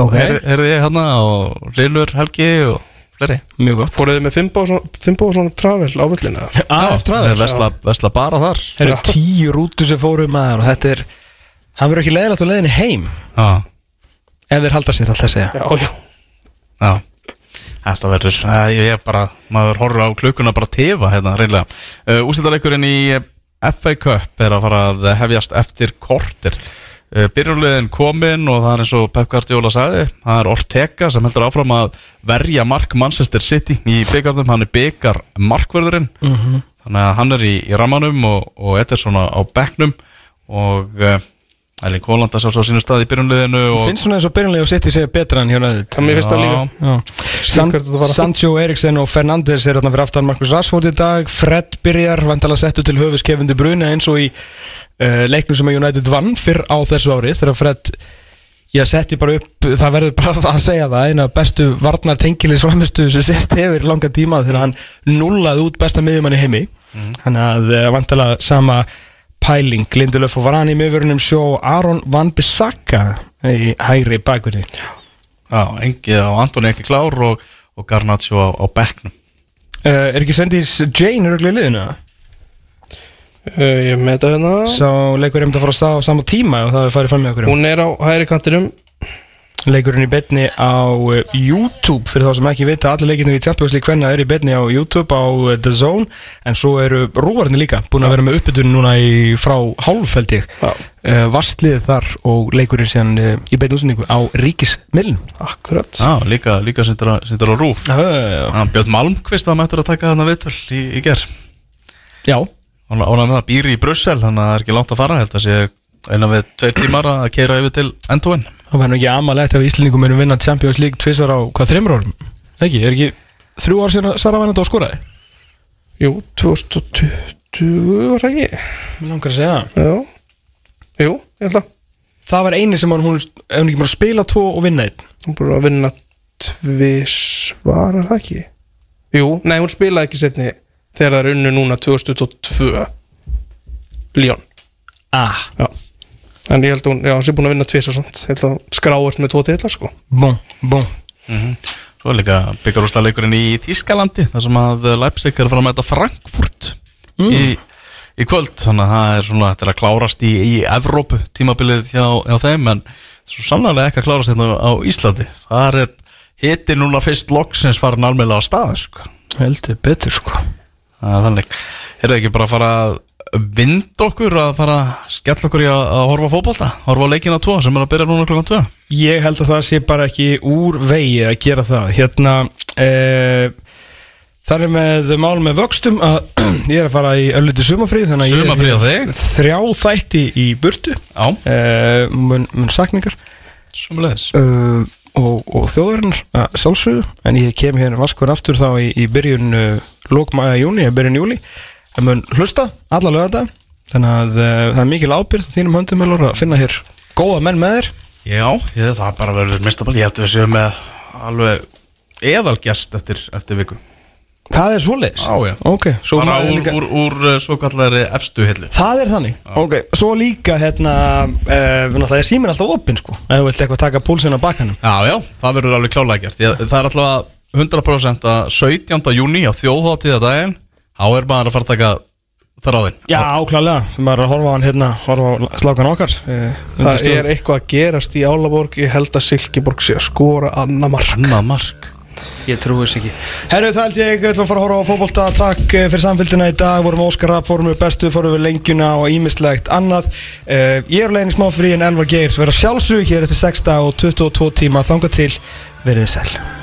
Ok. Herði ég hérna og Lillur Helgi og fleiri. Mjög gott. Fóruð þið með Fimbo og svona travel á völlina AF Traðars Vesla, vesla bara þar. Það eru tíu rútu sem fóru maður og þetta er Hann verður ekki leiðilegt á leiðinni heim. Já, Ef þeir halda sér alltaf að segja Já, já. Já. Þetta verður, ég er bara, maður horfður á klukkuna bara tefa hérna reynilega uh, Ústættaleikurinn í FA Cup er að fara að hefjast eftir kortir uh, byrjunliðin komin og það er eins og Pep Guardiola sagði það er Ortega sem heldur áfram að verja mark Manchester City í byggardum hann er byggar markverðurinn þannig að hann er í, í ramanum og, og Ederson á, á bekknum og uh, Erling Haaland að sjálfsög á sínu stað í byrjunliðinu og finnst svona eins og sitt í sig betra en Það mér finnst það líka. Þetta. Sancho Eriksen og Fernandes er þarna fyrir aftan Markus Rashford í dag. Fred byrjar, vantala settu til höfus Kevin De Bruyne eins og í uh, leiknum sem United vann fyrr á þessu ári þegar Fred ég setti bara upp, það verður bara að segja það eina bestu varnar tengilis framistu sem sést hefur langa tíma þegar hann nullaði út besta miðjumann í heimi þannig að uh, vantala sama pæling, Lindelöf og Varane í miðvörunum sjó Aron Van Bissaka í hægri bakverði já, engi og Antoni ekki klár og, og Garnaccio á, á bekknum. Uh, er ekki Svendís Jane öruglega liðinu? uh, Ég með þetta hérna. Sá leikur einmitt að fara að stað á sama tíma og það er farið fram með okkur Hún er á hægri kantinum. Leikurinn í betni á uh, YouTube fyrir þá sem ekki vita allir leikinu í Champions League hvenna er í betni á YouTube á uh, The Zone en svo eru rúvarnir líka búin að vera með uppbytun núna í frá Já. uh, Vastliðið þar og leikurinn síðan uh, í betni útsendingu á Ríkismiln Akkurat. Já, líka, líka sindur á, rúf. Já, já, Já, Björn Malmqvist var mættur að taka þarna viðtöl í, í ger já Með það býri í Brussel Þannig að það er ekki langt að fara Held að sé eina við tveir tímar að keira yfir til endúin Það verður nú ekki amalegt ef Íslendingum erum vinna Champions League tvisvar á hvað þreymur árum? Ekki, er ekki þrjú ár síðan að Sara þetta á skoraði? Jú, 2020 var það ekki? Mér langar að segja það. Já. Jú, ég held að. Það var eini sem hann, hún, ef hún ekki bara að spila tvo og vinna einn. Hún búið að vinna tvisvar, er það ekki? Jú, nei, hún spilaði ekki setni þegar það er unnu núna 2022 Líón Ah, En ég held að hún, já, hún sé búin að vinna hún skráist með tvo titlar, sko. Bon, bon Svo er líka byggarúsla leikurinn í Þískalandi þar sem að Leipzig er að fara að mæta Frankfurt í, í kvöld. Þannig að það er svona þetta er að klárast í, í Evrópu tímabilið hjá, hjá þeim en svo sannlega ekki að klárast hérna á Íslandi. Það er hitti núna fyrst loksins farin almeinlega á stað sko. Heldur betur sko þannig. Er það ekki bara að fara að vind okkur að fara að skella okkur í að, að horfa á fótbolta? Horfa leikina 2 sem er að byrja núna klokkan 2 Ég held að það sé bara ekki úr vegi að gera það. Hérna eh, Það er með mál með vöxtum að ég er að fara í ölliti sumafrið Þannig að ég þig. Þrjá þætti í burtu. Já, eh, mun, mun sakningar. Sumulegis uh, og, og þjóðarinnar að sjálfsögðu. En ég kem hérna vaskur aftur þá í, í byrjun uh, lókmaða júni, eða byrjun júli en mun hlusta alla lögða þannig að uh, það er mikil ábyrð þínum höndum að finna hér góða menn með þér. Já, ég, það bara verður mistabal Ég ætti við séum með alveg eðalgjast eftir, eftir viku það er svoleiðis? Já, já. ok, svo Bara maður úr, líka úr, úr uh, svo kallari efstu hillu. Það er þannig, ok, svo líka hérna, uh, náttúrulega er síminn alltaf opinn sko, ef þú vilt eitthvað taka púlsinn á bakkanum. Já, já, það verður alveg klálega gert. Ég, Það er alltaf 100% að 17. júni á þjóðháttíða daginn Þá er maður að fara að taka þráðinn. Já, klálega, maður er að horfa á hann hérna, horfa á slákan okkar. Uh, Það er eitthvað að gerast í Álaborg. Ég held að Silkeborg sé að skora annað mark. Annað mark Ég trúi þess ekki. Herru, það held ég, við ætlum að fara að horfa á fótbolta. Takk eh, fyrir samfélgina í dag, vorum Óskar Rapp Fórum við bestu, fórum við lengjuna og ímislegt annað. Uh, Ég er leginn í smá frí en Elvar Geir Verða sjálfsög hér eftir 6 dag og 22 tíma. Þanga til, verið þið sæl